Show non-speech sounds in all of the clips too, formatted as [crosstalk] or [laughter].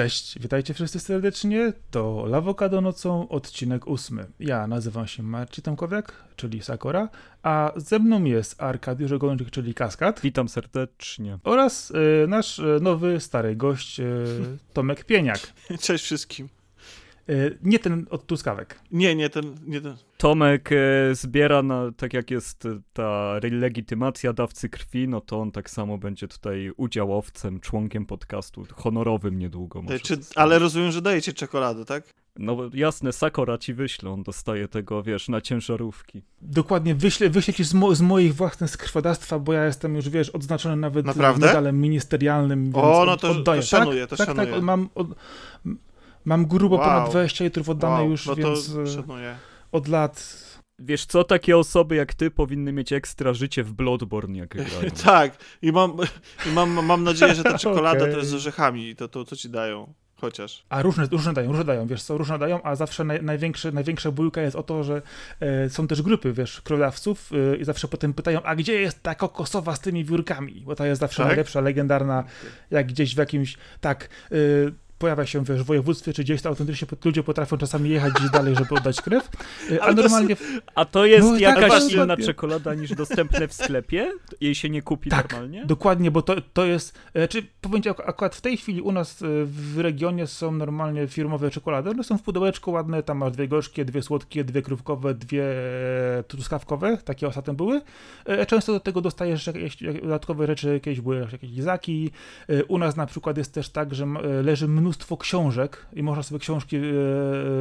Cześć, witajcie wszyscy serdecznie. To Lawokado nocą, odcinek ósmy. Ja nazywam się Marcin Tomkowiak, czyli Sakora, a ze mną jest Arkadiusz Ogończyk, czyli Kaskad. Witam serdecznie. Oraz y, nasz y, nowy, stary gość, y, [laughs] Tomek Pieniak. Cześć wszystkim. Y, nie ten od Tuskawek. Nie, nie ten, nie ten. Tomek e, zbiera, na, tak jak jest e, ta legitymacja dawcy krwi, no to on tak samo będzie tutaj udziałowcem, członkiem podcastu, honorowym niedługo. Może Czy, ale rozumiem, że dajecie czekoladę, tak? No jasne, Sakora ci wyślę, on dostaje tego, wiesz, na ciężarówki. Dokładnie, wyślę, wyślę ci z, mo z moich własnych krwiodawstwa, bo ja jestem już, wiesz, odznaczony nawet Naprawdę? medalem ministerialnym, więc O, no to, oddaję. to szanuję, tak, to tak, szanuję. tak, mam, od, mam grubo Wow. ponad 20 litrów oddane wow, już, no więc e, szanuję. od lat Wiesz co, takie osoby jak ty powinny mieć ekstra życie w Bloodborne, jak [laughs] grają. tak, i mam, i mam, mam nadzieję, że ta [laughs] czekolada Okej. to jest z orzechami, to, to co ci dają, chociaż. A różne, różne dają, różne dają, wiesz co, różne dają, a zawsze naj, największe, największa bójka jest o to, że e, są też grupy, wiesz, królawców e, i zawsze potem pytają, a gdzie jest ta kokosowa z tymi wiórkami? Bo ta jest zawsze Tak? najlepsza, legendarna, jak gdzieś w jakimś, tak, e, pojawia się, wiesz, w województwie czy gdzieś, to autentycznie pot- ludzie potrafią czasami jechać gdzieś dalej, żeby oddać krew, e, a Ale to normalnie... A to jest No tak, jakaś dokładnie. inna czekolada niż dostępne w sklepie? Jej się nie kupi Tak, normalnie? Dokładnie, bo to, to jest, e, czy powiem ci, akurat w tej chwili u nas e, w regionie są normalnie firmowe czekolady, one są w pudełeczku ładne, tam masz dwie gorzkie, dwie słodkie, dwie krówkowe, dwie truskawkowe, takie ostatnie były. Często do tego dostajesz jakieś jak- dodatkowe rzeczy, jakieś były jakieś lizaki. U nas na przykład jest też tak, że leży mnóstwo książek i można sobie książki e,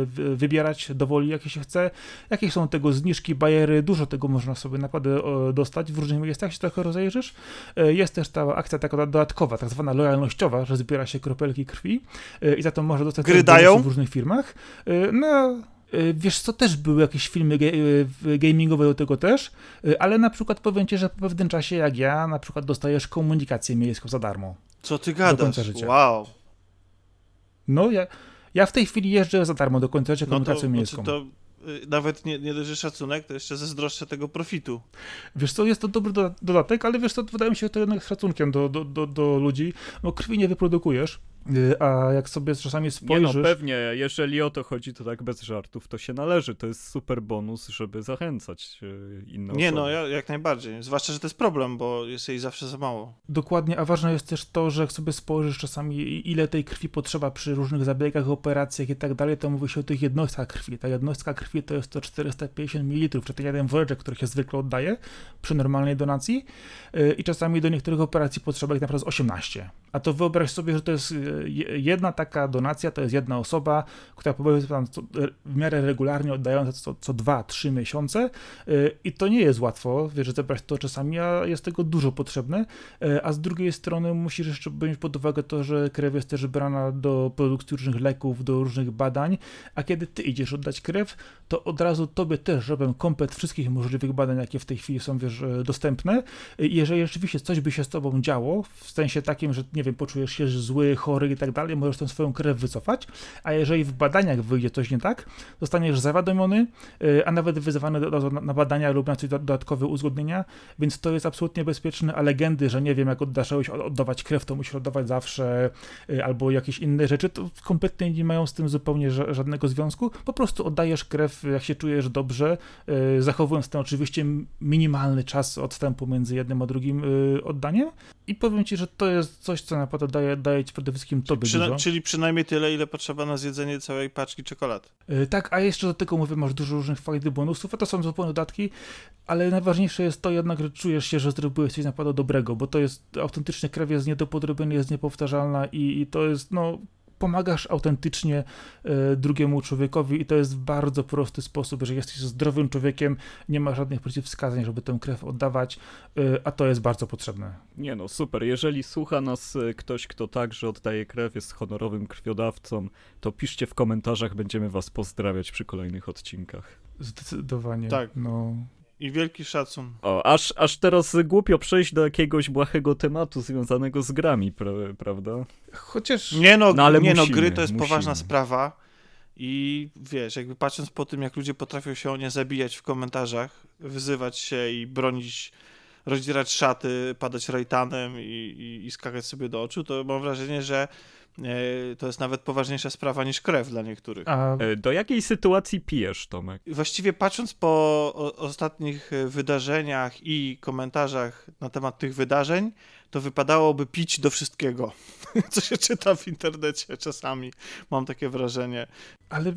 wy- wybierać dowoli, jakie się chce. Jakie są tego zniżki, bajery, dużo tego można sobie naprawdę dostać w różnych miejscach, się trochę rozejrzysz. E, Jest też ta akcja taka dodatkowa, tak zwana lojalnościowa, że zbiera się kropelki krwi e, i za to można dostać Gry w różnych firmach. No, wiesz co, też były jakieś filmy ge- gamingowe do tego też, ale na przykład powiem ci, że po pewnym czasie, jak ja, na przykład dostajesz komunikację miejską za darmo. Co ty gadasz? Wow. No, ja, ja w tej chwili jeżdżę za darmo do końca życia No komunikacją znaczy miejską. to y, nawet nie, nie dość, szacunek, to jeszcze zazdroszczę tego profitu. Wiesz co, jest to dobry doda- dodatek, ale wiesz co, wydaje mi się to jednak szacunkiem do, do, do, do ludzi, bo krwi nie wyprodukujesz, a jak sobie czasami Nie spojrzysz... no, pewnie, jeżeli o to chodzi, to tak bez żartów, to się należy. To jest super bonus, żeby zachęcać e, inne Nie osoby. no, ja, jak najbardziej. Zwłaszcza, że to jest problem, bo jest jej zawsze za mało. Dokładnie, a ważne jest też to, że jak sobie spojrzysz czasami, ile tej krwi potrzeba przy różnych zabiegach, operacjach i tak dalej, to mówi się o tych jednostkach krwi. Ta jednostka krwi to jest to 450 ml, czy ten jeden woreczek, który się zwykle oddaje przy normalnej donacji Yy, i czasami do niektórych operacji potrzeba ich naprawdę z 18. A to wyobraź sobie, że to jest je- jedna taka donacja, to jest jedna osoba, która powiedzmy tam w miarę regularnie oddająca co, co 2-3 miesiące yy, i to nie jest łatwo, wiesz, zebrać to czasami, a jest tego dużo potrzebne. E, A z drugiej strony musisz jeszcze wziąć pod uwagę to, że krew jest też brana do produkcji różnych leków, do różnych badań, a kiedy ty idziesz oddać krew, to od razu tobie też robią komplet wszystkich możliwych badań, jakie w tej chwili są, wiesz, e, dostępne. I jeżeli rzeczywiście coś by się z tobą działo, w sensie takim, że nie wiem, poczujesz się zły, chory i tak dalej, możesz tę swoją krew wycofać, a jeżeli w badaniach wyjdzie coś nie tak, zostaniesz zawiadomiony, e, a nawet wyzwany do- na badania lub na coś do- dodatkowe uzgodnienia, więc to jest absolutnie bezpieczne, a legendy, że nie wiem, jak oddasz kogoś od- oddawać krew, to musisz oddawać zawsze, y, albo jakieś inne rzeczy, to kompletnie nie mają z tym zupełnie ża- żadnego związku. Po prostu oddajesz krew, jak się czujesz dobrze, y, zachowując ten oczywiście minimalny czas odstępu między jednym a drugim y, oddaniem. I powiem ci, że to jest coś, co naprawdę daje, daje ci przede wszystkim tobie Przyna- dużo. czyli przynajmniej tyle, ile potrzeba na zjedzenie całej paczki czekolad. Y, Tak, a jeszcze do tego mówię, masz dużo różnych fajnych bonusów, a to są zupełnie dodatki, ale najważniejsze jest to jednak, że czujesz się, że zrobiłeś coś naprawdę dobrego, bo to jest autentycznie krew jest nie do podrobienia, jest niepowtarzalna i, i to jest, no, pomagasz autentycznie e, drugiemu człowiekowi i to jest w bardzo prosty sposób, że jesteś zdrowym człowiekiem, nie ma żadnych przeciwwskazań, żeby tę krew oddawać, e, a to jest bardzo potrzebne. Nie no, super. Jeżeli słucha nas e, ktoś, kto także oddaje krew, jest honorowym krwiodawcą, to piszcie w komentarzach, będziemy was pozdrawiać przy kolejnych odcinkach. Zdecydowanie. Tak. No. I wielki szacun. O, aż, aż teraz głupio przejść do jakiegoś błahego tematu związanego z grami, pra, prawda? Chociaż... Nie no, No, ale nie no musimy, gry to jest musimy. poważna sprawa. I wiesz, jakby patrząc po tym, jak ludzie potrafią się o nie zabijać w komentarzach, wyzywać się i bronić rozdzierać szaty, padać rajtanem i, i, i skakać sobie do oczu, to mam wrażenie, że to jest nawet poważniejsza sprawa niż krew dla niektórych. A e, do jakiej sytuacji pijesz, Tomek? Właściwie patrząc po ostatnich wydarzeniach i komentarzach na temat tych wydarzeń, to wypadałoby pić do wszystkiego, [laughs] co się czyta w internecie czasami. Mam takie wrażenie. Ale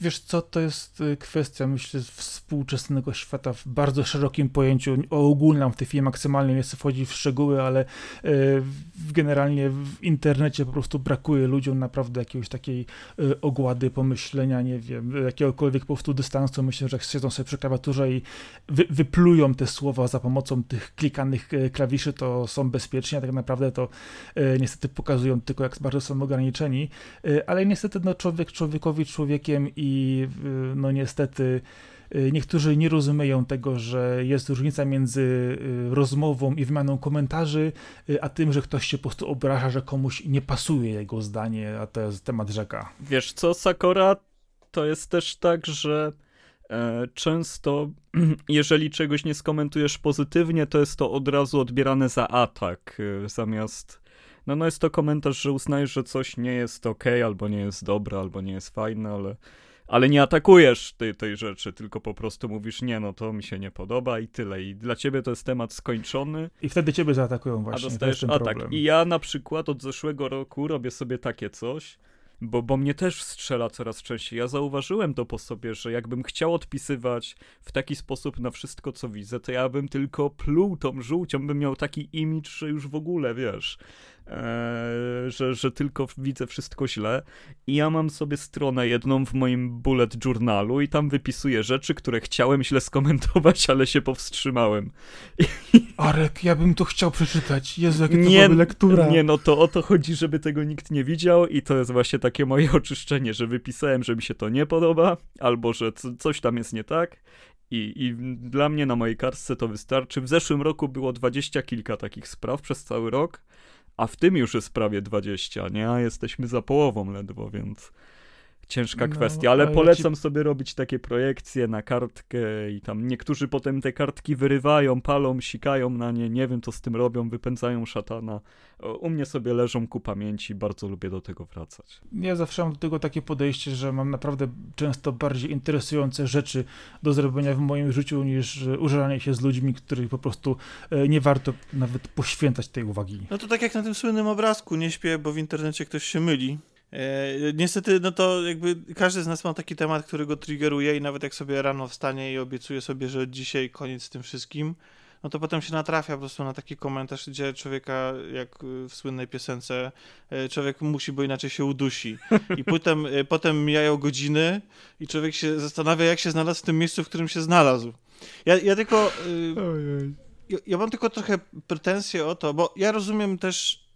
Wiesz co, to jest y, kwestia, myślę, współczesnego świata w bardzo szerokim pojęciu. Ogólnam w tej chwili maksymalnie, nie chcę wchodzić w szczegóły, ale y, generalnie w internecie po prostu brakuje ludziom naprawdę jakiejś takiej y, ogłady, pomyślenia, nie wiem, jakiegokolwiek po prostu dystansu. Myślę, że jak siedzą sobie przy klawiaturze i wy, wyplują te słowa za pomocą tych klikanych klawiszy, to są bezpieczni, a tak naprawdę to niestety pokazują tylko, jak bardzo są ograniczeni. Ale niestety, no, człowiek człowiekowi człowiekiem i i y, no niestety y, niektórzy nie rozumieją tego, że jest różnica między y, rozmową i wymianą komentarzy, a tym, że ktoś się po prostu obraża, że komuś nie pasuje jego zdanie, a to jest temat rzeka. Wiesz co, Sakora, to jest też tak, że e, często [clears throat] jeżeli czegoś nie skomentujesz pozytywnie, to jest to od razu odbierane za atak, zamiast no, no jest to komentarz, że uznajesz, że coś nie jest ok, albo nie jest dobre, albo nie jest fajne, ale ale nie atakujesz tej, tej rzeczy, tylko po prostu mówisz, nie, no to mi się nie podoba i tyle. I dla ciebie to jest temat skończony. I wtedy ciebie zaatakują właśnie. A dostajesz atak. Problem. I ja na przykład od zeszłego roku robię sobie takie coś, bo, bo mnie też strzela coraz częściej. Ja zauważyłem to po sobie, że jakbym chciał odpisywać w taki sposób na wszystko, co widzę, to ja bym tylko pluł tą żółcią, bym miał taki imidż, że już w ogóle, wiesz, że, że tylko widzę wszystko źle. I ja mam sobie stronę jedną w moim bullet journalu i tam wypisuję rzeczy, które chciałem źle skomentować, ale się powstrzymałem. Arek, ja bym to chciał przeczytać. Jezu, jakie nie, to lektura. Nie, no to o to chodzi, żeby tego nikt nie widział i to jest właśnie takie moje [laughs] oczyszczenie, że wypisałem, że mi się to nie podoba, albo że coś tam jest nie tak i, I dla mnie na mojej kartce to wystarczy. W zeszłym roku było dwadzieścia kilka takich spraw przez cały rok a w tym już jest prawie 20, nie? A jesteśmy za połową ledwo, więc ciężka no, kwestia, ale polecam ci... sobie robić takie projekcje na kartkę i tam niektórzy potem te kartki wyrywają, palą, sikają na nie, nie wiem co z tym robią, wypędzają szatana. U mnie sobie leżą ku pamięci, bardzo lubię do tego wracać. Ja zawsze mam do tego takie podejście, że mam naprawdę często bardziej interesujące rzeczy do zrobienia w moim życiu niż użeranie się z ludźmi, których po prostu e, nie warto nawet poświęcać tej uwagi. No to tak jak na tym słynnym obrazku, nie śpię, bo w internecie ktoś się myli. E, niestety, no to jakby każdy z nas ma taki temat, który go triggeruje i nawet jak sobie rano wstanie i obiecuje sobie, że dzisiaj koniec z tym wszystkim, no to potem się natrafia po prostu na taki komentarz, gdzie człowieka, jak w słynnej piosence, e, człowiek musi, bo inaczej się udusi. I [laughs] potem, e, potem mijają godziny i człowiek się zastanawia, jak się znalazł w tym miejscu, w którym się znalazł. Ja, ja tylko... Ja, ja mam tylko trochę pretensje o to, bo ja rozumiem też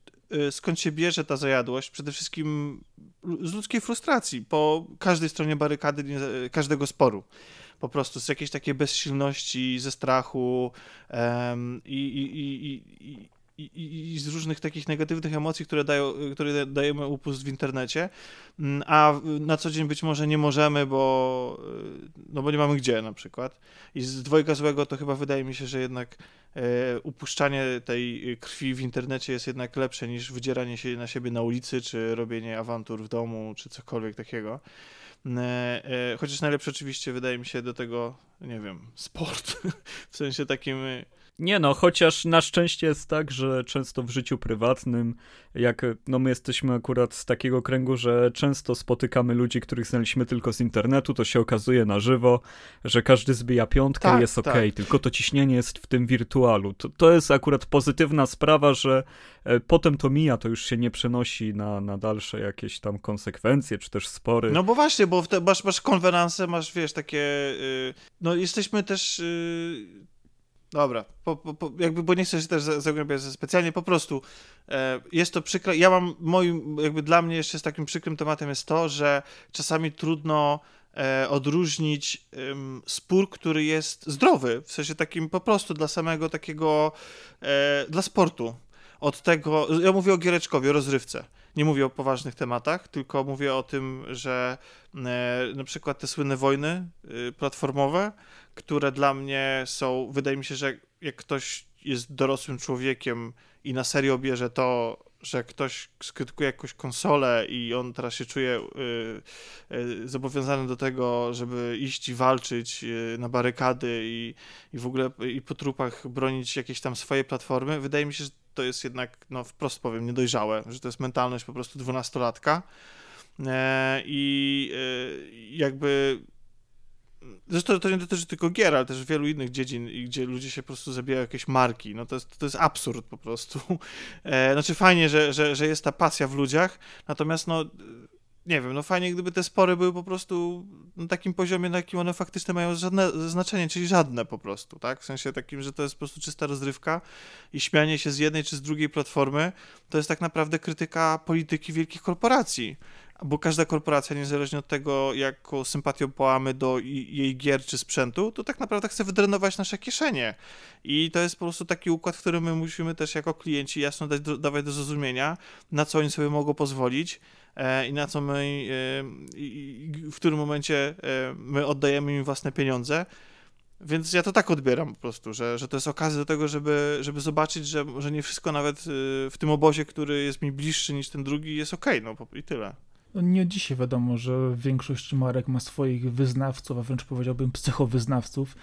skąd się bierze ta zajadłość? Przede wszystkim z ludzkiej frustracji po każdej stronie barykady, każdego sporu. Po prostu z jakiejś takiej bezsilności, ze strachu um, i, i, i, i, i, z różnych takich negatywnych emocji, które, dają, które dajemy upust w internecie, mm, a na co dzień być może nie możemy, bo, no bo nie mamy gdzie na przykład. I z dwojga złego to chyba wydaje mi się, że jednak e, upuszczanie tej krwi w internecie jest jednak lepsze niż wydzieranie się na siebie na ulicy, czy robienie awantur w domu, czy cokolwiek takiego. E, e, chociaż najlepsze oczywiście wydaje mi się do tego, nie wiem, sport, [laughs] w sensie takim nie no, chociaż na szczęście jest tak, że często w życiu prywatnym, jak no my jesteśmy akurat z takiego kręgu, że często spotykamy ludzi, których znaliśmy tylko z internetu, to się okazuje na żywo, że każdy zbija piątkę tak, i jest ok, tak. tylko to ciśnienie jest w tym wirtualu. To, to jest akurat pozytywna sprawa, że e, potem to mija, to już się nie przenosi na, na dalsze jakieś tam konsekwencje, czy też spory. No bo właśnie, bo te, masz, masz konferencje, masz, wiesz, takie, yy, no jesteśmy też... Yy Dobra, po, po, jakby, bo nie chcę się też zagłębiać specjalnie, po prostu e, jest to przykre. Ja mam, moim, jakby dla mnie jeszcze z takim przykrym tematem jest to, że czasami trudno e, odróżnić spór, który jest zdrowy, w sensie takim po prostu dla samego takiego, e, dla sportu. Od tego, ja mówię o Giereczkowie, o rozrywce. Nie mówię o poważnych tematach, tylko mówię o tym, że e, na przykład te słynne wojny y, platformowe, które dla mnie są, wydaje mi się, że jak ktoś jest dorosłym człowiekiem i na serio bierze to, że ktoś skrytykuje jakąś konsolę i on teraz się czuje y, zobowiązany do tego, żeby iść i walczyć na barykady i, i w ogóle i po trupach bronić jakieś tam swoje platformy, wydaje mi się, że to jest jednak, no wprost powiem, niedojrzałe, że to jest mentalność po prostu dwunastolatka e, i e, jakby Zresztą to nie dotyczy tylko gier, ale też wielu innych dziedzin, gdzie ludzie się po prostu zabijają jakieś marki. No to jest, to jest absurd po prostu. E, znaczy fajnie, że, że, że jest ta pasja w ludziach, natomiast no nie wiem, no fajnie gdyby te spory były po prostu na takim poziomie, na jakim one faktycznie mają żadne znaczenie, czyli żadne po prostu, tak? W sensie takim, że to jest po prostu czysta rozrywka i śmianie się z jednej czy z drugiej platformy to jest tak naprawdę krytyka polityki wielkich korporacji bo każda korporacja, niezależnie od tego, jaką sympatią połamy do jej gier czy sprzętu, to tak naprawdę chce wydrenować nasze kieszenie. I to jest po prostu taki układ, w którym my musimy też jako klienci jasno dać, dawać do zrozumienia, na co oni sobie mogą pozwolić e, i na co my, e, w którym momencie e, my oddajemy im własne pieniądze. Więc ja to tak odbieram po prostu, że, że to jest okazja do tego, żeby, żeby zobaczyć, że, że nie wszystko nawet w tym obozie, który jest mi bliższy niż ten drugi, jest okej, okay, no i tyle. No nie dzisiaj wiadomo, że większość marek ma swoich wyznawców, a wręcz powiedziałbym psychowyznawców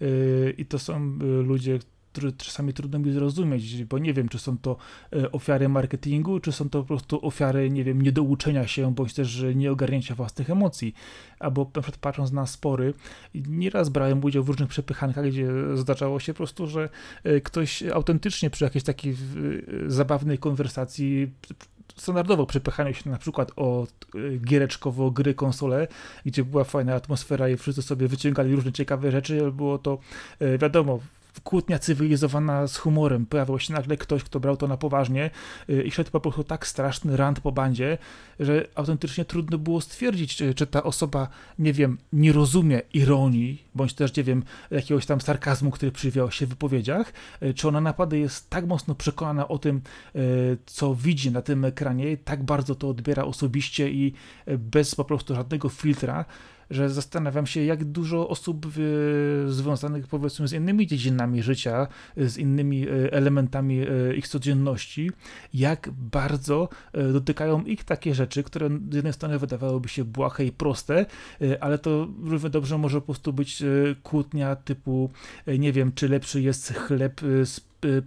yy, i to są yy, ludzie, których czasami trudno mi zrozumieć, bo nie wiem, czy są to yy, ofiary marketingu, czy są to po prostu ofiary, nie wiem, niedouczenia się, bądź też nieogarnięcia własnych emocji. Albo na przykład patrząc na spory, nieraz brałem udział w różnych przepychankach, gdzie zdarzało się po prostu, że ktoś autentycznie przy jakiejś takiej zabawnej konwersacji standardowo przepychaniu się na przykład od y, giereczkowo gry, konsole, gdzie była fajna atmosfera i wszyscy sobie wyciągali różne ciekawe rzeczy, było to y, wiadomo, kłótnia cywilizowana z humorem. Pojawił się nagle ktoś, kto brał to na poważnie y, i szedł po prostu tak straszny rant po bandzie, że autentycznie trudno było stwierdzić, czy, czy ta osoba, nie wiem, nie rozumie ironii, bądź też, nie wiem, jakiegoś tam sarkazmu, który przywiał się w wypowiedziach, y, czy ona naprawdę jest tak mocno przekonana o tym, y, co widzi na tym ekranie, tak bardzo to odbiera osobiście i bez po prostu żadnego filtra, że zastanawiam się, jak dużo osób związanych powiedzmy z innymi dziedzinami życia, z innymi e, elementami e, ich codzienności, jak bardzo dotykają ich takie rzeczy, które z jednej strony wydawałyby się błahe i proste, ale to równie dobrze może po prostu być kłótnia typu, nie wiem, czy lepszy jest chleb z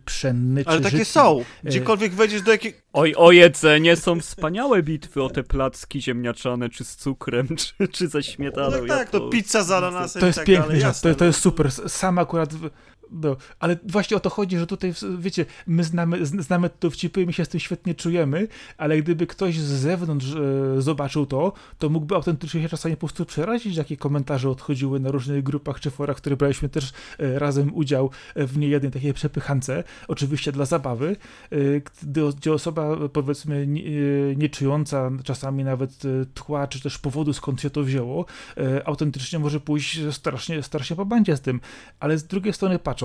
pszenny. Ale takie żytni. są. Gdziekolwiek wejdziesz do jakiej... Oj, o jedzenie są wspaniałe bitwy o te placki ziemniaczane, czy z cukrem, [laughs] czy, czy ze śmietaną. No tak, tak, to pizza z ananasem To jest tak piękne, dalej, to, to jest super. Sam akurat no, ale właśnie o to chodzi, że tutaj, wiecie, my znamy, znamy to wcipy, my się z tym świetnie czujemy, ale gdyby ktoś z zewnątrz e, zobaczył to, to mógłby autentycznie się czasami po prostu przerazić, jakie komentarze odchodziły na różnych grupach czy forach, w których braliśmy też e, razem udział w niejednej takiej przepychance, oczywiście dla zabawy, e, gdy, gdzie osoba, powiedzmy, nie, e, nie czująca czasami nawet e, tła, czy też powodu, skąd się to wzięło, e, autentycznie może pójść strasznie, strasznie po bandzie z tym, ale z drugiej strony patrz,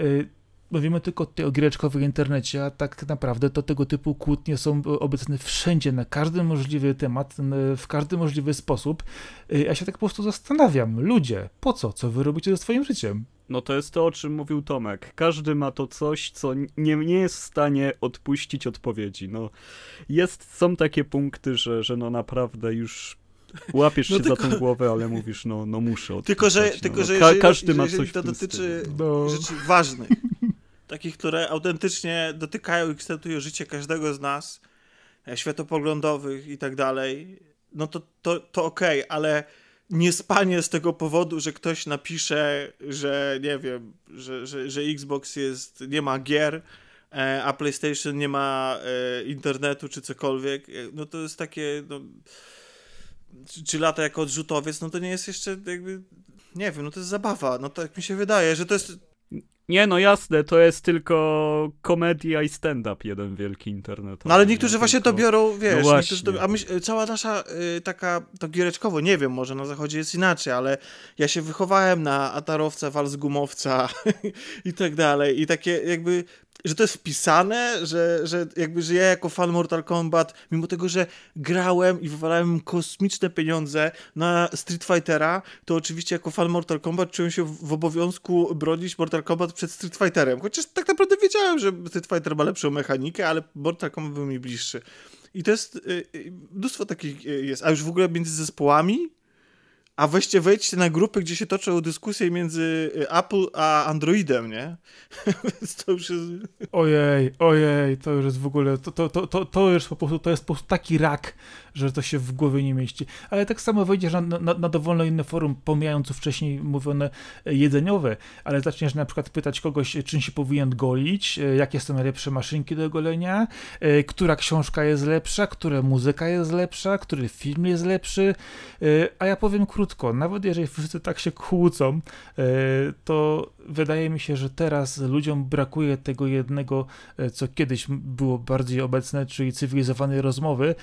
y, mówimy tylko tutaj o giereczko w internecie, a tak naprawdę to tego typu kłótnie są obecne wszędzie, na każdy możliwy temat, w każdy możliwy sposób. Y, ja się tak po prostu zastanawiam, ludzie, po co? Co wy robicie ze swoim życiem? No to jest to, o czym mówił Tomek. Każdy ma to coś, co nie, nie jest w stanie odpuścić odpowiedzi. No, jest, są takie punkty, że, że no naprawdę już Łapiesz no się tylko... za tą głowę, ale mówisz, no, no muszę odpisać, Tylko, że, no. tylko, że jeżeli, Ka każdy ma jeżeli coś to dotyczy no. rzeczy ważnych, [laughs] takich, które autentycznie dotykają i kształtują życie każdego z nas, e, światopoglądowych i tak dalej, no to, to, to okej, okay, ale nie spanie z tego powodu, że ktoś napisze, że nie wiem, że, że, że Xbox jest, nie ma gier, e, a PlayStation nie ma e, internetu czy cokolwiek, no to jest takie, no, czy, czy lata jako odrzutowiec, no to nie jest jeszcze jakby, nie wiem, no to jest zabawa, no tak mi się wydaje, że to jest... Nie, no jasne, to jest tylko komedia i stand-up jeden wielki internet. No ale niektórzy właśnie tylko... to biorą, wiesz, no to, a myśl, cała nasza y, taka, to giereczkowo, nie wiem, może na zachodzie jest inaczej, ale ja się wychowałem na atarowca, walc gumowca [laughs] i tak dalej i takie jakby że to jest wpisane, że, że jakby, że ja jako fan Mortal Kombat, mimo tego, że grałem i wywalałem kosmiczne pieniądze na Street Fightera, to oczywiście jako fan Mortal Kombat czułem się w obowiązku bronić Mortal Kombat przed Street Fighterem. Chociaż tak naprawdę wiedziałem, że Street Fighter ma lepszą mechanikę, ale Mortal Kombat był mi bliższy. I to jest, y, y, mnóstwo takich y, jest. A już w ogóle między zespołami, a weźcie, wejdźcie na grupy, gdzie się toczą dyskusje między Apple a Androidem, nie? [laughs] Więc to już jest... Ojej, ojej, to już jest w ogóle, to, to, to, to, to już po prostu, to jest po prostu taki rak, że to się w głowie nie mieści. Ale tak samo wejdziesz na, na, na dowolne inne forum, pomijając wcześniej mówione jedzeniowe, ale zaczniesz na przykład pytać kogoś, czym się powinien golić, jakie są najlepsze maszynki do golenia, która książka jest lepsza, która muzyka jest lepsza, który film jest lepszy, a ja powiem krótko, nawet jeżeli wszyscy tak się kłócą, to wydaje mi się, że teraz ludziom brakuje tego jednego, co kiedyś było bardziej obecne, czyli cywilizowanej rozmowy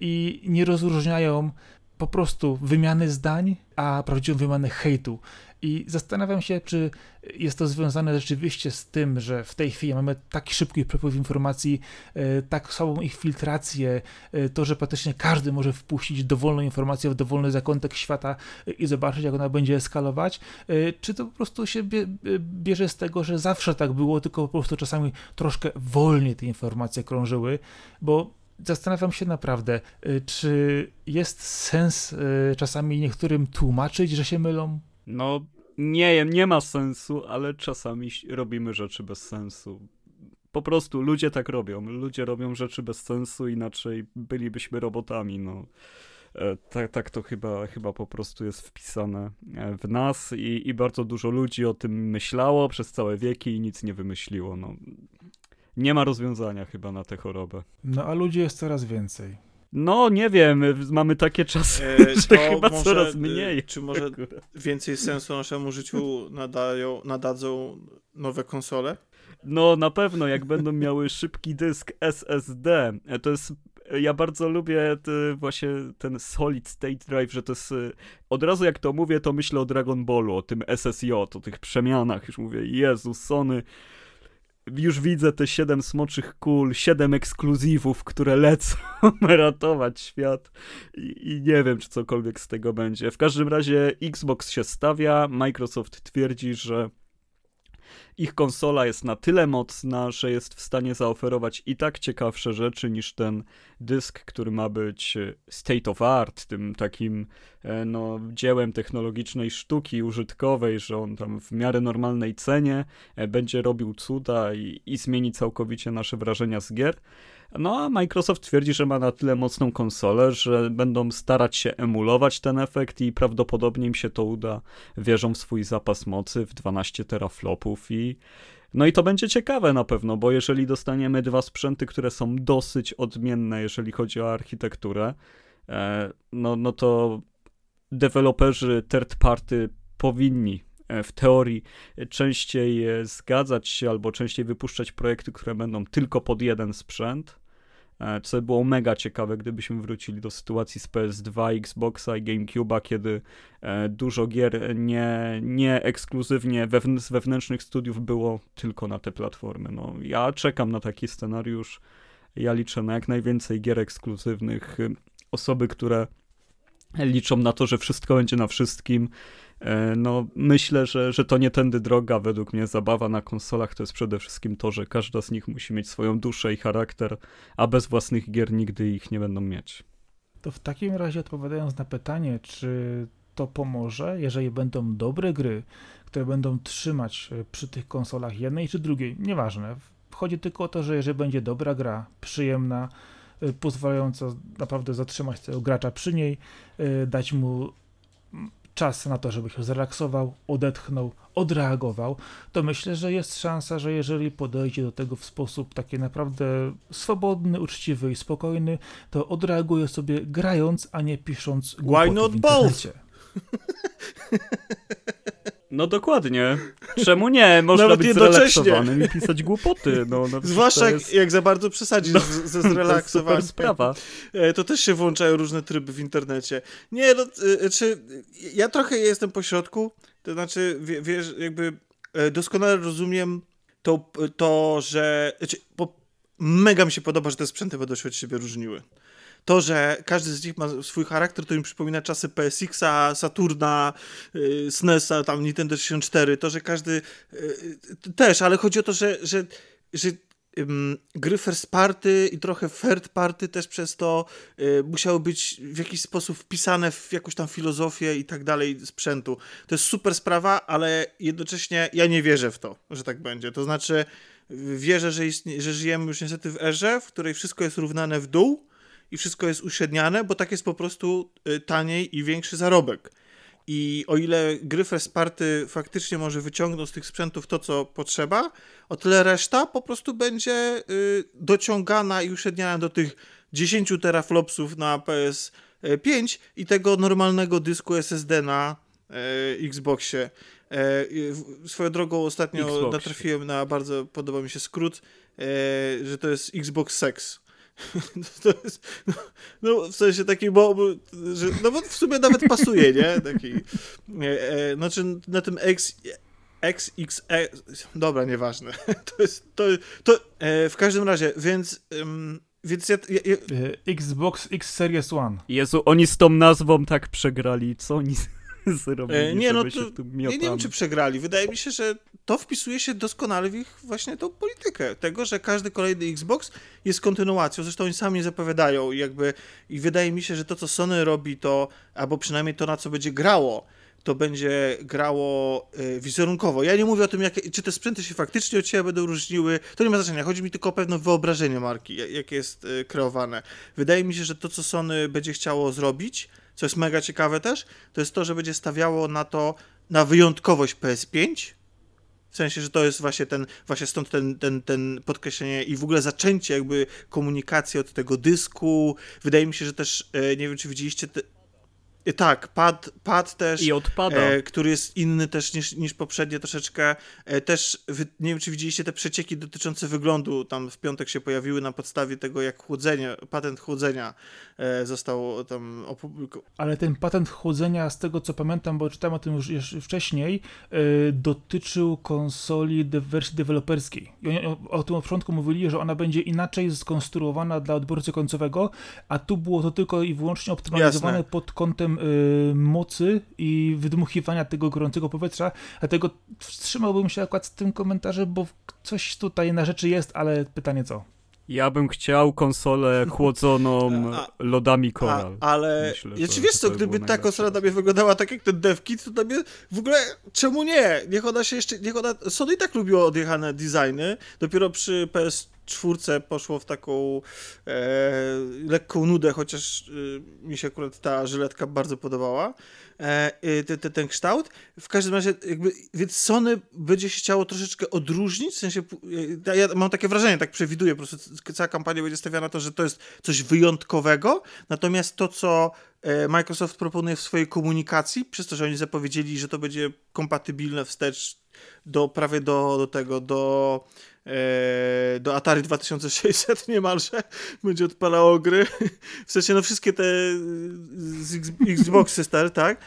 i nie rozróżniają po prostu wymiany zdań, a prawdziwą wymianę hejtu. I zastanawiam się, czy jest to związane rzeczywiście z tym, że w tej chwili mamy taki szybki przepływ informacji, tak słabą ich filtrację, to, że praktycznie każdy może wpuścić dowolną informację w dowolny zakątek świata i zobaczyć, jak ona będzie eskalować, czy to po prostu się bierze z tego, że zawsze tak było, tylko po prostu czasami troszkę wolniej te informacje krążyły, bo zastanawiam się naprawdę, czy jest sens czasami niektórym tłumaczyć, że się mylą? No, nie nie ma sensu, ale czasami robimy rzeczy bez sensu. Po prostu ludzie tak robią. Ludzie robią rzeczy bez sensu, inaczej bylibyśmy robotami, no. Tak, tak to chyba, chyba po prostu jest wpisane w nas i, i bardzo dużo ludzi o tym myślało przez całe wieki i nic nie wymyśliło. No. Nie ma rozwiązania chyba na tę chorobę. No a ludzi jest coraz więcej. No, nie wiem, mamy takie czasy, e, [laughs] że chyba może, coraz mniej. Czy może więcej sensu naszemu życiu nadają, nadadzą nowe konsole? No, na pewno, jak będą miały szybki dysk SSD. To jest ja bardzo lubię te, właśnie ten solid state drive, że to jest od razu jak to mówię, to myślę o Dragon Ballu, o tym SSJ, o tych przemianach, już mówię, Jezu, Sony już widzę te siedem smoczych kul, siedem ekskluzywów, które lecą [laughs] ratować świat I, I, nie wiem, czy cokolwiek z tego będzie. W każdym razie Xbox się stawia, Microsoft twierdzi, że ich konsola jest na tyle mocna, że jest w stanie zaoferować i tak ciekawsze rzeczy niż ten dysk, który ma być e, state of art, tym takim e, no, dziełem technologicznej sztuki użytkowej, że on tam w miarę normalnej cenie e, będzie robił cuda i, i zmieni całkowicie nasze wrażenia z gier. No a Microsoft twierdzi, że ma na tyle mocną konsolę, że będą starać się emulować ten efekt i prawdopodobnie im się to uda. Wierzą w swój zapas mocy w 12 teraflopów i no i to będzie ciekawe na pewno, bo jeżeli dostaniemy dwa sprzęty, które są dosyć odmienne, jeżeli chodzi o architekturę, e, no, no to deweloperzy third party powinni w teorii częściej zgadzać się albo częściej wypuszczać projekty, które będą tylko pod jeden sprzęt, E, co było mega ciekawe, gdybyśmy wrócili do sytuacji z PS2, Xboxa i GameCube'a, kiedy e, dużo gier nie, nie ekskluzywnie z wewnętrznych studiów było tylko na te platformy. No, ja czekam na taki scenariusz. Ja liczę na jak najwięcej gier ekskluzywnych. Osoby, które liczą na to, że wszystko będzie na wszystkim, E, no, myślę, że, że to nie tędy droga. Według mnie zabawa na konsolach to jest przede wszystkim to, że każda z nich musi mieć swoją duszę i charakter, a bez własnych gier nigdy ich nie będą mieć. To w takim razie odpowiadając na pytanie, czy to pomoże, jeżeli będą dobre gry, które będą trzymać e, przy tych konsolach jednej czy drugiej, nieważne. Chodzi tylko o to, że jeżeli będzie dobra gra, przyjemna, e, pozwalająca naprawdę zatrzymać tego gracza przy niej, dać mu czas na to, żeby się zrelaksował, odetchnął, odreagował, to myślę, że jest szansa, że jeżeli podejdzie do tego w sposób taki naprawdę swobodny, uczciwy i spokojny, to odreaguje sobie grając, a nie pisząc Why not both? [laughs] No dokładnie. Czemu nie? Można Nawet być zrelaksowanym i pisać głupoty. No, no Zwłaszcza jest... jak za bardzo przesadzisz no, ze [laughs] zrelaksowaniem. To sprawa. E, to też się włączają różne tryby w internecie. Nie, no, e, czy ja trochę jestem po środku, to znaczy, wiesz, jakby e, doskonale rozumiem to, to że. Znaczy, mega mi się podoba, że te sprzęty będą się od siebie różniły. To, że każdy z nich ma swój charakter, to mi przypomina czasy PSX-a, Saturna, yy, SNES-a, tam Nintendo 64, to, że każdy yy, też, ale chodzi o to, że, że, że gry first party i trochę third party też przez to y, musiały być w jakiś sposób wpisane w jakąś tam filozofię i tak dalej sprzętu. To jest super sprawa, ale jednocześnie ja nie wierzę w to, że tak będzie. To znaczy wierzę, że, istnie, że żyjemy już niestety w erze, w której wszystko jest równane w dół i wszystko jest uśredniane, bo tak jest po prostu y, taniej i większy zarobek. I o ile gry party faktycznie może wyciągną z tych sprzętów to, co potrzeba, o tyle reszta po prostu będzie y, dociągana i uśredniana do tych 10 teraflopsów na PS5 i tego normalnego dysku SSD na y, Xboxie. Y, swoją drogą ostatnio Xbox. natrafiłem na bardzo, podoba mi się skrót, że to jest Xbox Sex. [laughs] to jest, no, no, w sensie taki, bo, że, no bo w sumie nawet pasuje, nie? Taki, e, e, znaczy na tym X, XXE, dobra, nieważne. [laughs] To jest, to, to e, w każdym razie, więc, um, więc ja, ja, ja... E, Xbox X Series One. Jezu, oni z tą nazwą tak przegrali, co oni [laughs] zrobili, e, nie, no to, nie, nie wiem, czy przegrali. Wydaje mi się, że to wpisuje się doskonale w ich właśnie tą politykę. Tego, że każdy kolejny Xbox jest kontynuacją. Zresztą oni sami zapowiadają i jakby i wydaje mi się, że to, co Sony robi, to albo przynajmniej to, na co będzie grało, to będzie grało y, wizerunkowo. Ja nie mówię o tym, jak, czy te sprzęty się faktycznie od siebie będą różniły. To nie ma znaczenia. Chodzi mi tylko o pewne wyobrażenie marki, jakie jest y, kreowane. Wydaje mi się, że to, co Sony będzie chciało zrobić, co jest mega ciekawe też, to jest to, że będzie stawiało na to, na wyjątkowość PS5, w sensie, że to jest właśnie ten, właśnie stąd ten, ten, ten podkreślenie i w ogóle zaczęcie jakby komunikacji od tego dysku. Wydaje mi się, że też, e, nie wiem czy widzieliście, tak, pad, pad też. I odpada. E, który jest inny też niż, niż poprzednie troszeczkę. E, też, nie wiem czy widzieliście te przecieki dotyczące wyglądu, tam w piątek się pojawiły na podstawie tego, jak chłodzenie, patent chłodzenia e, został tam opublikowany. Ale ten patent chłodzenia, z tego co pamiętam, bo czytałem o tym już, już wcześniej, e, dotyczył konsoli de wersji deweloperskiej. I oni o, o tym od początku mówili, że ona będzie inaczej skonstruowana dla odbiorcy końcowego, a tu było to tylko i wyłącznie optymalizowane Jasne. pod kątem y, mocy i wydmuchiwania tego gorącego powietrza, dlatego wstrzymałbym się akurat z tym komentarzem, bo coś tutaj na rzeczy jest, ale pytanie co? Ja bym chciał konsolę chłodzoną [laughs] lodami Coral. A, ale Myślę, ja ci wiesz co, gdyby ta konsola dla mnie wyglądała tak jak ten DevKit, to dla mnie w ogóle czemu nie? Niech ona się jeszcze, niech ona, Sony i tak lubiło odjechane designy, dopiero przy PS czwórce poszło w taką e, lekką nudę, chociaż e, mi się akurat ta żyletka bardzo podobała, e, te, te, ten kształt. W każdym razie, jakby, więc Sony będzie się chciało troszeczkę odróżnić, w sensie, e, ja mam takie wrażenie, tak przewiduję, po prostu cała kampania będzie stawiana na to, że to jest coś wyjątkowego, natomiast to, co e, Microsoft proponuje w swojej komunikacji, przez to, że oni zapowiedzieli, że to będzie kompatybilne wstecz do prawie do, do tego, do E, do Atari 2600 [laughs] niemalże będzie odpalało gry. [laughs] W sensie, no wszystkie te z Xboxy stare, tak?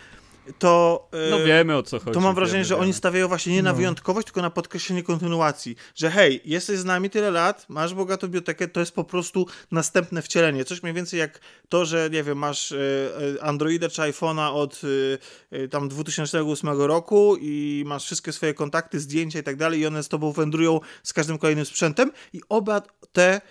To. No wiemy o co chodzi. To mam wrażenie, wiemy, że wiemy. oni stawiają właśnie nie na no. wyjątkowość, tylko na podkreślenie kontynuacji. Że hej, jesteś z nami tyle lat, masz bogatą bibliotekę, to jest po prostu następne wcielenie. Coś mniej więcej jak to, że nie wiem, masz e, e, Androida czy iPhone'a od tam 2008 roku i masz wszystkie swoje kontakty, zdjęcia i tak dalej, i one z tobą wędrują z każdym kolejnym sprzętem, i oba te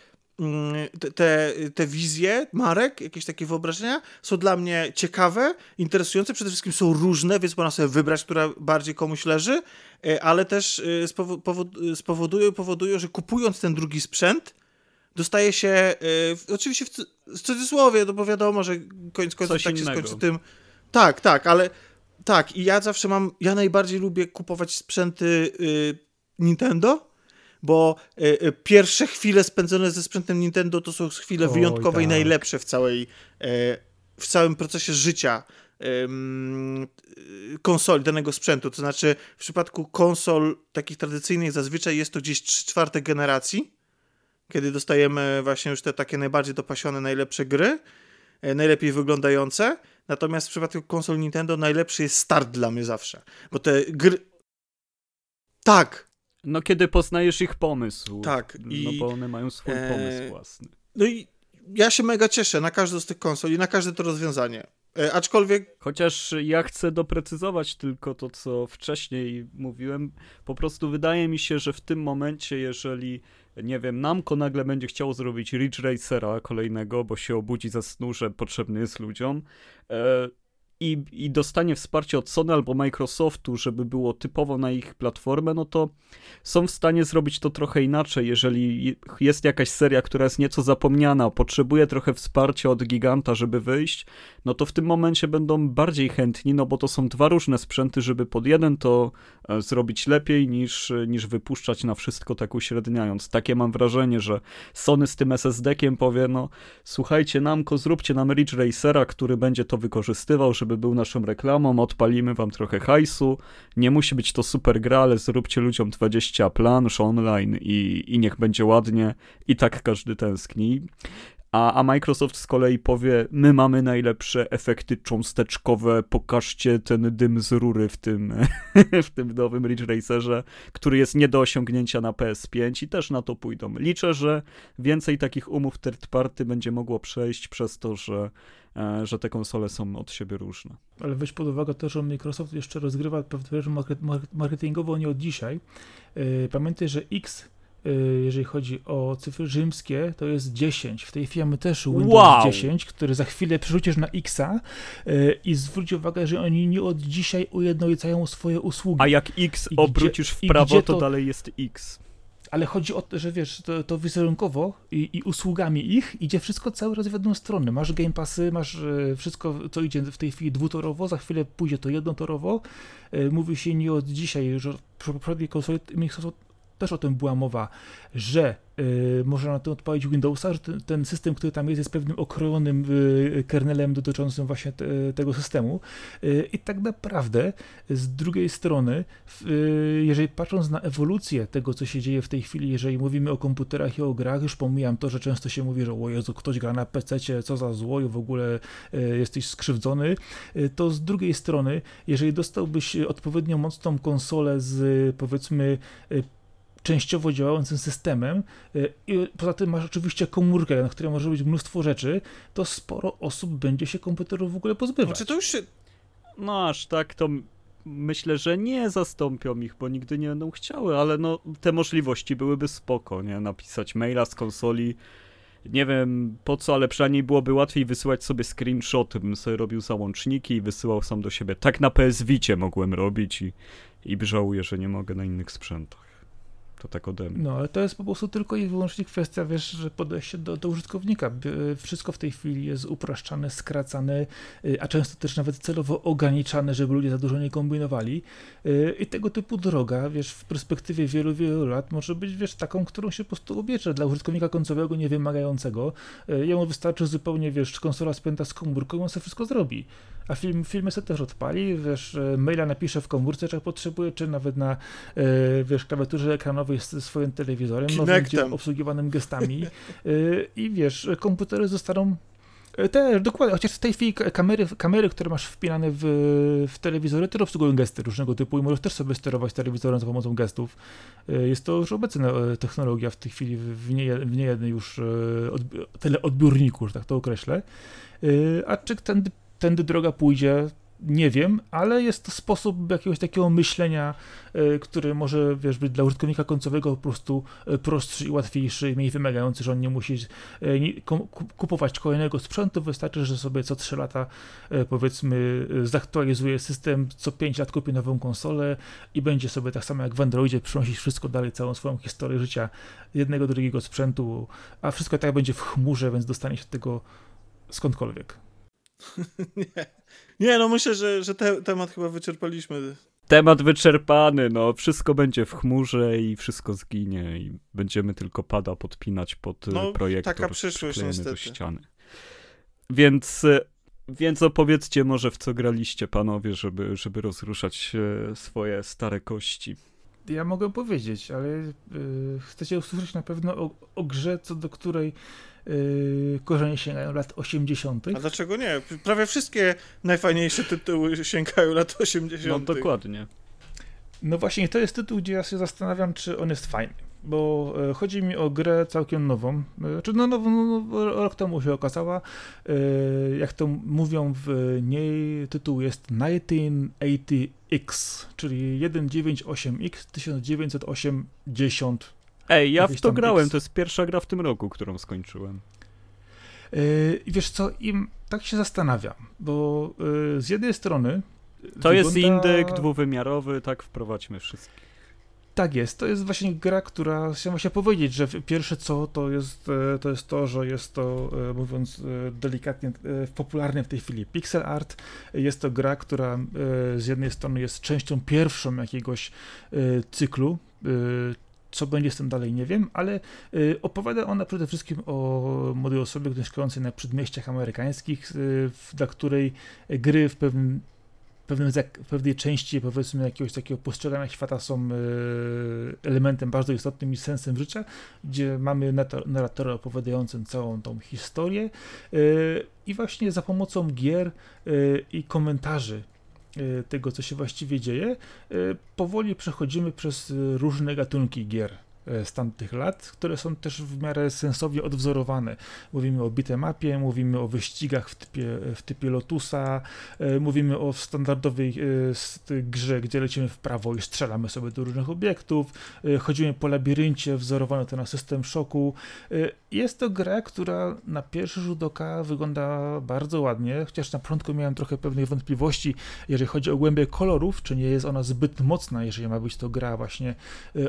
te, te wizje marek, jakieś takie wyobrażenia są dla mnie ciekawe, interesujące, przede wszystkim są różne, więc można sobie wybrać, która bardziej komuś leży, e, ale też e, spowodują, powodują, że kupując ten drugi sprzęt, dostaje się, e, oczywiście w cudzysłowie, no bo wiadomo, że koniec końców tak się skończy tym. Tak, tak, ale tak, i ja zawsze mam, ja najbardziej lubię kupować sprzęty y, Nintendo, bo y, y, pierwsze chwile spędzone ze sprzętem Nintendo to są chwile Oj, wyjątkowe tak. i najlepsze w całej, y, w całym procesie życia konsoli, danego sprzętu. To znaczy, w przypadku konsol takich tradycyjnych zazwyczaj jest to gdzieś 3 czwarte generacji, kiedy dostajemy właśnie już te takie najbardziej dopasione, najlepsze gry, najlepiej wyglądające. Natomiast w przypadku konsol Nintendo najlepszy jest start dla mnie zawsze. Bo te gry. Tak, No kiedy poznajesz ich pomysł. Tak. I... No bo one mają swój e... pomysł własny. No i ja się mega cieszę na każdą z tych konsol i na każde to rozwiązanie. E, aczkolwiek. Chociaż ja chcę doprecyzować tylko to, co wcześniej mówiłem. Po prostu wydaje mi się, że w tym momencie, jeżeli nie wiem, Namco nagle będzie chciało zrobić Ridge Racera kolejnego, bo się obudzi ze snu, że potrzebny jest ludziom, e, i, i dostanie wsparcie od Sony albo Microsoftu, żeby było typowo na ich platformę, no to są w stanie zrobić to trochę inaczej. Jeżeli jest jakaś seria, która jest nieco zapomniana, potrzebuje trochę wsparcia od giganta, żeby wyjść, no to w tym momencie będą bardziej chętni, no bo to są dwa różne sprzęty, żeby pod jeden to e, zrobić lepiej niż, niż wypuszczać na wszystko tak uśredniając. Takie mam wrażenie, że Sony z tym SSD-kiem powie, no słuchajcie, Namco, zróbcie nam Ridge Racera, który będzie to wykorzystywał, żeby był naszą reklamą, odpalimy wam trochę hajsu, nie musi być to super gra, ale zróbcie ludziom 20 plansz online i, i niech będzie ładnie i tak każdy tęskni. A, a Microsoft z kolei powie, my mamy najlepsze efekty cząsteczkowe, pokażcie ten dym z rury w tym, [laughs] w tym nowym Ridge Racerze, który jest nie do osiągnięcia na PS5 i też na to pójdą. Liczę, że więcej takich umów third party będzie mogło przejść przez to, że, e, że te konsole są od siebie różne. Ale weź pod uwagę to, że Microsoft jeszcze rozgrywa pewne marketingowo nie od dzisiaj. E, pamiętaj, że X jeżeli chodzi o cyfry rzymskie, to jest 10. W tej chwili mamy też Windows wow. 10, który za chwilę przerzucisz na Xa y, i zwróć uwagę, że oni nie od dzisiaj ujednolicają swoje usługi. A jak X I obrócisz gdzie, w prawo, to, to, dalej jest X. Ale chodzi o to, że wiesz, to, to wizerunkowo i, i, usługami ich idzie wszystko cały raz w jedną stronę. Masz Game Passy, masz y, wszystko, co idzie w tej chwili dwutorowo, za chwilę pójdzie to jednotorowo. Mówi się nie od dzisiaj, że poprzedniej konsoli Microsoft też o tym była mowa, że y, można na to odpalić Windowsa, że ten, ten, system, który tam jest, jest pewnym okrojonym y, kernelem dotyczącym właśnie te, tego systemu. Y, I tak naprawdę z drugiej strony, jeżeli patrząc na ewolucję tego, co się dzieje w tej chwili, jeżeli mówimy o komputerach i o grach, już pomijam to, że często się mówi, że o Jezu, ktoś gra na PC, co za zło w ogóle jesteś skrzywdzony, to z drugiej strony, jeżeli dostałbyś odpowiednio mocną konsolę z powiedzmy częściowo działającym systemem y, i poza tym masz oczywiście komórkę, na której może być mnóstwo rzeczy, to sporo osób będzie się komputerów w ogóle pozbywać. Znaczy to już się... No aż tak to myślę, że nie zastąpią ich, bo nigdy nie będą chciały, ale no te możliwości byłyby spoko, nie? Napisać maila z konsoli, nie wiem po co, ale przynajmniej byłoby łatwiej wysyłać sobie screenshoty, bym sobie robił załączniki i wysyłał sam do siebie. Tak na PS Vicie mogłem robić i, i żałuję, że nie mogę na innych sprzętach. To tak ode mnie. No, ale to jest po prostu tylko i wyłącznie kwestia, wiesz, że podejście do, do użytkownika. Wszystko w tej chwili jest upraszczane, skracane, y, a często też nawet celowo ograniczane, żeby ludzie za dużo nie kombinowali. Y, I tego typu droga, wiesz, w perspektywie wielu, wielu lat może być, wiesz, taką, którą się po prostu obierze dla użytkownika końcowego, niewymagającego. Jemu wystarczy zupełnie, wiesz, konsola spięta z komórką on sobie wszystko zrobi a film, filmy sobie też odpali, wiesz, e, maila napisze w komórce, czy potrzebuje, czy nawet na, e, wiesz, klawiaturze ekranowej z swoim telewizorem, nowym, obsługiwanym gestami e, i wiesz, komputery zostaną też, dokładnie, chociaż w tej chwili kamery, kamery które masz wpinane w, w telewizory, też obsługują gesty różnego typu i możesz też sobie sterować telewizorem za pomocą gestów. Jest to już obecna technologia w tej chwili w, nie, w niejednej już teleodbiorniku, że tak to określę. A czy ten tędy droga pójdzie, nie wiem, ale jest to sposób jakiegoś takiego myślenia, y, który może wiesz, być dla użytkownika końcowego po prostu y, prostszy i łatwiejszy, mniej wymagający, że on nie musi y, kupować kolejnego sprzętu, wystarczy, że sobie co 3 lata powiedzmy zaktualizuje system, co 5 lat kupi nową konsolę i będzie sobie tak samo jak w Androidzie przynosić wszystko dalej, całą swoją historię życia jednego, drugiego sprzętu, a wszystko tak będzie w chmurze, więc dostanie się tego skądkolwiek. [laughs] nie. nie, no myślę, że, że te, temat chyba wyczerpaliśmy. Temat wyczerpany, no wszystko będzie w chmurze i wszystko zginie i będziemy tylko pada podpinać pod no, projektor taka przyszłość niestety. do ściany. Więc, więc opowiedzcie może w co graliście panowie, żeby, żeby rozruszać e, swoje stare kości. Ja mogę powiedzieć, ale yy, chcecie usłyszeć na pewno o, o grze, co do której Yy, korzenie sięgają lat 80. A dlaczego nie? Prawie wszystkie najfajniejsze tytuły [laughs] sięgają lat 80. No dokładnie. No właśnie, to jest tytuł, gdzie ja się zastanawiam, czy on jest fajny. Bo e, chodzi mi o grę całkiem nową. Znaczy, no, nową, no, no, rok temu się okazała. E, jak to mówią w niej, tytuł jest 1980X, czyli 198X 1980. Ej, ja w to grałem, to jest pierwsza gra w tym roku, którą skończyłem. I wiesz co, im tak się zastanawiam, bo z jednej strony to wygląda... jest indyk dwuwymiarowy, tak wprowadźmy wszystkich. Tak jest, to jest właśnie gra, która chciałem właśnie powiedzieć, że pierwsze co to jest e, to, jest to że jest to, e, mówiąc e, delikatnie, popularny w tej chwili pixel art. Jest to gra, która z jednej strony jest częścią pierwszą jakiegoś cyklu, co będzie z tym dalej, nie wiem, ale opowiada ona przede wszystkim o młodej osobie mieszkającej na przedmieściach amerykańskich, dla której gry w pewnym w pewnej części powiedzmy jakiegoś takiego postrzegania świata są e, elementem bardzo istotnym i sensem życia, gdzie mamy narratora opowiadającym całą tą historię i właśnie za pomocą gier i komentarzy tego, co się właściwie dzieje, powoli przechodzimy przez różne gatunki gier. E, z tamtych lat, które są też w miarę sensownie odwzorowane. Mówimy o bitemapie, mówimy o wyścigach w typie, w typie Lotusa, e, mówimy o standardowej e, grze, gdzie lecimy w prawo i strzelamy sobie do różnych obiektów, chodzimy po labiryncie, wzorowano to na system szoku. Jest to gra, która na pierwszy rzut oka wygląda bardzo ładnie, chociaż na początku miałem trochę pewnych wątpliwości, jeżeli chodzi o głębię kolorów, czy nie jest ona zbyt mocna, jeżeli ma być to gra właśnie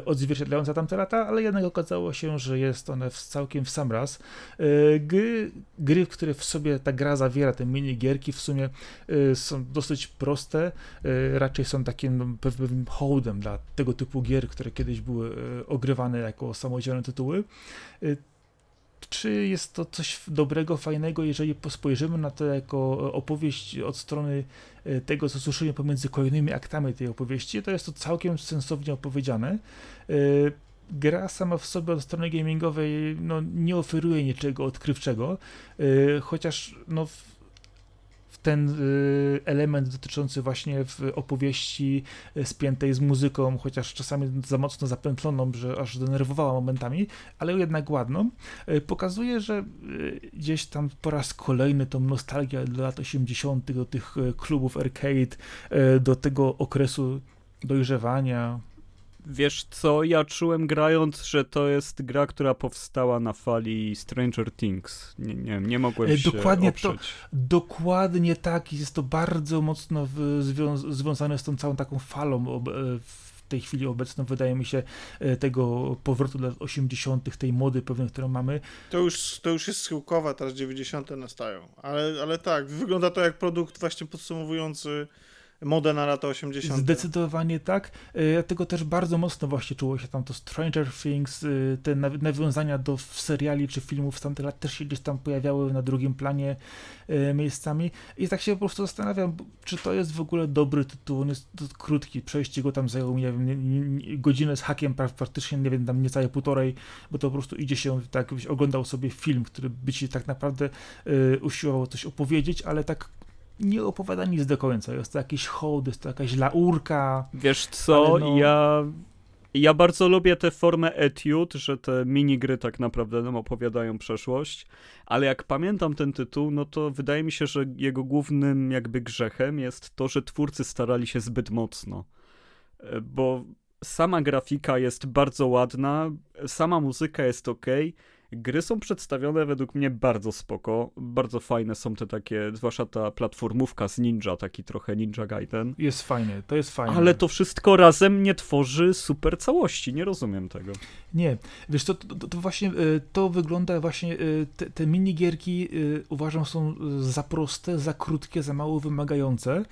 odzwierciedlająca tamte ale jednak okazało się, że jest one w, całkiem w sam raz. E, gry, gry, które w sobie ta gra zawiera, te minigierki w sumie e, są dosyć proste, e, raczej są takim no, pewnym hołdem dla tego typu gier, które kiedyś były ogrywane jako samodzielne tytuły. Czy jest to coś dobrego, fajnego, jeżeli spojrzymy na to jako opowieść od strony tego, co słyszymy pomiędzy kolejnymi aktami tej opowieści, to jest to całkiem sensownie opowiedziane gra sama w sobie od strony gamingowej no, nie oferuje niczego odkrywczego, yy, chociaż no, ten y, element dotyczący właśnie w opowieści y, spiętej z muzyką, chociaż czasami za mocno zapętloną, że aż denerwowała momentami, ale jednak ładną, y, pokazuje, że gdzieś tam po raz kolejny tą nostalgię do lat 80., do tych klubów arcade, do tego okresu dojrzewania, Wiesz co, ja czułem grając, że to jest gra, która powstała na fali Stranger Things. Nie, nie, nie mogłem e, się dokładnie oprzeć. To, dokładnie tak, jest to bardzo mocno zwią związane z tą całą taką falą e, w tej chwili obecną, wydaje mi się, e, tego powrotu do lat 80., tej mody pewnej, którą mamy. To już, to już jest schyłkowa, teraz 90. nastają. Ale, ale tak, wygląda to jak produkt właśnie podsumowujący modę na lata 80. Zdecydowanie tak. E, dlatego też bardzo mocno właśnie czuło się tam to Stranger Things, e, te nawiązania do seriali czy filmów z tamtych lat też się gdzieś tam pojawiały na drugim planie e, miejscami. I tak się po prostu zastanawiam, czy to jest w ogóle dobry tytuł. On jest krótki, przejście go tam zajęło, nie wiem, godzinę z hakiem, praktycznie, nie wiem, tam niecałe półtorej, bo to po prostu idzie się, tak jakbyś oglądał sobie film, który by ci tak naprawdę usiłował coś opowiedzieć, ale tak nie opowiada nic do końca. Jest to jakiś hołd, jest to jakaś laurka. Wiesz co, no... ja, ja bardzo lubię tę formę etiud, że te minigry tak naprawdę nam opowiadają przeszłość, ale jak pamiętam ten tytuł, no to wydaje mi się, że jego głównym jakby grzechem jest to, że twórcy starali się zbyt mocno. E, bo sama grafika jest bardzo ładna, sama muzyka jest ok, Gry są przedstawione według mnie bardzo spoko, bardzo fajne są te takie, zwłaszcza ta platformówka z Ninja, taki trochę Ninja Gaiden. Jest fajnie, to jest fajne. Ale to wszystko razem nie tworzy super całości, nie rozumiem tego. Nie, wiesz, to, to, to właśnie, e, to wygląda właśnie, e, te, te minigierki e, uważam są za proste, za krótkie, za mało wymagające.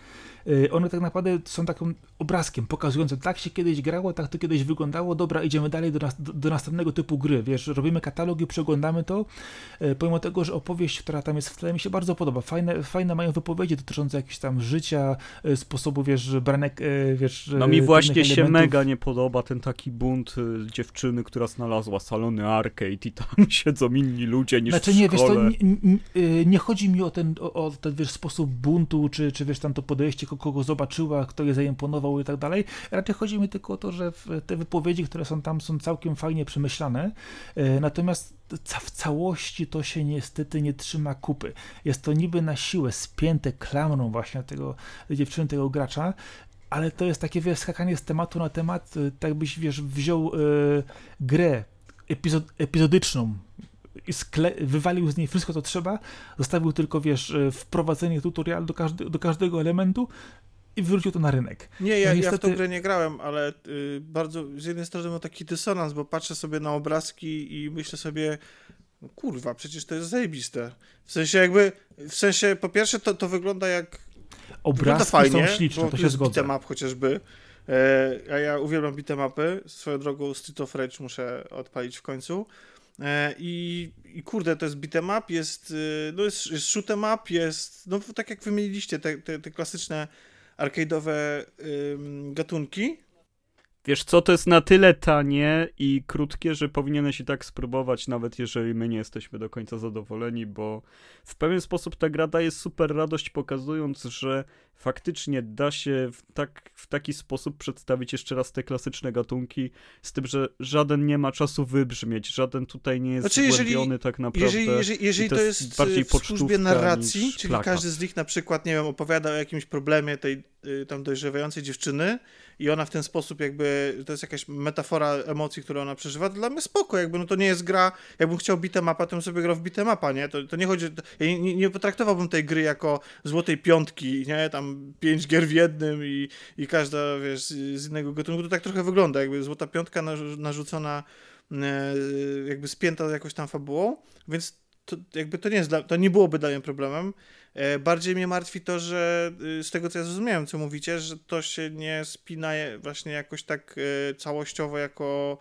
One tak naprawdę są takim obrazkiem pokazującym, tak się kiedyś grało, tak to kiedyś wyglądało, dobra, idziemy dalej do, nas, do, do następnego typu gry, wiesz, robimy katalogi, przeglądamy to, pomimo tego, że opowieść, która tam jest w tle, mi się bardzo podoba, fajne, fajne mają wypowiedzi dotyczące jakiegoś tam życia, sposobu, wiesz, branek, wiesz... No mi właśnie się mega nie podoba ten taki bunt dziewczyny, która znalazła salony arcade i tam [laughs] siedzą inni ludzie niż znaczy, nie, w szkole. Wiesz, to nie, nie, nie, chodzi mi o ten, o, o ten wiesz, sposób buntu, czy, czy wiesz, tam to podejście kogo zobaczyła, kto je zaimponował i tak dalej. Raczej chodzi mi tylko o to, że te wypowiedzi, które są tam, są całkiem fajnie przemyślane, e, natomiast w całości to się niestety nie trzyma kupy. Jest to niby na siłę spięte klamrą właśnie tego dziewczyny, tego gracza, ale to jest takie wiesz, skakanie z tematu na temat, e, tak byś wiesz, wziął y, grę epizod, epizodyczną, wywalił z niej wszystko, co trzeba, zostawił tylko, wiesz, e, wprowadzenie tutorial do, każdy, do każdego elementu i wrócił to na rynek. Nie, ja, no niestety... ja w tą grę nie grałem, ale y, bardzo, z jednej strony mam taki dysonans, bo patrzę sobie na obrazki i myślę sobie, no kurwa, przecież to jest zajebiste. W sensie jakby, w sensie, po pierwsze to, to wygląda jak Obrazki fajnie, są śliczne, to się zgodzę. Beat'em chociażby, e, a ja uwielbiam beat'emapy, swoją drogą Street of Rage muszę odpalić w końcu. E, I, I kurde, to jest beat'em up, jest, y, no jest, jest shoot'em up, jest, no tak jak wymieniliście, te, te, te klasyczne arcade'owe gatunki, Wiesz co, to jest na tyle tanie i krótkie, że powinieneś i tak spróbować, nawet jeżeli my nie jesteśmy do końca zadowoleni, bo w pewien sposób ta gra daje super radość, pokazując, że faktycznie da się w, tak, w taki sposób przedstawić jeszcze raz te klasyczne gatunki, z tym, że żaden nie ma czasu wybrzmieć, żaden tutaj nie jest znaczy, jeżeli, tak naprawdę. Jeżeli, jeżeli, jeżeli to, jest, jest bardziej w służbie narracji, czyli każdy z nich na przykład, nie wiem, opowiada o jakimś problemie tej y, tam dojrzewającej dziewczyny, i ona w ten sposób jakby, to jest jakaś metafora emocji, które ona przeżywa, to dla mnie spoko, jakby no to nie jest gra, jakbym chciał bitemapa, to bym sobie grał w bitemapa, nie? To, to nie chodzi, ja nie, nie potraktowałbym tej gry jako złotej piątki, nie? Tam pięć gier w jednym i, i każda, wiesz, z innego gatunku, to tak trochę wygląda, jakby złota piątka narzucona, e, jakby spięta jakoś tam fabułą, więc to jakby to nie jest, to nie byłoby dla mnie problemem. E, bardziej mnie martwi to, że y, z tego co ja zrozumiałem, co mówicie, że to się nie spina właśnie jakoś tak e, całościowo jako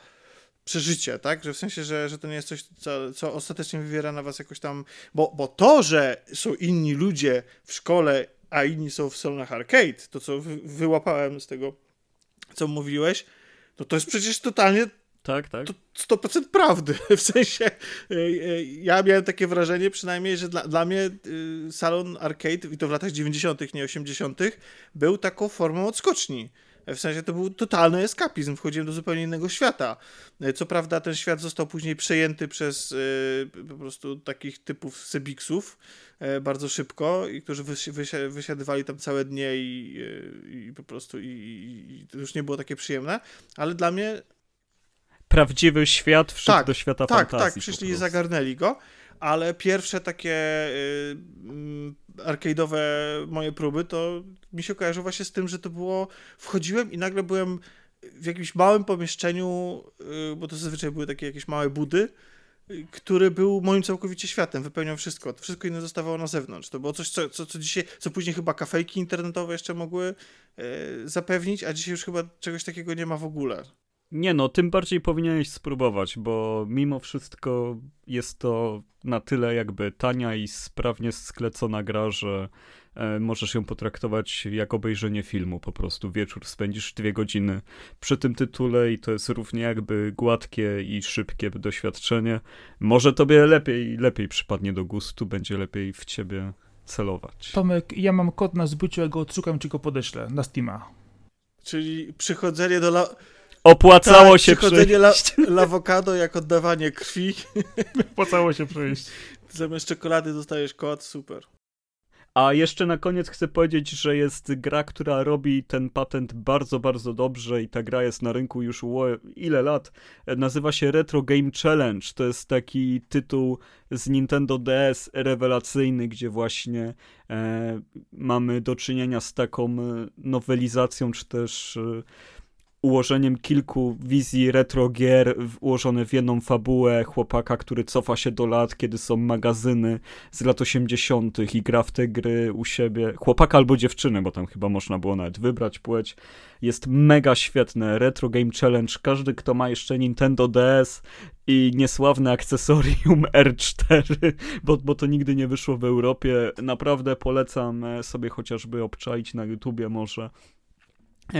przeżycie, tak? Że w sensie, że, że to nie jest coś, co, co ostatecznie wywiera na was jakoś tam. Bo, bo to, że są inni ludzie w szkole, a inni są w salonach arcade, to co wy, wyłapałem z tego, co mówiłeś, no to jest przecież totalnie tak, tak. To 100% prawdy. [laughs] W sensie, e, e, ja miałem takie wrażenie przynajmniej, że dla, dla mnie y, salon arcade, i to w latach 90., nie 80., był taką formą odskoczni. W sensie to był totalny eskapizm, wchodziłem do zupełnie innego świata. E, co prawda ten świat został później przejęty przez po prostu takich typów Sebiksów bardzo szybko i którzy wysiadywali tam całe dnie i, i po prostu i, i, to już nie było takie przyjemne, ale dla mnie prawdziwy świat wszedł tak, do świata tak, fantazji. Tak, tak, przyszli i zagarnęli go, ale pierwsze takie y, y, arcade'owe moje próby, to mi się kojarzy właśnie z tym, że to było, wchodziłem i nagle byłem w jakimś małym pomieszczeniu, y, bo to zazwyczaj były takie jakieś małe budy, y, który był moim całkowicie światem, wypełniał wszystko. Wszystko inne zostawało na zewnątrz. To było coś, co, co, co dzisiaj, co później chyba kafejki internetowe jeszcze mogły y, zapewnić, a dzisiaj już chyba czegoś takiego nie ma w ogóle. Nie no, tym bardziej powinieneś spróbować, bo mimo wszystko jest to na tyle jakby tania i sprawnie sklecona gra, że e, możesz ją potraktować jak obejrzenie filmu po prostu. Wieczór spędzisz dwie godziny przy tym tytule i to jest równie jakby gładkie i szybkie doświadczenie. Może tobie lepiej, lepiej przypadnie do gustu, będzie lepiej w ciebie celować. Tomek, ja mam kod na zbyciu, ja go odszukam, czy go podeślę na Steama. Czyli przychodzenie do... La Opłacało tak, się przejść. La, [laughs] lawokado jak oddawanie krwi. [laughs] Opłacało się przejść. Zamiast czekolady dostajesz kod, super. A jeszcze na koniec chcę powiedzieć, że jest gra, która robi ten patent bardzo, bardzo dobrze i ta gra jest na rynku już ile lat. Nazywa się Retro Game Challenge. To jest taki tytuł z Nintendo DS rewelacyjny, gdzie właśnie e, mamy do czynienia z taką e, nowelizacją, czy też e, ułożeniem kilku wizji retro gier ułożone w jedną fabułę chłopaka, który cofa się do lat, kiedy są magazyny z lat 80. i gra w te gry u siebie. Chłopaka albo dziewczyny, bo tam chyba można było nawet wybrać płeć. Jest mega świetne. Retro Game Challenge. Każdy, kto ma jeszcze Nintendo DS i niesławne akcesorium [laughs] R4, bo, bo to nigdy nie wyszło w Europie, naprawdę polecam sobie chociażby obczaić na YouTubie może E,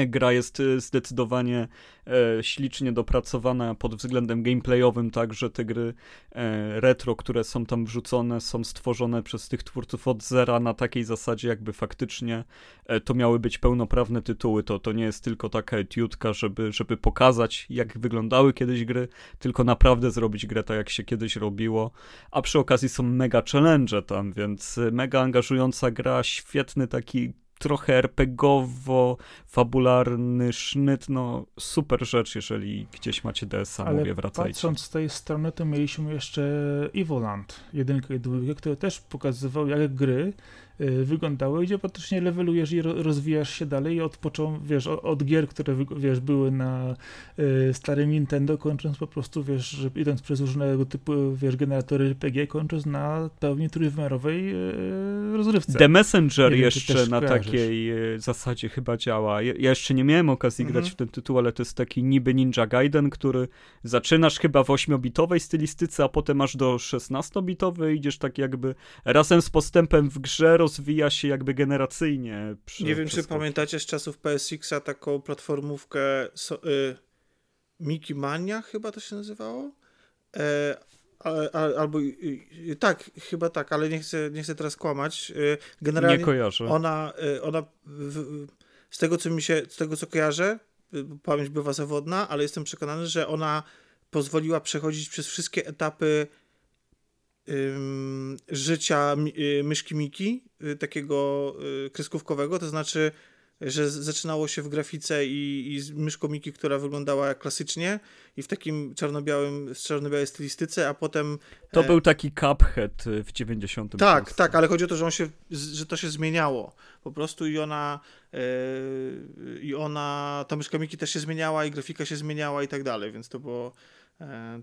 gra jest e, zdecydowanie e, ślicznie dopracowana pod względem gameplayowym, tak, że te gry e, retro, które są tam wrzucone, są stworzone przez tych twórców od zera na takiej zasadzie, jakby faktycznie e, to miały być pełnoprawne tytuły. To, to nie jest tylko taka etiutka, żeby, żeby pokazać, jak wyglądały kiedyś gry, tylko naprawdę zrobić grę tak, jak się kiedyś robiło. A przy okazji są mega challenge tam, więc e, mega angażująca gra, świetny taki trochę RPGowo-fabularny sznyt, no super rzecz, jeżeli gdzieś macie DS-a, Ale mówię, wracajcie. patrząc z tej strony, to mieliśmy jeszcze Evoland, jedynkę i dwójkę, które też pokazywał, jak gry wyglądały, gdzie praktycznie levelujesz i ro, rozwijasz się dalej i odpoczął, wiesz, od, od gier, które wiesz, były na y, starym Nintendo, kończąc po prostu, wiesz, że idąc przez różnego typu, wiesz, generatory RPG, kończąc na pełni trójwymiarowej y, rozrywce. The Messenger wiem, jeszcze na kojarzysz. takiej zasadzie chyba działa. Ja, ja jeszcze nie miałem okazji Mhm. grać w ten tytuł, ale to jest taki niby Ninja Gaiden, który zaczynasz chyba w 8-bitowej stylistyce, a potem aż do 16-bitowej idziesz tak jakby razem z postępem w grze rozwija się jakby generacyjnie. Przy, Nie wiem, czy pamiętacie z czasów PSX-a taką platformówkę so, y, Mickey Mania chyba to się nazywało? E, a, a, albo y, tak, chyba tak, ale nie chcę, nie chcę teraz kłamać. Y, Nie generalnie kojarzę. ona, y, ona w, z tego co mi się, z tego co kojarzę, y, pamięć bywa zawodna, ale jestem przekonany, że ona pozwoliła przechodzić przez wszystkie etapy życia y, myszki Miki, y, takiego y, kreskówkowego, to znaczy, że zaczynało się w grafice i, i z myszką Miki, która wyglądała klasycznie i w takim czarno-białym, z czarno-białej stylistyce, a potem To e, był taki Cuphead w 90. tak, tak, ale chodzi o to, że, on się, że to się zmieniało po prostu i ona e, i ona, ta myszka Miki też się zmieniała i grafika się zmieniała i tak dalej, więc to było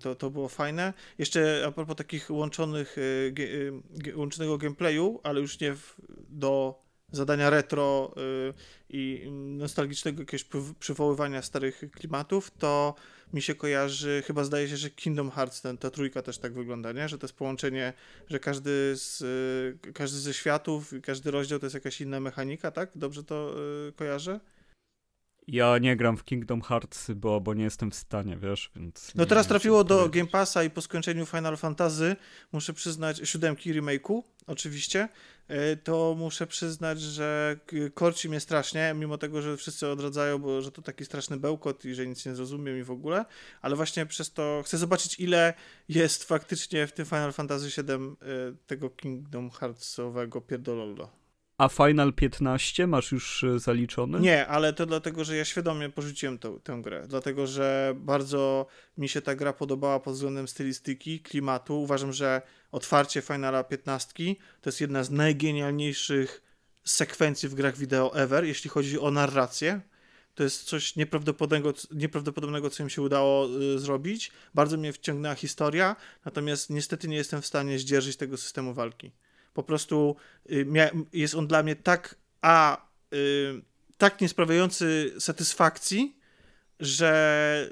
to, to było fajne. Jeszcze a propos takich łączonych, e, e, łączonego gameplayu, ale już nie w, do zadania retro e, i nostalgicznego jakiegoś przy- przywoływania starych klimatów, to mi się kojarzy, chyba zdaje się, że Kingdom Hearts, ten, ta trójka też tak wygląda, nie? Że to jest połączenie, że każdy, z, każdy ze światów, każdy rozdział to jest jakaś inna mechanika, tak? Dobrze to kojarzę? Ja nie gram w Kingdom Hearts, bo, bo nie jestem w stanie, wiesz, więc... No teraz trafiło do powiedzieć. Game Passa i po skończeniu Final Fantasy, muszę przyznać, siódemki remake'u, oczywiście, y, to muszę przyznać, że korci mnie strasznie, mimo tego, że wszyscy odradzają, bo że to taki straszny bełkot i że nic nie zrozumiem i w ogóle, ale właśnie przez to chcę zobaczyć, ile jest faktycznie w tym Final Fantasy VII y, tego Kingdom Heartsowego pierdololo. A Final 15 masz już e, zaliczony? Nie, ale to dlatego, że ja świadomie porzuciłem tą, tę grę. Dlatego, że bardzo mi się ta gra podobała pod względem stylistyki, klimatu. Uważam, że otwarcie Finala 15 to jest jedna z najgenialniejszych sekwencji w grach wideo ever, jeśli chodzi o narrację. To jest coś nieprawdopodobnego, nieprawdopodobnego co im się udało y, zrobić. Bardzo mnie wciągnęła historia, natomiast niestety nie jestem w stanie zdzierżyć tego systemu walki. Po prostu y, jest on dla mnie tak a y, tak niesprawiający satysfakcji, że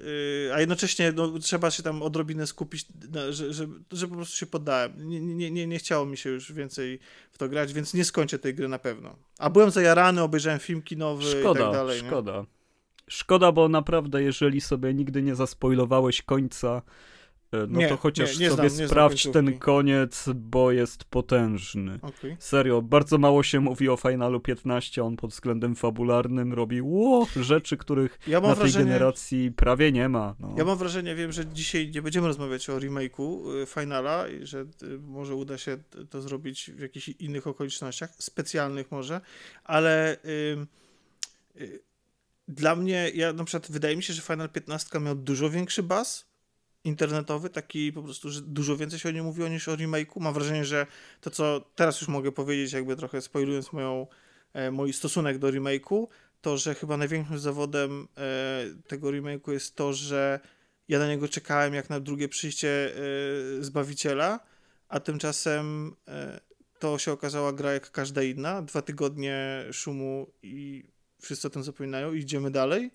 y, a jednocześnie no, trzeba się tam odrobinę skupić, że, że, że po prostu się poddałem. Nie, nie, nie, nie chciało mi się już więcej w to grać, więc nie skończę tej gry na pewno. A byłem zajarany, obejrzałem film kinowy Szkoda, i tak dalej. nie? szkoda. Szkoda, bo naprawdę, jeżeli sobie nigdy nie zaspoilowałeś końca, no Nie, to chociaż nie, nie sobie znam- sprawdź ten koniec, bo jest potężny. Okej. Serio, bardzo mało się mówi o Finalu 15, on pod względem fabularnym robi ło, rzeczy, których Ja na tej wrażenie, generacji prawie nie ma. No. Ja mam wrażenie, wiem, że dzisiaj nie będziemy rozmawiać o remake'u y, Finala i że y, może uda się to zrobić w jakichś innych okolicznościach, specjalnych może, ale ym, y, dla mnie, ja na przykład wydaje mi się, że Final 15 miał dużo większy baz internetowy, taki po prostu, że dużo więcej się o nim mówiło niż o remake'u. Mam wrażenie, że to, co teraz już mogę powiedzieć, jakby trochę spoilując moją, e, mój stosunek do remake'u, to, że chyba największym zawodem e, tego remake'u jest to, że ja na niego czekałem jak na drugie przyjście e, Zbawiciela, a tymczasem e, to się okazała gra jak każda inna. Dwa tygodnie szumu i wszyscy o tym zapominają idziemy dalej.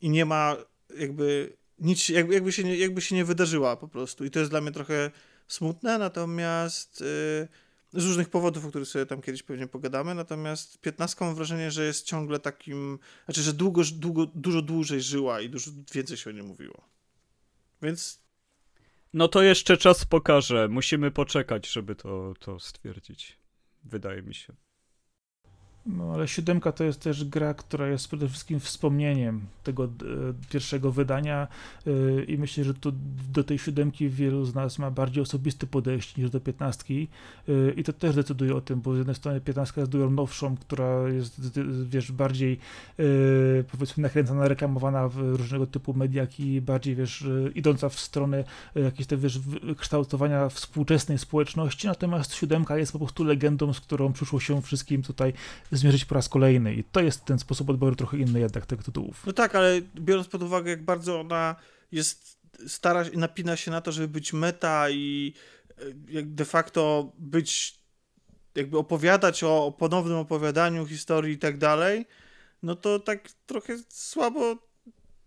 I nie ma jakby nic, jakby, jakby, się nie, jakby się nie wydarzyła po prostu. I to jest dla mnie trochę smutne, natomiast y, z różnych powodów, o których sobie tam kiedyś pewnie pogadamy, natomiast 15 mam wrażenie, że jest ciągle takim, znaczy, że długo, długo, dużo dłużej żyła i dużo więcej się o niej mówiło. Więc... No to jeszcze czas pokaże. Musimy poczekać, żeby to, to stwierdzić. Wydaje mi się. No ale siódemka to jest też gra, która jest przede wszystkim wspomnieniem tego e, pierwszego wydania e, i myślę, że tu do tej siódemki wielu z nas ma bardziej osobisty podejście niż do piętnastki e, i to też decyduje o tym, bo z jednej strony piętnastka jest dużo nowszą, która jest wiesz, bardziej powiedzmy nakręcana, reklamowana w różnego typu mediach i bardziej wiesz, idąca w stronę jakiejś te wiesz, kształtowania współczesnej społeczności, natomiast siódemka jest po prostu legendą, z którą przyszło się wszystkim tutaj zmierzyć po raz kolejny. I to jest ten sposób odbioru trochę inny jednak tych tytułów. No tak, ale biorąc pod uwagę, jak bardzo ona jest, stara i napina się na to, żeby być meta i e, de facto być, jakby opowiadać o, o ponownym opowiadaniu historii i tak dalej, no to tak trochę słabo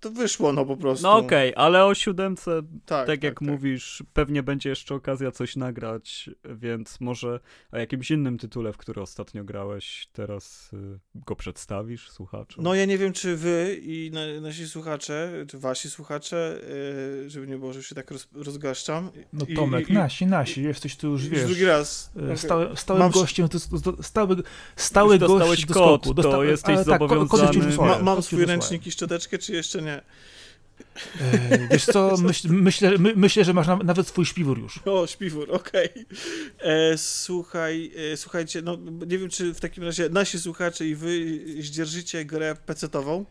to wyszło, no po prostu. No okej, okay, ale o siódemce, tak, tak jak tak, mówisz, pewnie będzie jeszcze okazja coś nagrać, więc może o jakimś innym tytule, w który ostatnio grałeś, teraz y, go przedstawisz słuchaczom? No ja nie wiem, czy wy i na, nasi słuchacze, czy wasi słuchacze, y, żeby nie było, że się tak roz, rozgaszczam. No Tomek, i, nasi, nasi, jesteś tu już, wiesz. Drugi raz. Y, stałym Mam... gościem, to, stały, stały gość do skoku. Kod, to jesteś ale, zobowiązany. Tak, ma, mam swój ręcznik i szczoteczkę, czy jeszcze nie? E, wiesz co, [laughs] myśl, myślę, my, myślę, że masz na, nawet swój śpiwór już. O, śpiwór, okej. Okay. E, słuchaj, e, słuchajcie, no nie wiem, czy w takim razie nasi słuchacze i wy zdzierżycie grę pecetową.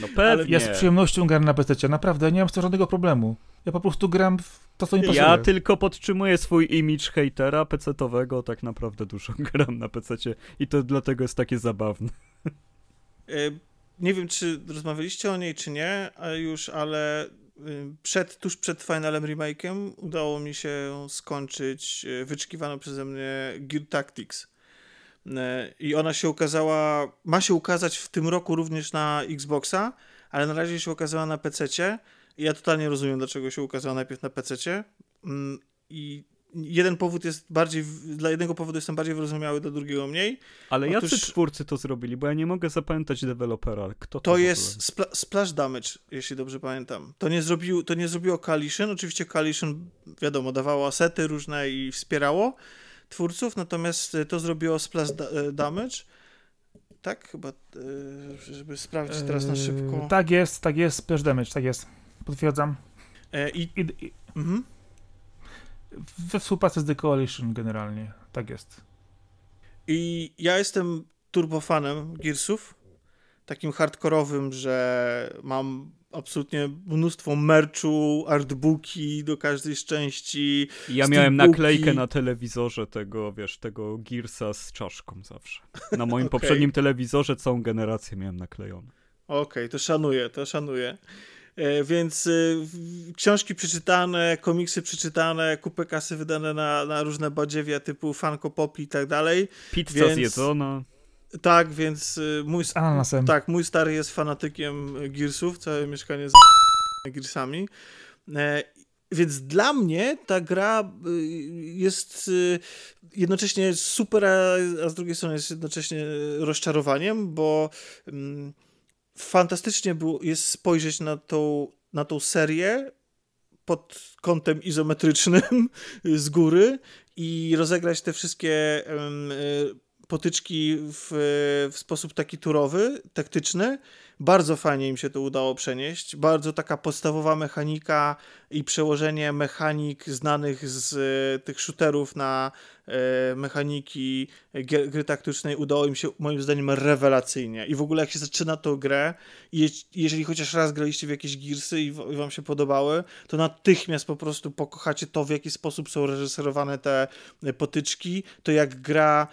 No pewnie. Ja z przyjemnością gram na PC, naprawdę, nie mam z tym żadnego problemu. Ja po prostu gram w to, co mi pasuje. Ja tylko podtrzymuję swój image hejtera pecetowego, tak naprawdę dużo [laughs] gram na PC i to dlatego jest takie zabawne. E, nie wiem, czy rozmawialiście o niej, czy nie, już, ale y, przed, tuż przed finalem remake'em udało mi się skończyć y, wyczekiwaną przeze mnie Gear Tactics. Y, I ona się ukazała, ma się ukazać w tym roku również na Xboxa, ale na razie się ukazała na PC. Ja totalnie rozumiem, dlaczego się ukazała najpierw na PC. Mm, I jeden powód jest bardziej, dla jednego powodu jestem bardziej wyrozumiały, dla drugiego mniej. Ale Otóż, jacy twórcy to zrobili? Bo ja nie mogę zapamiętać dewelopera. Kto to To jest spla Splash Damage, jeśli dobrze pamiętam. To nie, zrobił, to nie zrobiło Coalition. Oczywiście Coalition, wiadomo, dawało asety różne i wspierało twórców, natomiast to zrobiło Splash da e, Damage. Tak, chyba, e, żeby sprawdzić teraz na szybko. Eee, tak jest, tak jest, Splash Damage, tak jest. Potwierdzam. E, I, I, i mhm we współpracy z The Coalition generalnie, tak jest. I ja jestem turbofanem Gearsów, takim hardkorowym, że mam absolutnie mnóstwo merchu, artbooki do każdej z części. Ja miałem naklejkę na telewizorze tego, wiesz, tego Gearsa z czaszką zawsze. Na moim [laughs] okay. poprzednim telewizorze całą generację miałem naklejone. Okej, okay, to szanuję, to szanuję. E, więc y, książki przeczytane, komiksy przeczytane, kupę kasy wydane na, na różne badziewia typu Funko Pop i tak dalej. Pizza więc, zjedzona. Tak, więc y, mój, tak, mój stary jest fanatykiem Gearsów, całe mieszkanie z [laughs] Gearsami. E, więc dla mnie ta gra y, jest jednocześnie super, a z drugiej strony jest jednocześnie rozczarowaniem, bo mm, fantastycznie było, jest spojrzeć na tą, na tą serię pod kątem izometrycznym [laughs] z góry i rozegrać te wszystkie um, potyczki w, w sposób taki turowy, taktyczny bardzo fajnie im się to udało przenieść. Bardzo taka podstawowa mechanika i przełożenie mechanik znanych z e, tych shooterów na e, mechaniki gry taktycznej udało im się moim zdaniem rewelacyjnie. I w ogóle jak się zaczyna tą grę jeżeli chociaż raz graliście w jakieś Gearsy i wam się podobały, to natychmiast po prostu pokochacie to, w jaki sposób są reżyserowane te potyczki, to jak gra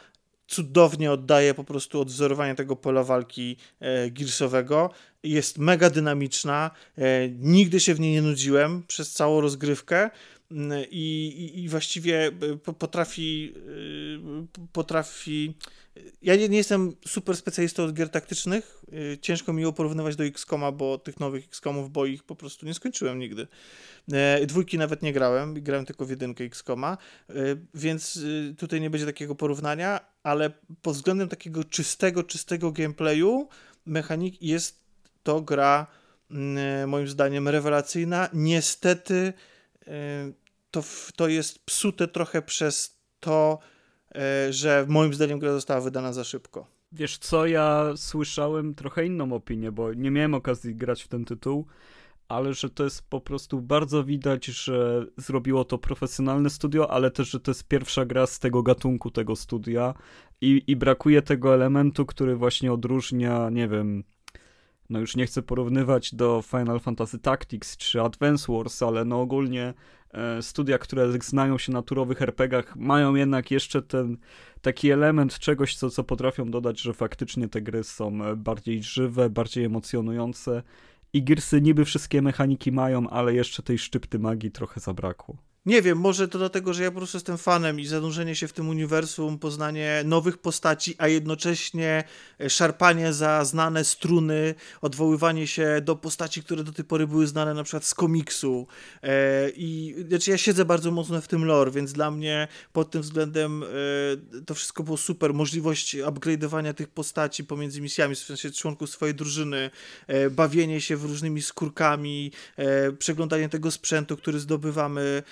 cudownie oddaje po prostu odwzorowanie tego pola walki e, Gearsowego. Jest mega dynamiczna, e, nigdy się w niej nie nudziłem przez całą rozgrywkę. Mm, I, i, i, właściwie e, potrafi potrafi... Ja nie, nie, jestem super specjalistą od gier taktycznych, y, ciężko mi ją porównywać do XCOMa, bo tych nowych XCOMów, bo ich po prostu nie skończyłem nigdy. E, dwójki nawet nie grałem, grałem tylko w jedynkę XCOMa, e, więc tutaj nie będzie takiego porównania, ale pod względem takiego czystego, czystego gameplayu mechanik jest to gra mm, moim zdaniem rewelacyjna. Niestety to, to jest psute trochę przez to, e, że moim zdaniem gra została wydana za szybko. Wiesz co, ja słyszałem trochę inną opinię, bo nie miałem okazji grać w ten tytuł, ale że to jest po prostu bardzo widać, że zrobiło to profesjonalne studio, ale też, że to jest pierwsza gra z tego gatunku tego studia i, i brakuje tego elementu, który właśnie odróżnia, nie wiem, no już nie chcę porównywać do Final Fantasy Tactics czy Advance Wars, ale no ogólnie e, studia, które znają się na turowych RPGach, mają jednak jeszcze ten taki element czegoś, co, co potrafią dodać, że faktycznie te gry są e, bardziej żywe, bardziej emocjonujące. I Gearsy niby wszystkie mechaniki mają, ale jeszcze tej szczypty magii trochę zabrakło. Nie wiem, może to dlatego, że ja po prostu jestem fanem i zanurzenie się w tym uniwersum, poznanie nowych postaci, a jednocześnie e, szarpanie za znane struny, odwoływanie się do postaci, które do tej pory były znane na przykład z komiksu. E, I znaczy ja siedzę bardzo mocno w tym lore, więc dla mnie pod tym względem e, to wszystko było super. Możliwość upgrade'owania tych postaci pomiędzy misjami, w sensie członków swojej drużyny, bawienie się w różnymi skórkami, przeglądanie tego sprzętu, który zdobywamy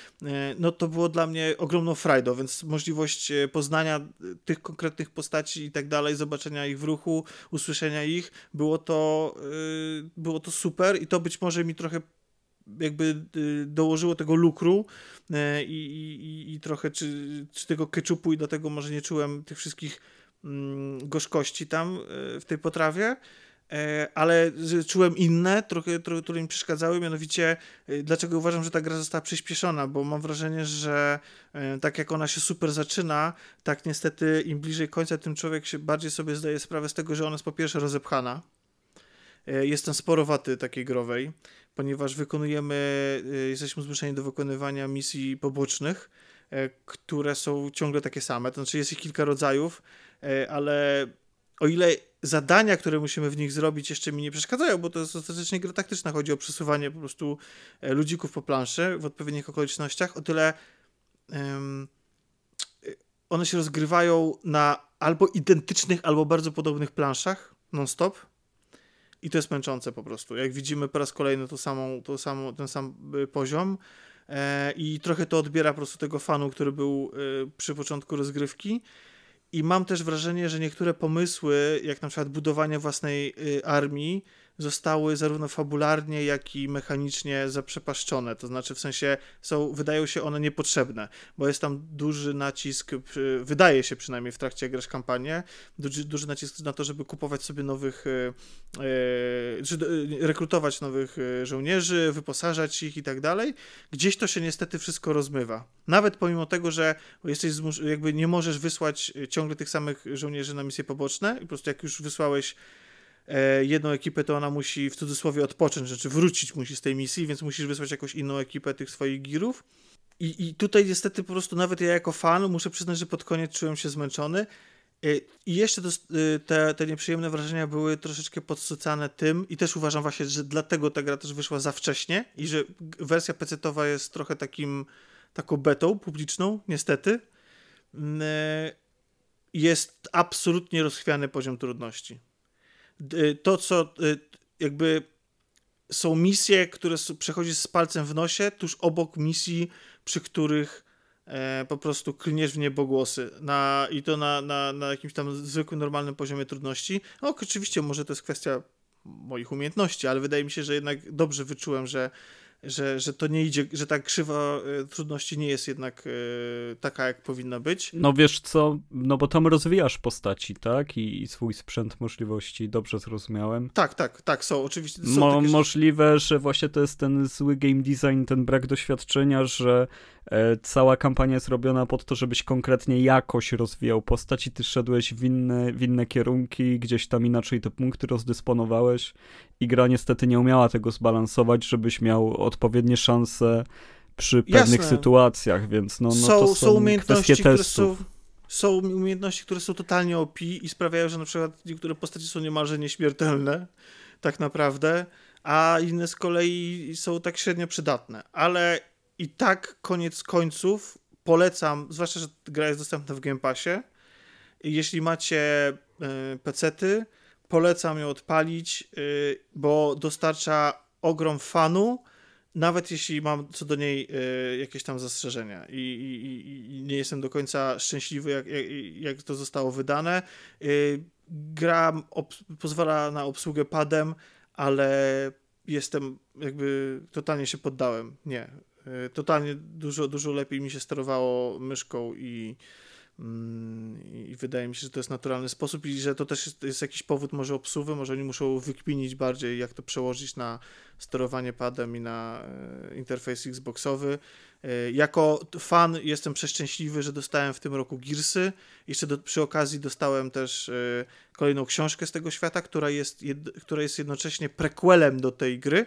no to było dla mnie ogromną frajdą, więc możliwość e, poznania tych konkretnych postaci i tak dalej, zobaczenia ich w ruchu, usłyszenia ich, było to, e, było to super i to być może mi trochę jakby dołożyło tego lukru i, i, i trochę czy, czy tego keczupu i dlatego może nie czułem tych wszystkich mm, gorzkości tam w tej potrawie. E, ale czułem inne, trochę, trochę, które mi przeszkadzały, mianowicie e, dlaczego uważam, że ta gra została przyspieszona, bo mam wrażenie, że e, tak jak ona się super zaczyna, tak niestety im bliżej końca, tym człowiek się bardziej sobie zdaje sprawę z tego, że ona jest po pierwsze rozepchana. Jestem sporowaty takiej growej, ponieważ wykonujemy, jesteśmy zmuszeni do wykonywania misji pobocznych, które są ciągle takie same, to znaczy jest ich kilka rodzajów, ale o ile zadania, które musimy w nich zrobić, jeszcze mi nie przeszkadzają, bo to jest ostatecznie gra taktyczna. Chodzi o przesuwanie po prostu e, ludzików po planszy w odpowiednich okolicznościach. O tyle um, one się rozgrywają na albo identycznych, albo bardzo podobnych planszach non-stop. I to jest męczące po prostu. Jak widzimy po raz kolejny to samą, to samą, ten sam e, poziom. E, I trochę to odbiera po prostu tego fanu, który był e, przy początku rozgrywki. I mam też wrażenie, że niektóre pomysły, jak na przykład budowanie własnej y, armii, zostały zarówno fabularnie, jak i mechanicznie zaprzepaszczone. To znaczy, w sensie są, wydają się one niepotrzebne, bo jest tam duży nacisk, wydaje się przynajmniej w trakcie grasz kampanię, duży, duży nacisk na to, żeby kupować sobie nowych, czy y, y, rekrutować nowych żołnierzy, wyposażać ich i tak dalej. Gdzieś to się niestety wszystko rozmywa. Nawet pomimo tego, że jesteś jakby nie możesz wysłać ciągle tych samych żołnierzy na misje poboczne i po prostu jak już wysłałeś E, jedną ekipę, to ona musi w cudzysłowie odpocząć, znaczy wrócić musi z tej misji, więc musisz wysłać jakąś inną ekipę tych swoich girów. I, I tutaj niestety po prostu nawet ja jako fan muszę przyznać, że pod koniec czułem się zmęczony. E, I jeszcze to, e, te, te nieprzyjemne wrażenia były troszeczkę podsycane tym i też uważam właśnie, że dlatego ta gra też wyszła za wcześnie i że wersja PC-towa jest trochę takim taką betą publiczną, niestety. Mm, jest absolutnie rozchwiany poziom trudności to, co y, jakby są misje, które przechodzisz z palcem w nosie, tuż obok misji, przy których e, po prostu klniesz w niebogłosy na, i to na, na, na jakimś tam zwykłym, normalnym poziomie trudności. No, oczywiście może to jest kwestia moich umiejętności, ale wydaje mi się, że jednak dobrze wyczułem, że że, że to nie idzie, że ta krzywa e, trudności nie jest jednak e, taka, jak powinna być. No wiesz co, no bo tam rozwijasz postaci, tak? I, i swój sprzęt możliwości, dobrze zrozumiałem. Tak, tak, tak, są oczywiście. Są Mo. Możliwe, że właśnie to jest ten zły game design, ten brak doświadczenia, że cała kampania jest robiona pod to, żebyś konkretnie jakoś rozwijał postać i ty szedłeś w inne, w inne kierunki, gdzieś tam inaczej te punkty rozdysponowałeś i gra niestety nie umiała tego zbalansować, żebyś miał odpowiednie szanse przy pewnych Jasne. sytuacjach, więc no, no są, to są, są umiejętności, kwestie testów. Które są są umiejętności, które są totalnie OP i sprawiają, że na przykład niektóre postacie są niemalże nieśmiertelne, tak naprawdę, a inne z kolei są tak średnio przydatne. Ale i tak koniec końców polecam, zwłaszcza, że gra jest dostępna w Game Passie. Jeśli macie y, pecety, polecam ją odpalić, y, bo dostarcza ogrom fanu, nawet jeśli mam co do niej y, jakieś tam zastrzeżenia I, i, i, nie jestem do końca szczęśliwy, jak, jak, jak to zostało wydane. Gra pozwala na obsługę padem, ale jestem jakby totalnie się poddałem. Nie. Y, totalnie dużo, dużo lepiej mi się sterowało myszką i Mm, I wydaje mi się, że to jest naturalny sposób i że to też jest, jest, jakiś powód może obsuwy, może oni muszą wykminić bardziej, jak to przełożyć na sterowanie padem i na e, interfejs Xboxowy. E, jako fan jestem przeszczęśliwy, że dostałem w tym roku Gearsy. Jeszcze do, przy okazji dostałem też e, kolejną książkę z tego świata, która jest, jed, która jest jednocześnie prequelem do tej gry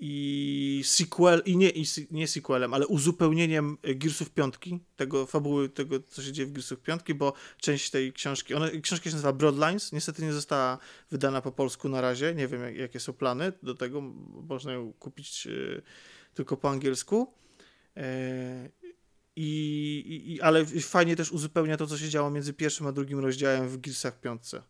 i sequel, i nie, i nie sequelem, ale uzupełnieniem Gearsów piątki, tego fabuły, tego co się dzieje w Gearsów piątki, bo część tej książki, ona, książka się nazywa Broadlines, niestety nie została wydana po polsku na razie, nie wiem jak, jakie są plany do tego, można ją kupić y, tylko po angielsku. E, i, i, ale fajnie też uzupełnia to, co się działo między pierwszym a drugim rozdziałem w Gearsach piątce.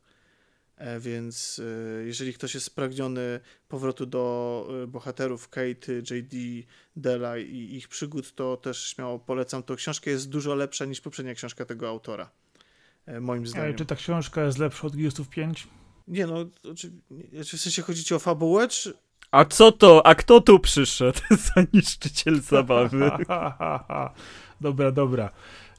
E, więc e, jeżeli ktoś jest spragniony powrotu do e, bohaterów Kate, JD, Della i ich przygód, to też śmiało polecam. To książka jest dużo lepsza niż poprzednia książka tego autora. Moim zdaniem. Ale czy ta książka jest lepsza od Gearsów 5? Nie no, czy, czy w sensie chodzi ci o fabułę, czy... A co to? A kto tu przyszedł? [laughs] Za niszczyciel zabawy. [laughs] dobra, dobra.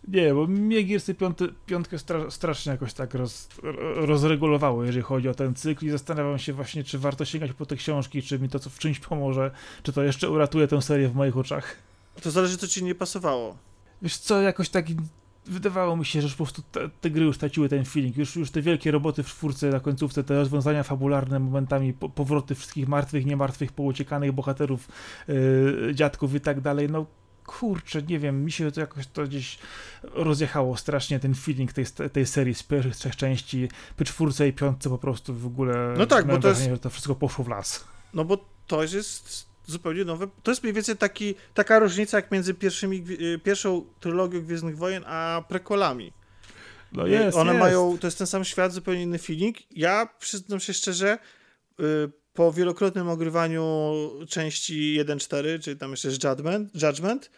Nie, bo mnie Gearsy piąty, piątkę stra, strasznie jakoś tak roz, rozregulowało, jeżeli chodzi o ten cykl i zastanawiam się właśnie, czy warto sięgać po te książki, czy mi to co w czymś pomoże, czy to jeszcze uratuje tę serię w moich oczach. To zależy, co ci nie pasowało. Wiesz co, jakoś tak wydawało mi się, że po prostu te, te, gry już straciły ten feeling. Już, już te wielkie roboty w czwórce na końcówce, te rozwiązania fabularne, momentami po, powroty wszystkich martwych, niemartwych, pouciekanych bohaterów, yy, dziadków i tak dalej, no kurczę, nie wiem, mi się to jakoś to gdzieś rozjechało strasznie ten feeling tej, tej serii z pierwszych trzech części, przy czwórce i piątce po prostu w ogóle no tak, bo to wrażenie, jest... że to wszystko poszło w las. No bo to jest zupełnie nowe, to jest mniej więcej taki, taka różnica jak między pierwszymi, y, pierwszą trylogią Gwiezdnych Wojen a prequelami. No jest, One jest. mają, to jest ten sam świat, zupełnie inny feeling. Ja przyznam się szczerze, y, po wielokrotnym ogrywaniu części 1.4, czyli tam jeszcze jest Judgment, Judgment,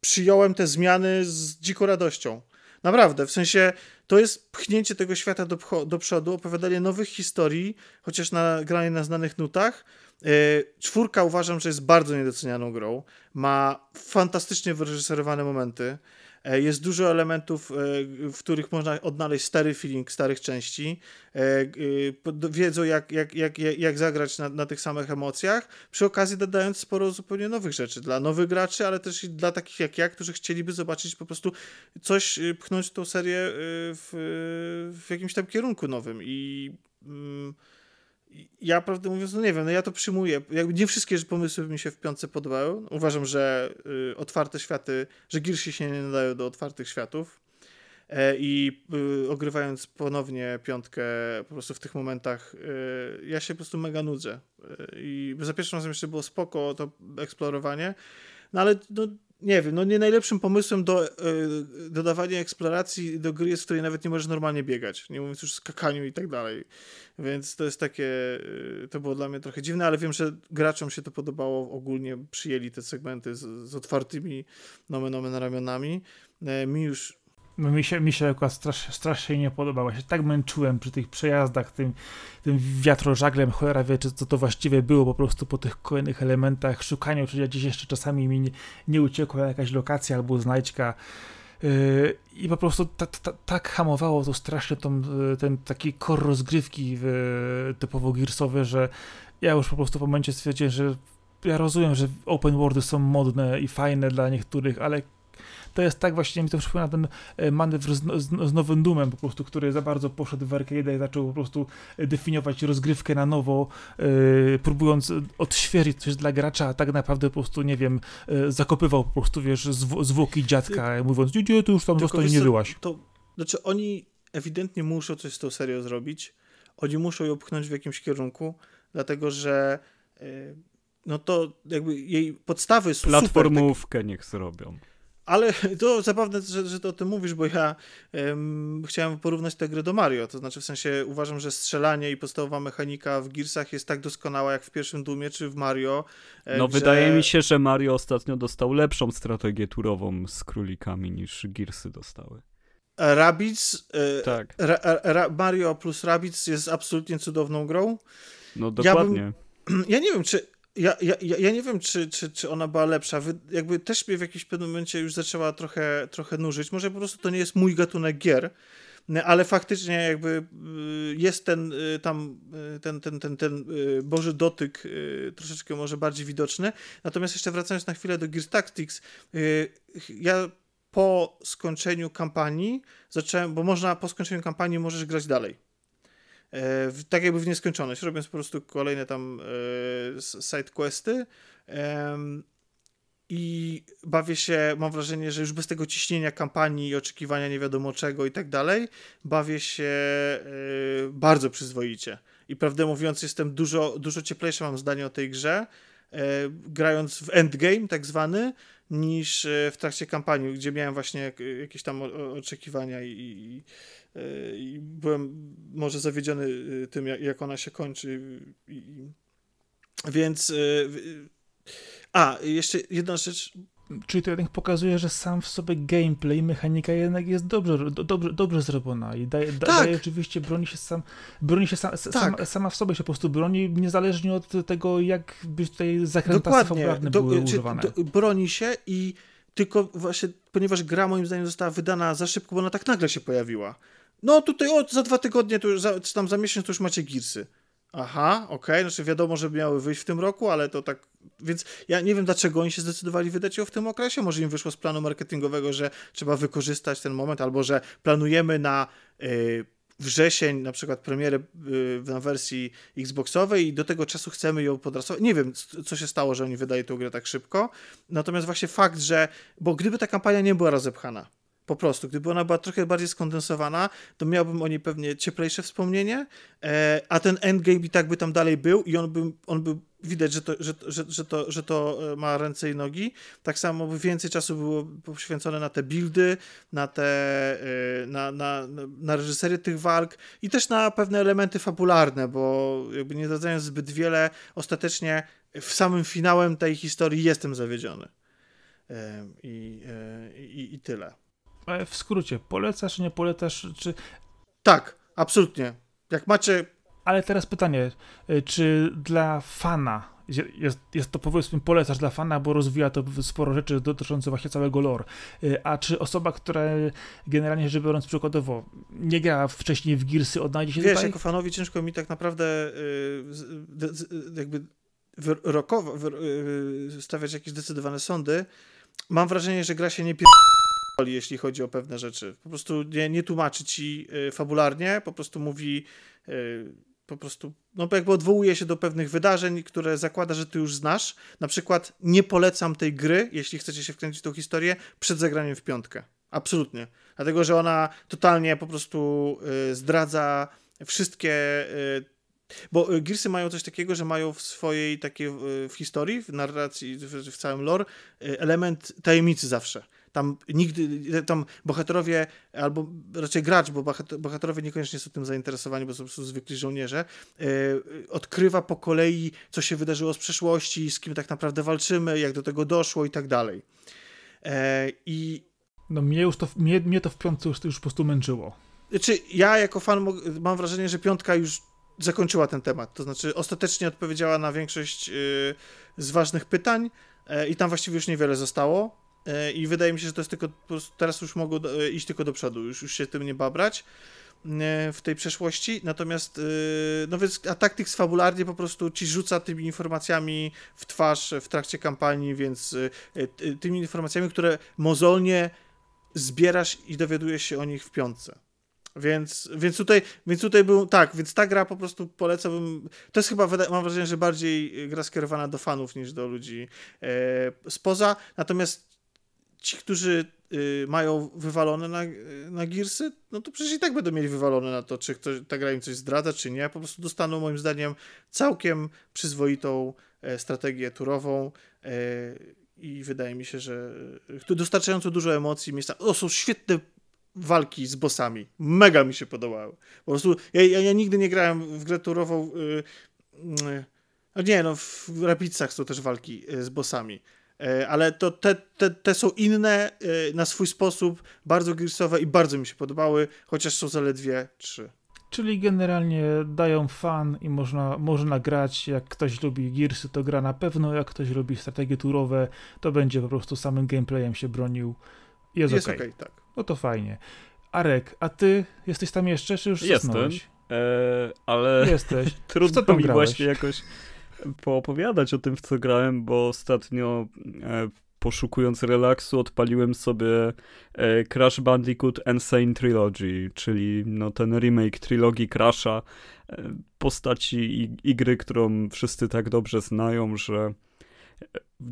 przyjąłem te zmiany z dziką radością. Naprawdę, w sensie to jest pchnięcie tego świata do, do przodu, opowiadanie nowych historii, chociaż na granie na znanych nutach. Yy, czwórka uważam, że jest bardzo niedocenianą grą. Ma fantastycznie wyreżyserowane momenty. E, jest dużo elementów, e, w których można odnaleźć stary feeling starych części. E, wiedzą, jak, jak, jak, jak zagrać na, na tych samych emocjach, przy okazji dodając sporo zupełnie nowych rzeczy dla nowych graczy, ale też i dla takich jak ja, którzy chcieliby zobaczyć po prostu coś, pchnąć tą serię w, w jakimś tam kierunku nowym. I. Mm, ja prawdę mówiąc, no nie wiem, no ja to przyjmuję. Jakby nie wszystkie pomysły mi się w piątce podobały. Uważam, że y, otwarte światy, że Gearsy się nie nadają do otwartych światów. E, I y, ogrywając ponownie piątkę po prostu w tych momentach, y, ja się po prostu mega nudzę. Y, I za pierwszym razem jeszcze było spoko to eksplorowanie, no ale no, nie wiem, no nie najlepszym pomysłem do yy, dodawania eksploracji do gry jest, w której nawet nie możesz normalnie biegać, nie mówiąc już skakaniu i tak dalej. Więc to jest takie, yy, to było dla mnie trochę dziwne, ale wiem, że graczom się to podobało, ogólnie przyjęli te segmenty z, z otwartymi nomen omen ramionami. Yy, mi już mi się, mi się akurat strasz, strasznie nie podobało. Ja się tak męczyłem przy tych przejazdach, tym, tym wiatrożaglem, cholera wie, czy co to właściwie było po prostu po tych kolejnych elementach, szukaniu, czy gdzieś jeszcze czasami mi nie, nie uciekła jakaś lokacja albo znajdźka. Yy, I po prostu tak hamowało to strasznie tą, yy, ten taki kor rozgrywki yy, typowo gearsowy, że ja już po prostu w momencie stwierdziłem, że ja rozumiem, że open worldy są modne i fajne dla niektórych, ale to jest tak właśnie, mi to przypomina ten e, manewr z, z, z nowym Doomem po prostu, który za bardzo poszedł w arcade i zaczął po prostu definiować rozgrywkę na nowo, yy, próbując odświeżyć coś dla gracza, a tak naprawdę po prostu, nie wiem, yy, zakopywał po prostu, wiesz, zw zwłoki dziadka, Ty, mówiąc, nie, ty już tam zostań nie wyłaś. To, znaczy oni ewidentnie muszą coś z tą serią zrobić, oni muszą ją pchnąć w jakimś kierunku, dlatego że yy, no to jakby jej podstawy są Platformówkę super, niech zrobią. Ale to zabawne, że, że to o tym mówisz, bo ja um, chciałem porównać tę grę do Mario. To znaczy, w sensie uważam, że strzelanie i podstawowa mechanika w Gearsach jest tak doskonała jak w pierwszym Doomie czy w Mario. E, no, wydaje mi się, że Mario ostatnio dostał lepszą strategię turową z królikami niż Gearsy dostały. Rabbids, e, tak. Ra, ra, Mario plus Rabbids jest absolutnie cudowną grą. No dokładnie. Ja, bym, [clears throat] ja nie wiem, czy ja, ja, ja nie wiem, czy, czy, czy ona była lepsza. Wy, jakby też mnie w jakimś pewnym momencie już zaczęła trochę, trochę nużyć. Może po prostu to nie jest mój gatunek gier, ale faktycznie jakby y, jest ten y, tam y, ten, ten, ten, ten Boży dotyk troszeczkę może bardziej widoczny. Natomiast jeszcze wracając na chwilę do Gears Tactics, ja po skończeniu kampanii zacząłem, bo można po skończeniu kampanii możesz grać dalej. E, tak jakby w nieskończoność, robiąc po prostu kolejne tam e, side questy. I bawię się, mam wrażenie, że już bez tego ciśnienia kampanii i oczekiwania nie wiadomo czego i tak dalej, bawię się e, bardzo przyzwoicie. I prawdę mówiąc, jestem dużo, dużo cieplejsze, mam zdanie o tej grze, grając w endgame, tak zwany, niż w trakcie kampanii, gdzie miałem właśnie jakieś tam oczekiwania i, i E, i byłem może zawiedziony e, tym, jak ona się kończy. Więc. E, a, jeszcze jedna rzecz. Czyli to jednak pokazuje, że sam w sobie gameplay, mechanika jednak jest dobrze, dobrze, dobrze zrobiona i daje, tak. daje oczywiście, broni się sam, broni się sam, tak. sama, sama, w sobie się po prostu broni, niezależnie od tego, jak być tutaj zakręta fabularne do, były używane. Do, broni się i tylko właśnie, ponieważ gra moim zdaniem została wydana za szybko, bo ona tak nagle się pojawiła. No tutaj o, za dwa tygodnie, to już za, czy tam za miesiąc to już macie Gearsy. Aha, okej, okay. znaczy wiadomo, że miały wyjść w tym roku, ale to tak, więc ja nie wiem dlaczego oni się zdecydowali wydać ją w tym okresie, może im wyszło z planu marketingowego, że trzeba wykorzystać ten moment, albo że planujemy na yy, wrzesień na przykład premierę yy, na wersji Xboxowej i do tego czasu chcemy ją podrasować. Nie wiem, co się stało, że oni wydają tę grę tak szybko, natomiast właśnie fakt, że, bo gdyby ta kampania nie była rozepchana, po prostu, gdyby ona była trochę bardziej skondensowana, to miałbym o niej pewnie cieplejsze wspomnienie, e, a ten endgame i tak by tam dalej był i on by, on by widać, że to, że, że, że, to, że to e, ma ręce i nogi. Tak samo by więcej czasu było poświęcone na te buildy, na te, e, na, na, na reżyserię tych walk i też na pewne elementy fabularne, bo jakby nie dodając zbyt wiele, ostatecznie w samym finałem tej historii jestem zawiedziony. E, I, i, i tyle w skrócie, polecasz, nie polecasz, czy... Tak, absolutnie. Jak macie... Ale teraz pytanie, y, czy dla fana jest, jest to powiedzmy polecasz dla fana, bo rozwija to sporo rzeczy dotyczących właśnie całego lore. Y, a czy osoba, która generalnie rzecz biorąc przykładowo nie grała wcześniej w Gearsy, odnajdzie się Wiesz, tutaj? jako fanowi ciężko mi tak naprawdę yy, jakby wyrokowo, wy, stawiać jakieś zdecydowane sądy. Mam wrażenie, że gra się nie pier jeśli chodzi o pewne rzeczy. Po prostu nie, nie tłumaczy ci y, fabularnie, po prostu mówi y, po prostu, no jakby odwołuje się do pewnych wydarzeń, które zakłada, że ty już znasz. Na przykład nie polecam tej gry, jeśli chcecie się wkręcić w tą historię, przed zagraniem w piątkę. Absolutnie. Dlatego, że ona totalnie po prostu y, zdradza wszystkie bo Gearsy mają coś takiego, że mają w swojej takiej w historii, w narracji, w, w całym lore element tajemnicy zawsze. Tam nigdy, tam bohaterowie, albo raczej gracz, bo bohaterowie niekoniecznie są tym zainteresowani, bo są po prostu zwykli żołnierze, yy, odkrywa po kolei, co się wydarzyło z przeszłości, z kim tak naprawdę walczymy, jak do tego doszło i tak dalej. Yy, I no mnie już to, mnie, mnie to w piątce już, już po prostu męczyło. Znaczy, ja jako fan mam wrażenie, że piątka już zakończyła ten temat. To znaczy, ostatecznie odpowiedziała na większość yy, z ważnych pytań i tam właściwie już niewiele zostało. E, I wydaje mi się, że to jest tylko, teraz już mogą e, iść tylko do przodu, już, już się tym nie babrać e, w tej przeszłości, natomiast no więc a Tactics fabularnie po prostu ci rzuca tymi informacjami w twarz w trakcie kampanii, więc tymi informacjami, które mozolnie zbierasz i dowiadujesz się o nich w piątce. Więc, więc, tutaj, więc tutaj był, tak, więc ta gra po prostu polecałbym, to jest chyba, mam wrażenie, że bardziej gra skierowana do fanów niż do ludzi e, spoza, natomiast ci, którzy y, mają wywalone na, na no to przecież i tak będą mieli wywalone na to, czy ktoś, ta gra im coś zdradza, czy nie, po prostu dostaną moim zdaniem całkiem przyzwoitą e, strategię turową e, i wydaje mi się, że e, dostarczająco dużo emocji, miejsca, o są świetne walki z bossami. Mega mi się podobały. Po prostu ja, ja, ja nigdy nie grałem w grę turową. Yy, yy, nie, no w Rapicach są też walki z bossami. Y, ale to te, te, te są inne y, na swój sposób, bardzo grilsowe i bardzo mi się podobały, chociaż są zaledwie trzy. Czyli generalnie dają fan i można, można grać. Jak ktoś lubi Gearsy, to gra na pewno. Jak ktoś lubi strategie turowe, to będzie po prostu samym gameplayem się bronił. Jest, jest okej. Okay. tak. No to fajnie. Arek, a ty jesteś tam jeszcze, czy już Jestem, e, ale jesteś. [laughs] trudno mi grałeś? właśnie jakoś poopowiadać o tym, w co grałem, bo ostatnio e, poszukując relaksu odpaliłem sobie e, Crash Bandicoot Insane Trilogy, czyli no, ten remake trilogii Crasha, e, postaci i, gry, którą wszyscy tak dobrze znają, że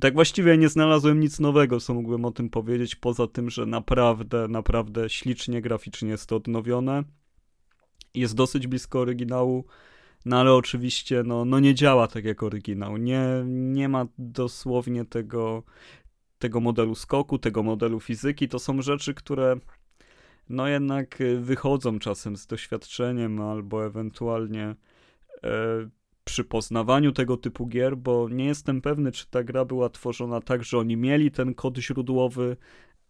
tak właściwie nie znalazłem nic nowego, co mógłbym o tym powiedzieć, poza tym, że naprawdę, naprawdę ślicznie graficznie jest to odnowione. Jest dosyć blisko oryginału, no ale oczywiście no, no nie działa tak jak oryginał. Nie, nie ma dosłownie tego, tego modelu skoku, tego modelu fizyki. To są rzeczy, które no jednak wychodzą czasem z doświadczeniem albo ewentualnie e, przy poznawaniu tego typu gier, bo nie jestem pewny, czy ta gra była tworzona tak, że oni mieli ten kod źródłowy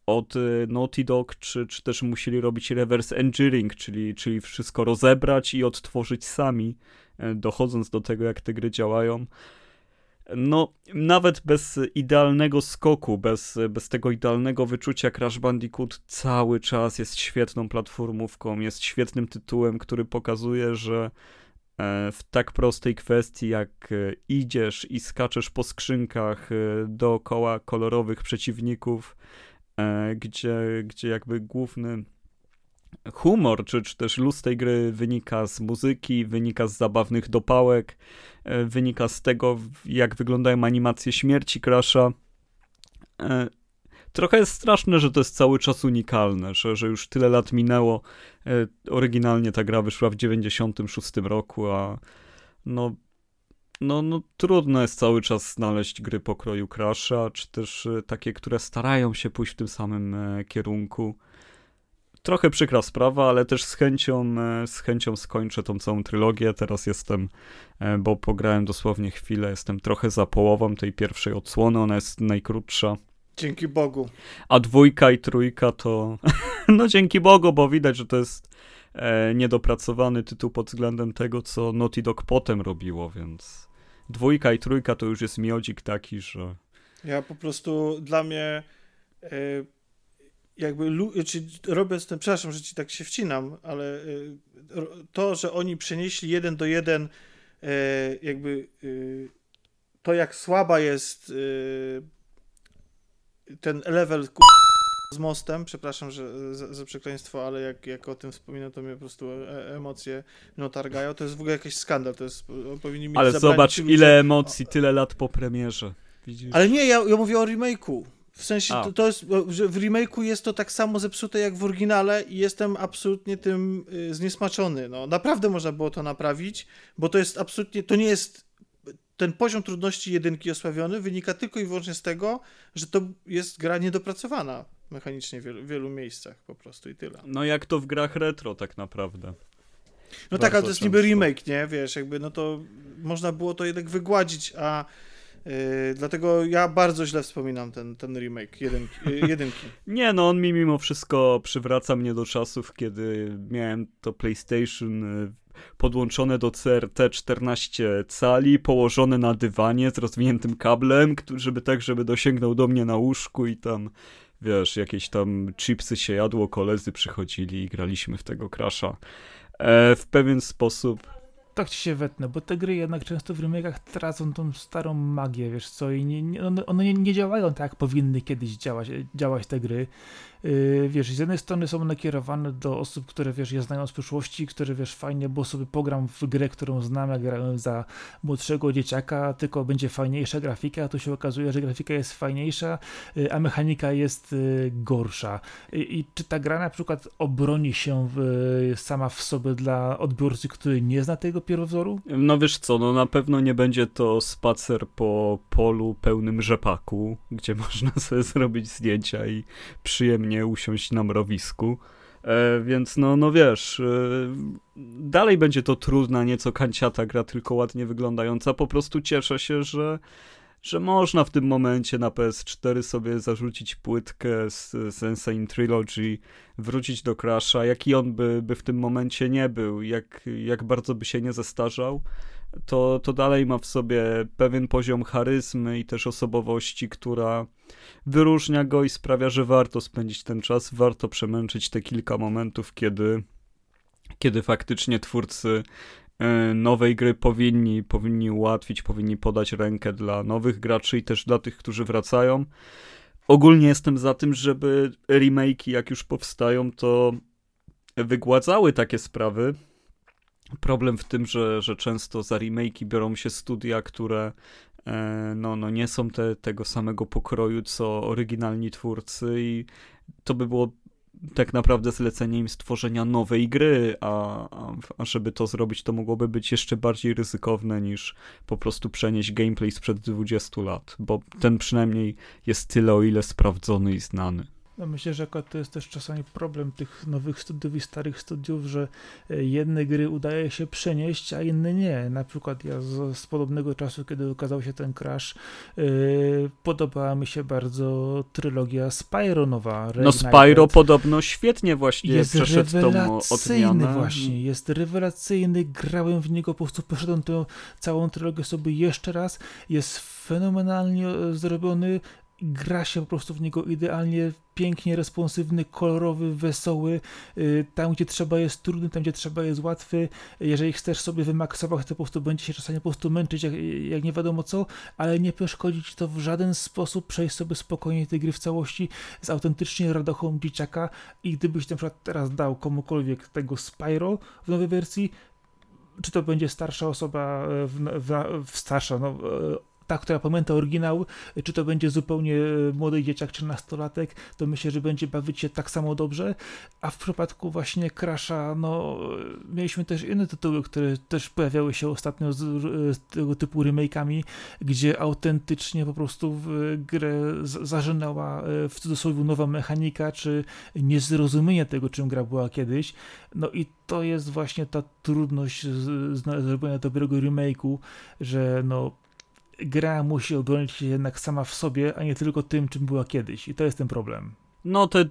od y, Naughty Dog, czy, czy też musieli robić reverse engineering, czyli, czyli wszystko rozebrać i odtworzyć sami, e, dochodząc do tego, jak te gry działają. No, nawet bez idealnego skoku, bez, bez tego idealnego wyczucia, Crash Bandicoot cały czas jest świetną platformówką, jest świetnym tytułem, który pokazuje, że E, w tak prostej kwestii, jak e, idziesz i skaczesz po skrzynkach e, dookoła kolorowych przeciwników, gdzie, gdzie jakby główny humor, czy, czy też luz tej gry wynika z muzyki, wynika z zabawnych dopałek, wynika z tego, jak wyglądają animacje śmierci Crasha trochę jest straszne, że to jest cały czas unikalne, że, że już tyle lat minęło. E, oryginalnie ta gra wyszła w 96 roku, a no, no, no trudno jest cały czas znaleźć gry pokroju Crasha, czy też e, takie, które starają się pójść w tym samym e, kierunku. Trochę przykra sprawa, ale też z chęcią, z chęcią skończę tą całą trylogię. Teraz jestem, bo pograłem dosłownie chwilę, jestem trochę za połową tej pierwszej odsłony, ona jest najkrótsza. Dzięki Bogu. A dwójka i trójka to. [laughs] no dzięki Bogu, bo widać, że to jest e, niedopracowany tytuł pod względem tego, co Naughty Dog potem robiło, więc dwójka i trójka to już jest miodzik taki, że. Ja po prostu dla mnie. E, jakby czy robię ten, przepraszam, że ci tak się wcinam, ale e, to, że oni przenieśli jeden do jeden, e, jakby e, to, jak słaba jest ten level z mostem, przepraszam że, za, za przekleństwo, ale jak, jak o tym wspominam, to mnie po prostu e, emocje no targają. To jest w ogóle jakiś skandal, to jest, powinni mieć Ale zobacz, ile emocji, tyle lat po premierze. Widzisz? Ale nie, ja, ja mówię o remake'u. W sensie to, to, jest, że w remake'u jest to tak samo zepsute jak w oryginale i jestem absolutnie tym y, zniesmaczony. No, naprawdę można było to naprawić, bo to jest absolutnie, to nie jest ten poziom trudności jedynki osławiony wynika tylko i wyłącznie z tego, że to jest gra niedopracowana mechanicznie w wielu, wielu miejscach po prostu i tyle. No jak to w grach retro tak naprawdę. No Bardzo tak, ale to jest niby remake, nie? Wiesz, jakby no to można było to jednak wygładzić, a Yy, dlatego ja bardzo źle wspominam ten, ten remake jedynki. Yy, [laughs] jedynki. Nie, no on mi mimo wszystko przywraca mnie do czasów, kiedy miałem to PlayStation yy, podłączone do CRT 14 cali, położone na dywanie z rozwiniętym kablem, żeby tak, żeby dosięgnął do mnie na łóżku i tam, wiesz, jakieś tam chipsy się jadło, koledzy przychodzili i graliśmy w tego Crasha. E, w pewien sposób tak ci się wetnę, bo te gry jednak często w remake'ach tracą tą starą magię, wiesz co, i nie, nie, one, nie, nie, działają tak, jak powinny kiedyś działać, działać te gry. Yy, wiesz, z jednej strony są nakierowane do osób, które, wiesz, je znają z przyszłości, które, wiesz, fajnie, bo sobie pogram w grę, którą znam, jak grałem za młodszego dzieciaka, tylko będzie fajniejsza grafika, a tu się okazuje, że grafika jest fajniejsza, yy, a mechanika jest yy, gorsza. I czy ta gra na przykład obroni się w, sama w sobie dla odbiorcy, który nie zna tego pierwowzoru? No wiesz co, no na pewno nie będzie to spacer po polu pełnym rzepaku, gdzie [laughs] można sobie zrobić zdjęcia i przyjemnie usiąść na mrowisku. E, więc no, no wiesz, e, dalej będzie to trudna, nieco kanciata gra, tylko ładnie wyglądająca. Po prostu cieszę się, że że można w tym momencie na PS4 sobie zarzucić płytkę z, Insane Trilogy, wrócić do Crasha, jaki on by, by w tym momencie nie był, jak, jak bardzo by się nie zestarzał, to, to dalej ma w sobie pewien poziom charyzmy i też osobowości, która wyróżnia go i sprawia, że warto spędzić ten czas, warto przemęczyć te kilka momentów, kiedy, kiedy faktycznie twórcy E, nowej gry powinni, powinni ułatwić, powinni podać rękę dla nowych graczy i też dla tych, którzy wracają. Ogólnie jestem za tym, żeby remake'i, jak już powstają, to wygładzały takie sprawy. Problem w tym, że, że często za remake'i biorą się studia, które e, no, no nie są te, tego samego pokroju, co oryginalni twórcy i to by było tak naprawdę zlecenie im stworzenia nowej gry, a, a, żeby to zrobić, to mogłoby być jeszcze bardziej ryzykowne niż po prostu przenieść gameplay sprzed 20 lat, bo ten przynajmniej jest tyle, o ile sprawdzony i znany. No myślę, że to jest też czasami problem tych nowych studiów i starych studiów, że e, jedne gry udaje się przenieść, a inne nie. Na przykład ja z, z podobnego czasu, kiedy ukazał się ten Crash, yy, podobała mi się bardzo trylogia Spyro nowa. No Spyro podobno świetnie właśnie jest przeszedł tą odmianę. właśnie, jest rewelacyjny, grałem w niego, po prostu poszedłem tę całą trylogię sobie jeszcze raz, jest fenomenalnie e, zrobiony, gra się po prostu w niego idealnie, pięknie responsywny, kolorowy, wesoły. Y, tam, gdzie trzeba jest trudny, tam, gdzie trzeba jest łatwy. Jeżeli chcesz sobie wymaksować, to po prostu będzie się czasami po prostu męczyć, jak, jak nie wiadomo co, ale nie przeszkodzi ci to w żaden sposób przejść sobie spokojnie tej gry w całości z autentycznie radochą dzieciaka i gdybyś na przykład teraz dał komukolwiek tego Spyro w nowej wersji, czy to będzie starsza osoba, w, w, w starsza, no, ta, która pamięta oryginał, czy to będzie zupełnie młody dzieciak czy nastolatek, to myślę, że będzie bawić się tak samo dobrze, a w przypadku właśnie Crasha, no mieliśmy też inne tytuły, które też pojawiały się ostatnio z, z tego typu remake'ami, gdzie autentycznie po prostu w grę zażynała e, w cudzysłowie nowa mechanika, czy niezrozumienie tego, czym gra była kiedyś, no i to jest właśnie ta trudność zrobienia dobrego remake'u, że no gra musi obronić się jednak sama w sobie, a nie tylko tym, czym była kiedyś. I to jest ten problem. No, te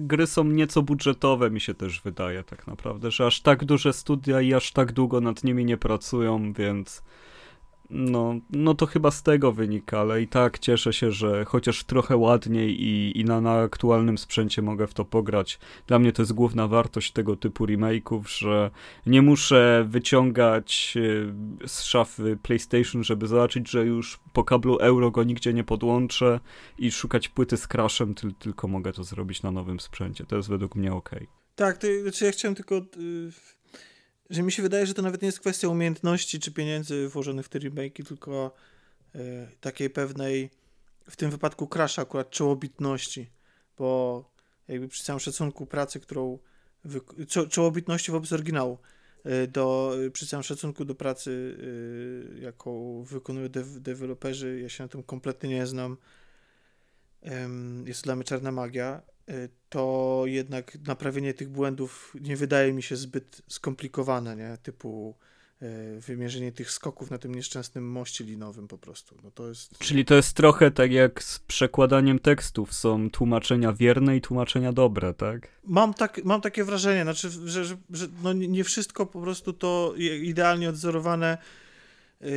gry są nieco budżetowe, mi się też wydaje, tak naprawdę, że aż tak duże studia i aż tak długo nad nimi nie pracują, więc no, no to chyba z tego wynika, ale i tak cieszę się, że chociaż trochę ładniej i, i na, na aktualnym sprzęcie mogę w to pograć. Dla mnie to jest główna wartość tego typu remake'ów, że nie muszę wyciągać e, z szafy PlayStation, żeby zobaczyć, że już po kablu euro go nigdzie nie podłączę i szukać płyty z crashem, ty, tylko mogę to zrobić na nowym sprzęcie. To jest według mnie ok. Tak, to, znaczy ja chciałem tylko... Że mi się wydaje, że to nawet nie jest kwestia umiejętności czy pieniędzy włożonych w te remake'i, tylko y, takiej pewnej, w tym wypadku Crasha akurat czołobitności, bo jakby przy całym szacunku pracy, którą wy- czołobitności wobec oryginału, y, do, y, przy całym szacunku do pracy, y, jaką wykonują dew- deweloperzy, ja się na tym kompletnie nie znam, jest to dla mnie czarna magia, to jednak naprawienie tych błędów nie wydaje mi się zbyt skomplikowane, nie? Typu y, wymierzenie tych skoków na tym nieszczęsnym moście linowym po prostu. No to jest... Czyli to jest trochę tak jak z przekładaniem tekstów. Są tłumaczenia wierne i tłumaczenia dobre, tak? Mam, tak, mam takie wrażenie, znaczy, że, że, że no nie wszystko po prostu to idealnie odzorowane yy,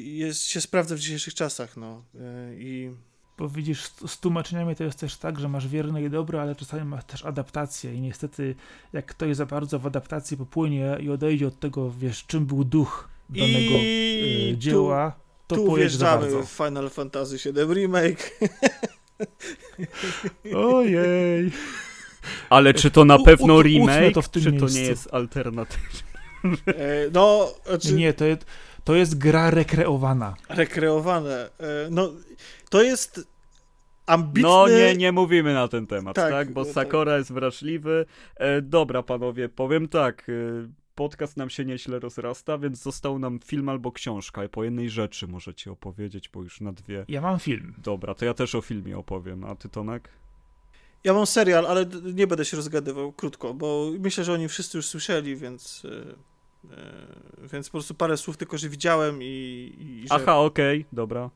jest, się sprawdza w dzisiejszych czasach. No. Yy, I bo widzisz, z tłumaczeniami to jest też tak, że masz wierne i dobre, ale czasami masz też adaptację i niestety jak ktoś za bardzo w adaptacji popłynie i odejdzie od tego, wiesz, czym był duch danego I y, dzieła, to tu wjeżdżamy w Final Fantasy VII Remake. Ojej. Ale czy to na pewno u- remake, to w tym czy to miejscu. nie jest alternatyw? E, no, znaczy, Nie, to jest, to jest gra rekreowana. rekreowane. E, no, to jest ambitny... No nie, nie mówimy na ten temat, tak? Tak, Bo no Sakora jest wrażliwy. E, dobra, panowie, powiem tak. E, podcast nam się nieźle rozrasta, więc został nam film albo książka. Po jednej rzeczy możecie opowiedzieć, bo już na dwie. Ja mam film. Dobra, to ja też o filmie opowiem. A ty, Tomek? Ja mam serial, ale nie będę się rozgadywał krótko, bo myślę, że oni wszyscy już słyszeli, więc... e, Więc po prostu parę słów tylko, że widziałem i, i że... Aha, okej, dobra.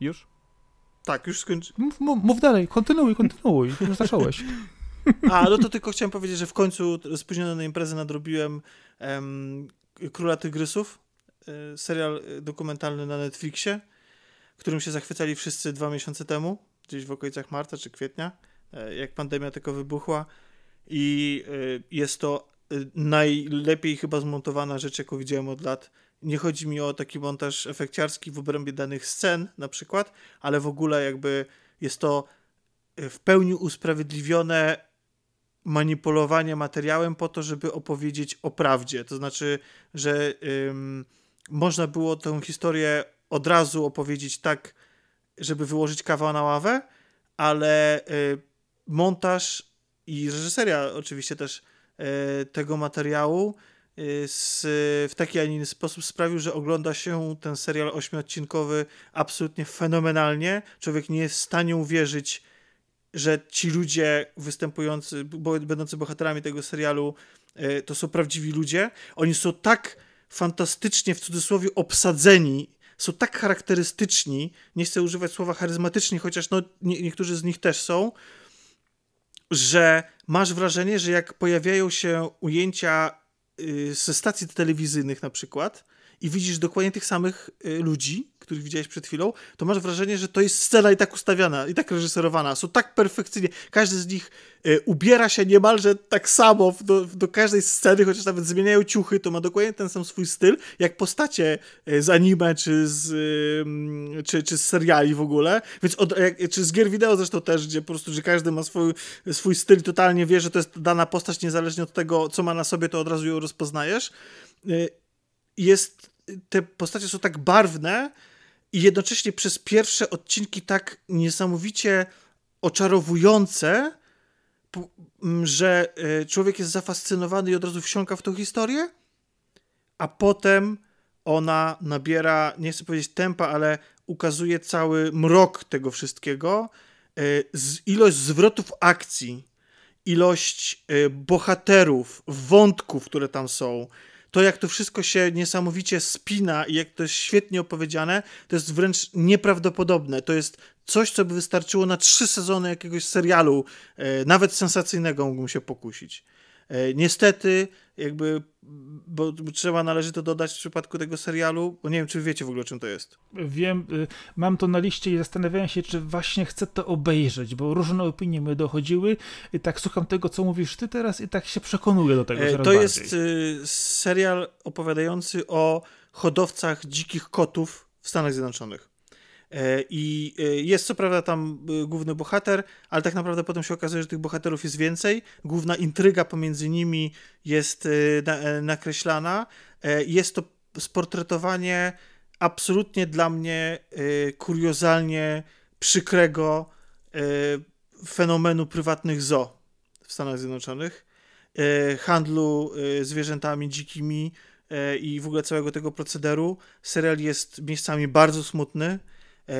Już? Tak, już skończy... Mów, mów, mów dalej, kontynuuj, kontynuuj. Już zacząłeś. [laughs] A, no to tylko chciałem powiedzieć, że w końcu spóźniony na imprezę nadrobiłem em, Króla Tygrysów, e, serial e, dokumentalny na Netflixie, którym się zachwycali wszyscy dwa miesiące temu, gdzieś w okolicach marca czy kwietnia, e, jak pandemia tylko wybuchła. I jest to najlepiej chyba zmontowana rzecz, jaką widziałem od lat. Nie chodzi mi o taki montaż efekciarski w obrębie danych scen na przykład, ale w ogóle jakby jest to e, w pełni usprawiedliwione manipulowanie materiałem po to, żeby opowiedzieć o prawdzie. To znaczy, że ym, można było tę historię od razu opowiedzieć tak, żeby wyłożyć kawał na ławę, ale y, montaż i reżyseria oczywiście też y, tego materiału z, w taki, a nie inny sposób sprawił, że ogląda się ten serial ośmiodcinkowy absolutnie fenomenalnie. Człowiek nie jest w stanie uwierzyć, że ci ludzie występujący, będący bohaterami tego serialu, e, to są prawdziwi ludzie. Oni są tak fantastycznie, w cudzysłowie, obsadzeni, są tak charakterystyczni, nie chcę używać słowa charyzmatyczni, chociaż no, nie, niektórzy z nich też są, że masz wrażenie, że jak pojawiają się ujęcia y, ze stacji telewizyjnych na przykład i widzisz dokładnie tych samych y, ludzi, których widziałeś przed chwilą, to masz wrażenie, że to jest scena i tak ustawiana, i tak reżyserowana. Są tak perfekcyjnie. Każdy z nich y, ubiera się niemalże tak samo w- do, do każdej sceny, chociaż nawet zmieniają ciuchy, to ma dokładnie ten sam swój styl, jak postacie y, z anime, czy z, y, czy, czy z seriali w ogóle. Więc od, jak, czy z gier wideo zresztą też, gdzie po prostu, że każdy ma swój, swój styl, totalnie wie, że to jest dana postać, niezależnie od tego, co ma na sobie, to od razu ją rozpoznajesz. Y, jest, te postacie są tak barwne i jednocześnie przez pierwsze odcinki tak niesamowicie oczarowujące, że y, człowiek jest zafascynowany i od razu wsiąka w tą historię, a potem ona nabiera, nie chcę powiedzieć tempa, ale ukazuje cały mrok tego wszystkiego, z, ilość zwrotów akcji, ilość y, bohaterów, wątków, które tam są, to jak to wszystko się niesamowicie spina i jak to jest świetnie opowiedziane, to jest wręcz nieprawdopodobne. To jest coś, co by wystarczyło na trzy sezony jakiegoś serialu, e, nawet sensacyjnego mógłbym się pokusić. E, niestety, jakby, bo trzeba należy to dodać w przypadku tego serialu, bo nie wiem, czy wiecie w ogóle, czym to jest. Wiem, y, mam to na liście i zastanawiałem się, czy właśnie chcę to obejrzeć, bo różne opinie mi dochodziły i tak słucham tego, co mówisz ty teraz i tak się przekonuję do tego E, To bardziej. jest y, serial opowiadający o hodowcach dzikich kotów w Stanach Zjednoczonych. E, I e, jest co prawda tam y, główny bohater, ale tak naprawdę potem się okazuje, że tych bohaterów jest więcej. Główna intryga pomiędzy nimi jest na, e, nakreślana. E, Jest to sportretowanie absolutnie dla mnie kuriozalnie przykrego fenomenu prywatnych zoo w Stanach Zjednoczonych e, handlu e, zwierzętami dzikimi e, i w ogóle całego tego procederu. Serial jest miejscami bardzo smutny. E,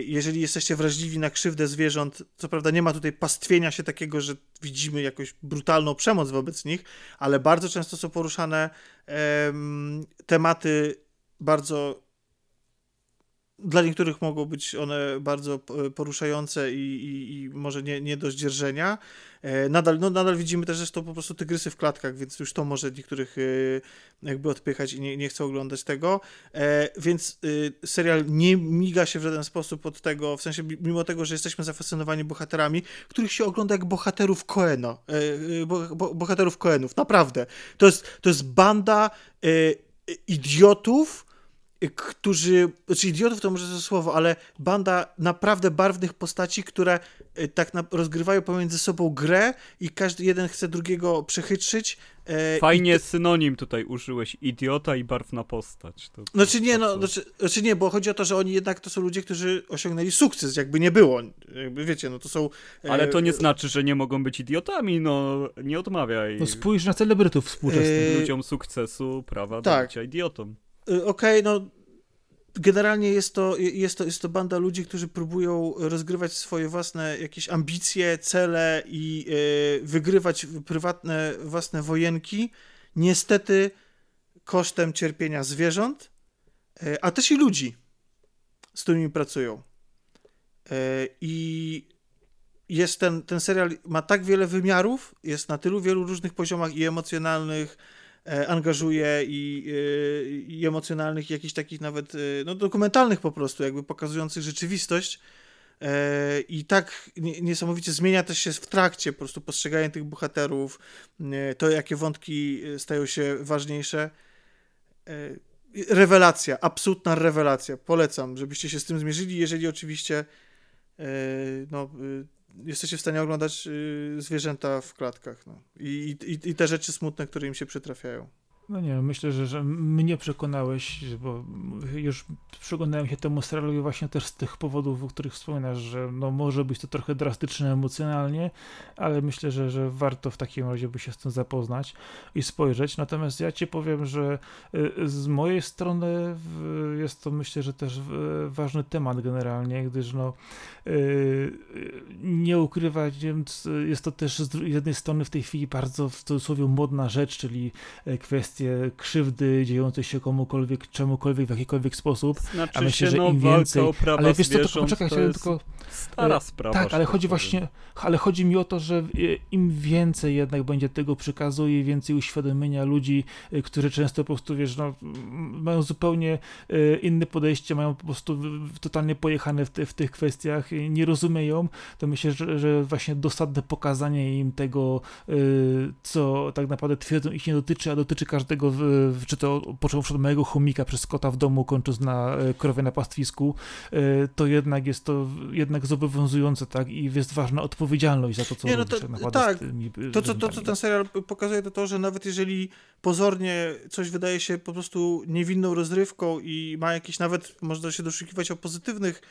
Jeżeli jesteście wrażliwi na krzywdę zwierząt, co prawda nie ma tutaj pastwienia się takiego, że widzimy jakąś brutalną przemoc wobec nich, ale bardzo często są poruszane em, tematy bardzo dla niektórych mogą być one bardzo p- poruszające i, i, i może nie, nie do zdzierżenia. E, Nadal, no, nadal widzimy też zresztą po prostu tygrysy w klatkach, więc już to może niektórych e, jakby odpychać i nie, nie chcą oglądać tego. E, Więc e, serial nie miga się w żaden sposób od tego, w sensie mimo tego, że jesteśmy zafascynowani bohaterami, których się ogląda jak bohaterów e, e, bo- Bohaterów Coenów, naprawdę. To jest, to jest banda e, idiotów, którzy, znaczy idiotów to może to słowo, ale banda naprawdę barwnych postaci, które y, tak na, rozgrywają pomiędzy sobą grę i każdy jeden chce drugiego przechytrzyć. E, Fajnie to... synonim tutaj użyłeś, idiota i barwna postać. To, to, znaczy nie, no, znaczy, znaczy, nie, bo chodzi o to, że oni jednak to są ludzie, którzy osiągnęli sukces, jakby nie było, jakby wiecie, no to są... E, ale to nie znaczy, że nie mogą być idiotami, no nie odmawiaj. No spójrz na celebrytów współczesnych. E... Ludziom sukcesu prawa tak. do bycia idiotą. Y, okej, okay, no generalnie jest to, jest, to, jest to banda ludzi, którzy próbują rozgrywać swoje własne jakieś ambicje, cele i y, wygrywać prywatne własne wojenki, niestety kosztem cierpienia zwierząt, y, a też i ludzi, z którymi pracują. I jest ten, ten serial ma tak wiele wymiarów, jest na tylu wielu różnych poziomach i emocjonalnych, angażuje i, e, i emocjonalnych, i jakichś takich nawet e, no, dokumentalnych po prostu, jakby pokazujących rzeczywistość. I tak niesamowicie zmienia też się w trakcie po prostu postrzeganie tych bohaterów, to jakie wątki stają się ważniejsze. Rewelacja, absolutna rewelacja. Polecam, żebyście się z tym zmierzyli, jeżeli oczywiście no, jesteście w stanie oglądać y, zwierzęta w klatkach. No. I, i, I te rzeczy smutne, które im się przytrafiają. No nie, myślę, że, że mnie przekonałeś, bo już przyglądałem się temu serialowi właśnie też z tych powodów, o których wspominasz, że no może być to trochę drastyczne emocjonalnie, ale myślę, że, że warto w takim razie by się z tym zapoznać i spojrzeć. Natomiast ja ci powiem, że y, z mojej strony jest to myślę, że też ważny temat generalnie, gdyż no y, nie ukrywać, jest to też z jednej strony w tej chwili bardzo w cudzysłowie modna rzecz, czyli e, kwestia kwestie krzywdy dziejącej się komukolwiek, czemukolwiek, w jakikolwiek sposób. Znaczy a myślę, że no, im więcej. ale wiesz co, to poczekaj, to tylko. Stara e, sprawa. Tak, ale chodzi właśnie, ale chodzi mi o to, że im więcej jednak będzie tego przekazu i więcej uświadomienia ludzi, e, którzy często po prostu, wiesz, no, mają zupełnie e, inne podejście, mają po prostu totalnie pojechane w, te, w tych kwestiach, nie rozumieją, to myślę, że, że właśnie dosadne pokazanie im tego, co tak naprawdę twierdzą ich nie dotyczy, a dotyczy każdego tego, czy to począwszy od mojego chomika przez kota w domu, kończąc na e, krowie na pastwisku, e, to jednak jest to jednak zobowiązujące, tak, i jest ważna odpowiedzialność za to, co nie, no to, robisz, tak, to, co, to, co ten serial pokazuje, to to, że nawet jeżeli pozornie coś wydaje się po prostu niewinną rozrywką i ma jakieś nawet, można się doszukiwać o pozytywnych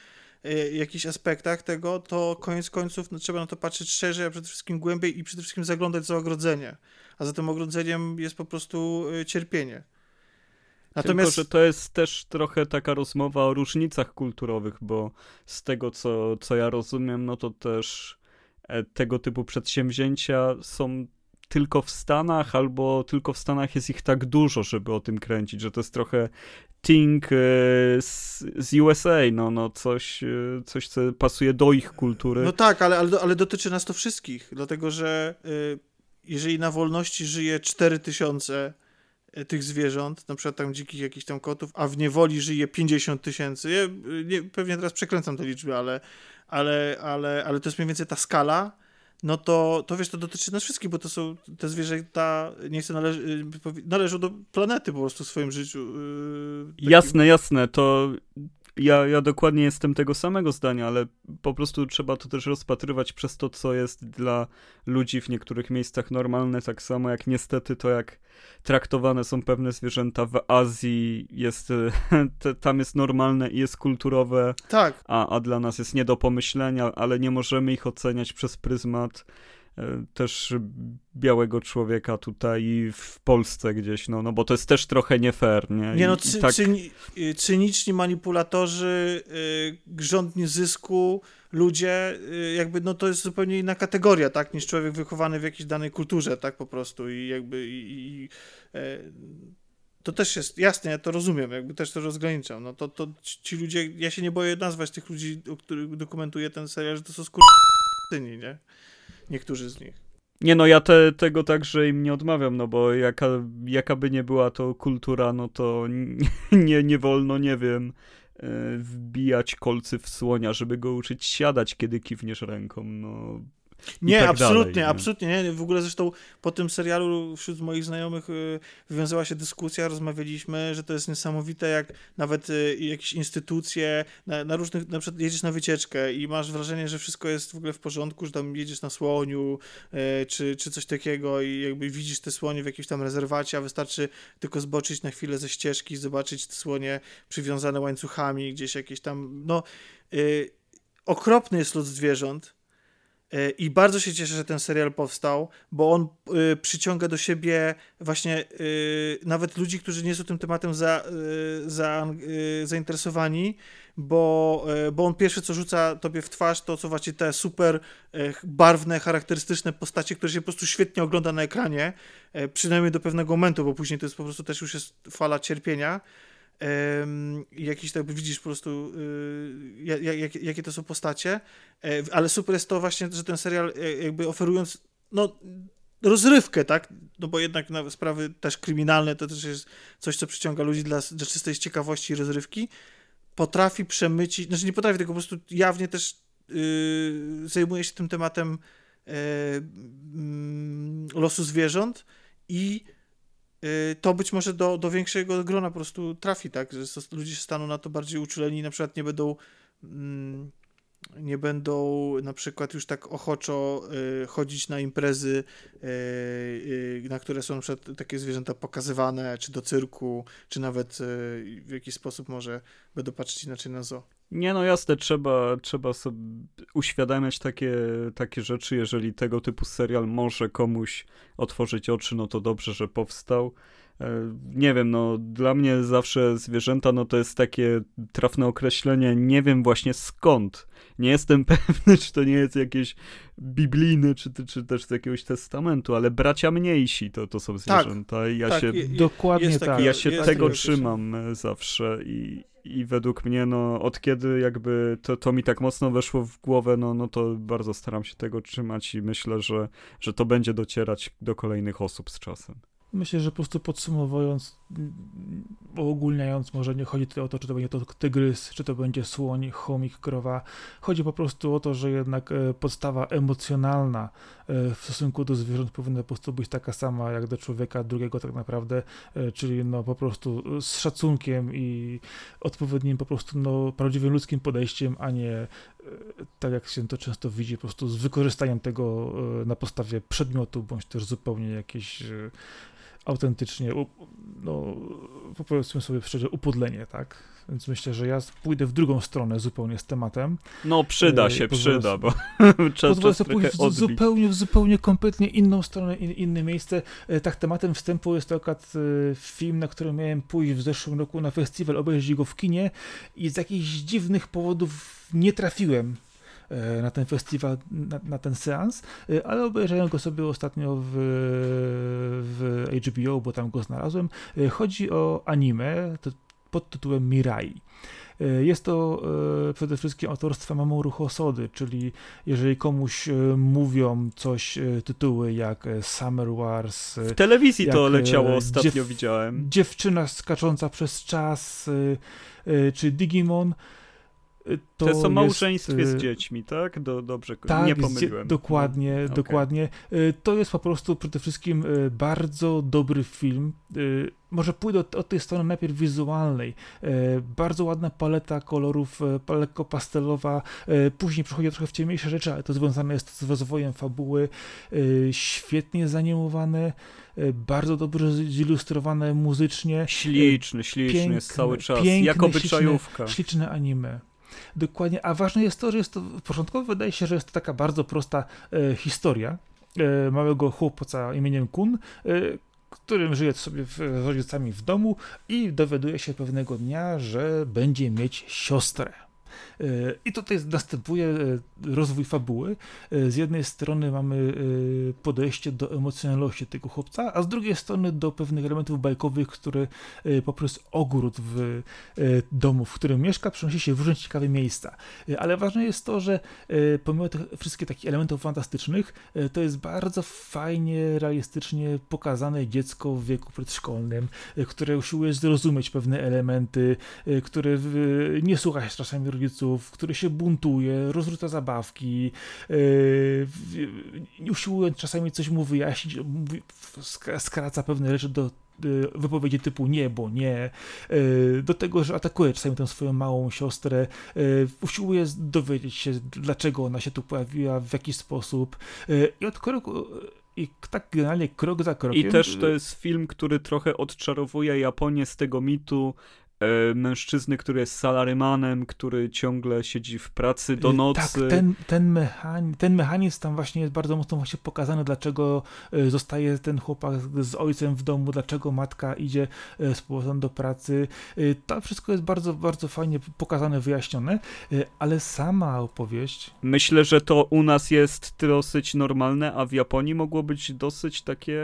e, jakichś aspektach tego, to koniec końców no, trzeba na to patrzeć szerzej, a przede wszystkim głębiej i przede wszystkim zaglądać za ogrodzenie a za tym ogrodzeniem jest po prostu y, cierpienie. Natomiast... Tylko, że to jest też trochę taka rozmowa o różnicach kulturowych, bo z tego, co, co ja rozumiem, no to też e, tego typu przedsięwzięcia są tylko w Stanach, albo tylko w Stanach jest ich tak dużo, żeby o tym kręcić, że to jest trochę thing e, z, z USA, no, no coś, e, coś, co pasuje do ich kultury. No tak, ale, ale, ale dotyczy nas to wszystkich, dlatego że jeżeli na wolności żyje 4000 e, tych zwierząt, na przykład tam dzikich jakichś tam kotów, a w niewoli żyje 50 tysięcy, ja nie, pewnie teraz przekręcam te liczby, ale, ale, ale, ale to jest mniej więcej ta skala, no to, to wiesz, to dotyczy nas wszystkich, bo to są te zwierzęta, nie chcę należy, y, należą do planety po prostu w swoim życiu. Yy, jasne, jasne, to ja, ja dokładnie jestem tego samego zdania, ale po prostu trzeba to też rozpatrywać przez to, co jest dla ludzi w niektórych miejscach normalne, tak samo jak niestety to, jak traktowane są pewne zwierzęta w Azji, jest, [laughs] tam jest normalne i jest kulturowe, tak. a, a dla nas jest nie do pomyślenia, ale nie możemy ich oceniać przez pryzmat też białego człowieka tutaj w Polsce gdzieś, no, no bo to jest też trochę nie fair, nie? Nie no, cy, tak... cyni, y, cyniczni manipulatorzy, yy, rządni zysku, ludzie, yy, jakby no to jest zupełnie inna kategoria, tak, niż człowiek wychowany w jakiejś danej kulturze, tak po prostu i jakby i, i yy, to też jest, jasne, ja to rozumiem, jakby też to rozgraniczam, no to, to ci ludzie, ja się nie boję nazwać tych ludzi, o których dokumentuje ten serial, że to są skur... nie? Niektórzy z nich. Nie no, ja te, tego także im nie odmawiam, no bo jaka, jaka by nie była to kultura, no to [laughs] nie, nie wolno, nie wiem, e, wbijać kolcy w słonia, żeby go uczyć siadać, kiedy kiwniesz ręką, no. Nie, tak absolutnie, dalej, absolutnie nie. W ogóle zresztą po tym serialu wśród moich znajomych y, wywiązała się dyskusja, rozmawialiśmy, że to jest niesamowite, jak nawet y, jakieś instytucje na, na różnych, na przykład jedziesz na wycieczkę i masz wrażenie, że wszystko jest w ogóle w porządku, że tam jedziesz na słoniu y, czy, czy coś takiego i jakby widzisz te słonie w jakimś tam rezerwacie, a wystarczy tylko zboczyć na chwilę ze ścieżki, zobaczyć te słonie przywiązane łańcuchami, gdzieś jakieś tam, no y, okropny jest lud zwierząt i bardzo się cieszę, że ten serial powstał, bo on y, przyciąga do siebie właśnie y, nawet ludzi, którzy nie są tym tematem za, za, zainteresowani, bo, bo on pierwsze, co rzuca tobie w twarz, to co właśnie te super barwne, charakterystyczne postacie, które się po prostu świetnie ogląda na ekranie, przynajmniej do pewnego momentu, bo później to jest po prostu też już jest fala cierpienia. Ym, jakiś tak widzisz po prostu y, jak, jak, jakie to są postacie, e, ale super jest to właśnie, że ten serial e, jakby oferując no rozrywkę, tak, no bo jednak na sprawy też kryminalne to też jest coś, co przyciąga ludzi dla, dla czystej ciekawości i rozrywki, potrafi przemycić, znaczy nie potrafi, tylko po prostu jawnie też yy, zajmuje się tym tematem yy, losu zwierząt i y, to być może do, do większego grona po prostu trafi, tak, że ludzie się staną na to bardziej uczuleni i na przykład nie będą mm, nie będą na przykład już tak ochoczo y, chodzić na imprezy, y, y, na które są na przykład takie zwierzęta pokazywane, czy do cyrku, czy nawet y, w jakiś sposób może będą patrzeć inaczej na zoo. Nie, no jasne, trzeba, trzeba sobie uświadamiać takie, takie rzeczy. Jeżeli tego typu serial może komuś otworzyć oczy, no to dobrze, że powstał. E, Nie wiem, no dla mnie zawsze zwierzęta, no to jest takie trafne określenie, nie wiem właśnie skąd. Nie jestem [laughs] pewny, czy to nie jest jakieś biblijne, czy, czy też z jakiegoś testamentu, ale bracia mniejsi to, to są Tak, zwierzęta i ja tak, się Dokładnie tak. ja się tego trzymam e, zawsze i, i według mnie, no, od kiedy jakby to, to mi tak mocno weszło w głowę, no, no to bardzo staram się tego trzymać i myślę, że, że to będzie docierać do kolejnych osób z czasem. Myślę, że po prostu podsumowując, uogólniając, może nie chodzi o to, czy to będzie to tygrys, czy to będzie słoń, chomik, krowa. Chodzi po prostu o to, że jednak e, podstawa emocjonalna e, w stosunku do zwierząt powinna po prostu być taka sama jak do człowieka drugiego tak naprawdę, e, czyli no po prostu z szacunkiem i odpowiednim po prostu no prawdziwym ludzkim podejściem, a nie tak jak się to często widzi, po prostu z wykorzystaniem tego na podstawie przedmiotu, bądź też zupełnie jakieś e, autentycznie, no powiedzmy sobie szczerze, upodlenie, tak? Więc myślę, że ja pójdę w drugą stronę zupełnie z tematem. No, przyda się, przyda, bo [laughs] czas, Pozwolę sobie pójść w zupełnie, w zupełnie kompletnie inną stronę, in, inne miejsce. E, Tak, tematem wstępu jest to akurat e, film, na który miałem pójść w zeszłym roku na festiwal, obejrzeć go w kinie i z jakichś dziwnych powodów nie trafiłem na ten festiwal, na, na ten seans, e, ale obejrzałem go sobie ostatnio w, w HBO, bo tam go znalazłem. E, Chodzi o anime pod tytułem Mirai. E, Jest to e, przede wszystkim autorstwa Mamoru Hosody, czyli jeżeli komuś e, mówią coś e, tytuły jak e, Summer Wars, e, W telewizji to e, leciało ostatnio, dziew- widziałem. Dziewczyna skacząca przez czas, e, e, czy Digimon, e, to, To jest o małżeństwie z e, dziećmi, tak? Do, dobrze, tak, nie pomyliłem. Dokładnie, No, okej. dokładnie. Y, To jest po prostu przede wszystkim y, bardzo dobry film. Y, Może pójdę od, od tej strony najpierw wizualnej. Y, Bardzo ładna paleta kolorów, y, lekko pastelowa. Y, Później przechodzi trochę w ciemniejsze rzeczy, ale to związane jest z rozwojem fabuły. Y, Świetnie zanimowane, y, bardzo dobrze zilustrowane muzycznie. Śliczny, śliczny jest cały czas. piękny, Jak śliczny, obyczajówka. Śliczne anime. Dokładnie, a ważne jest to, że jest to, początkowo wydaje się, że jest to taka bardzo prosta e, historia e, małego chłopca imieniem Kun, e, którym żyje sobie w, z rodzicami w domu i dowiaduje się pewnego dnia, że będzie mieć siostrę. E, I tutaj następuje e, rozwój fabuły. E, Z jednej strony mamy podejście do emocjonalności tego chłopca, a z drugiej strony do pewnych elementów bajkowych, które poprzez ogród w domu, w którym mieszka, przenosi się w różne ciekawe miejsca. Ale ważne jest to, że pomimo tych wszystkich takich elementów fantastycznych, to jest bardzo fajnie, realistycznie pokazane dziecko w wieku przedszkolnym, które usiłuje zrozumieć pewne elementy, które nie słucha się czasami rodziców, rodziców, który się buntuje, rozrzuca zabawki, yy, usiłując czasami coś mu wyjaśnić, skraca pewne rzeczy do wypowiedzi typu nie, bo nie, do tego, że atakuje czasami tę swoją małą siostrę, usiłuje dowiedzieć się, dlaczego ona się tu pojawiła, w jaki sposób i od kroku i tak generalnie krok za krokiem. I też to jest film, który trochę odczarowuje Japonię z tego mitu mężczyzny, który jest salarymanem, który ciągle siedzi w pracy do e, nocy. Tak, ten, ten, mechanizm, ten mechanizm tam właśnie jest bardzo mocno właśnie pokazany, dlaczego e, zostaje ten chłopak z ojcem w domu, dlaczego matka idzie z powrotem do pracy. To wszystko jest bardzo, bardzo fajnie pokazane, wyjaśnione, ale sama opowieść... Myślę, że to u nas jest dosyć normalne, a w Japonii mogło być dosyć takie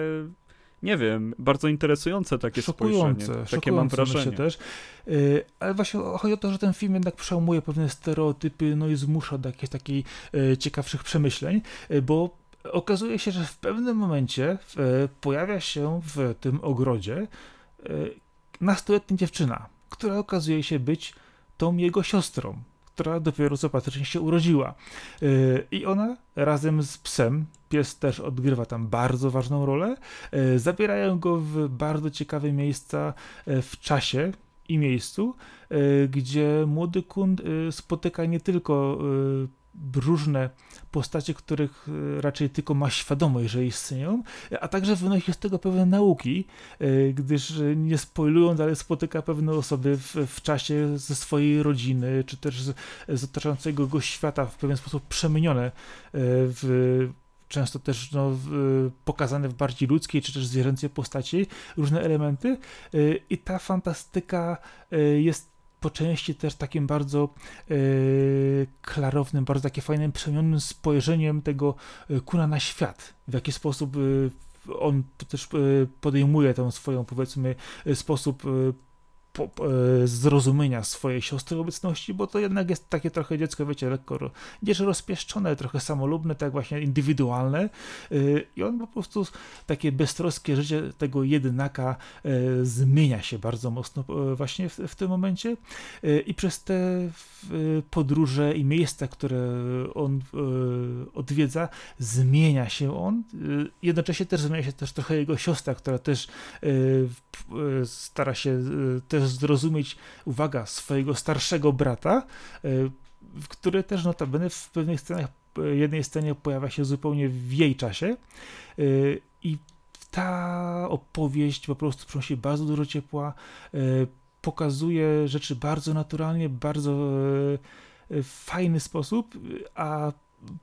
nie wiem, bardzo interesujące takie szokujące, spojrzenie. Takie mam wrażenie. też. Yy, ale właśnie chodzi o to, że ten film jednak przełamuje pewne stereotypy, no i zmusza do jakichś takich yy, ciekawszych przemyśleń, yy, bo okazuje się, że w pewnym momencie pojawia się w tym ogrodzie nastoletnia dziewczyna, która okazuje się być tą jego siostrą która dopiero co patycznie się urodziła. Y, I ona razem z psem, pies też odgrywa tam bardzo ważną rolę, y, zabierają go w bardzo ciekawe miejsca y, w czasie i miejscu, gdzie młody kun spotyka nie tylko różne postacie, których e, raczej tylko ma świadomość, że istnieją, a także wynosi z tego pewne nauki, e, gdyż e, nie spoilując, ale spotyka pewne osoby w, w czasie ze swojej rodziny, czy też z, z otaczającego go świata w pewien sposób przemienione w często też no, pokazane w bardziej ludzkiej czy też zwierzęcej postaci, różne elementy i ta fantastyka jest po części też takim bardzo e, klarownym, bardzo takim fajnym, przemienionym spojrzeniem tego e, kuna na świat. W jaki sposób e, on też podejmuje tę swoją, powiedzmy, sposób po, e, zrozumienia swojej siostry obecności, bo to jednak jest takie trochę dziecko, wiecie, lekko nie rozpieszczone, trochę samolubne, tak właśnie indywidualne e, i on po prostu takie beztroskie życie tego jedynaka e, zmienia się bardzo mocno właśnie w, w tym momencie i przez te podróże i miejsca, które on odwiedza, zmienia się on. Jednocześnie też zmienia się też trochę jego siostra, która też stara się też zrozumieć, uwaga, swojego starszego brata, e, który też notabene w pewnych scenach, e, jednej scenie pojawia się zupełnie w jej czasie e, i ta opowieść po prostu przynosi bardzo dużo ciepła, pokazuje rzeczy bardzo naturalnie, bardzo fajny sposób, a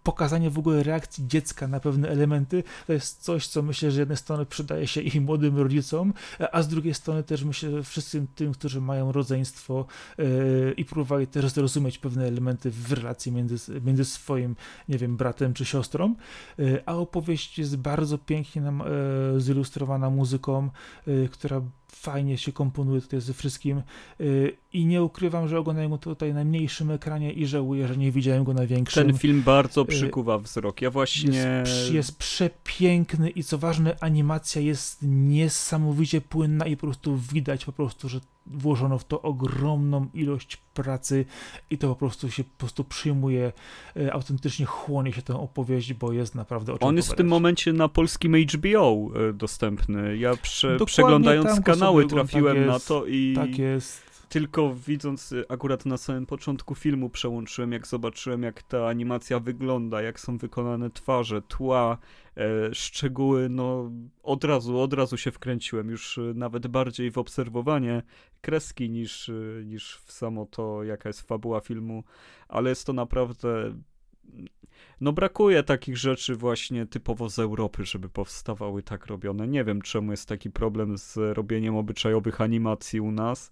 pokazanie w ogóle reakcji dziecka na pewne elementy, to jest coś, co myślę, że z jednej strony przydaje się i młodym rodzicom, a z drugiej strony też myślę, że wszystkim tym, którzy mają rodzeństwo yy, i próbowali też zrozumieć pewne elementy w relacji między, między swoim, nie wiem, bratem czy siostrą, yy, a opowieść jest bardzo pięknie nam yy, zilustrowana muzyką, która fajnie się komponuje tutaj ze wszystkim y, i nie ukrywam, że oglądałem go tutaj na mniejszym ekranie i żałuję, że nie widziałem go na większym. Ten film bardzo y, przykuwa wzrok. Ja właśnie... Jest, jest przepiękny i co ważne, animacja jest niesamowicie płynna i po prostu widać po prostu, że włożono w to ogromną ilość pracy i to po prostu się po prostu przyjmuje, e, autentycznie chłonie się tę opowieść, bo jest naprawdę o On jest w tym momencie na polskim HBO e, dostępny. Ja prze, przeglądając kanały trafiłem tak jest, na to i... Tak jest tylko widząc y, akurat na samym początku filmu przełączyłem, jak zobaczyłem, jak ta animacja wygląda, jak są wykonane twarze, tła, e, szczegóły, no od razu, od razu się wkręciłem, już y, nawet bardziej w obserwowanie kreski niż, y, niż w samo to, jaka jest fabuła filmu, ale jest to naprawdę no brakuje takich rzeczy właśnie typowo z Europy, żeby powstawały tak robione. Nie wiem, czemu jest taki problem z robieniem obyczajowych animacji u nas.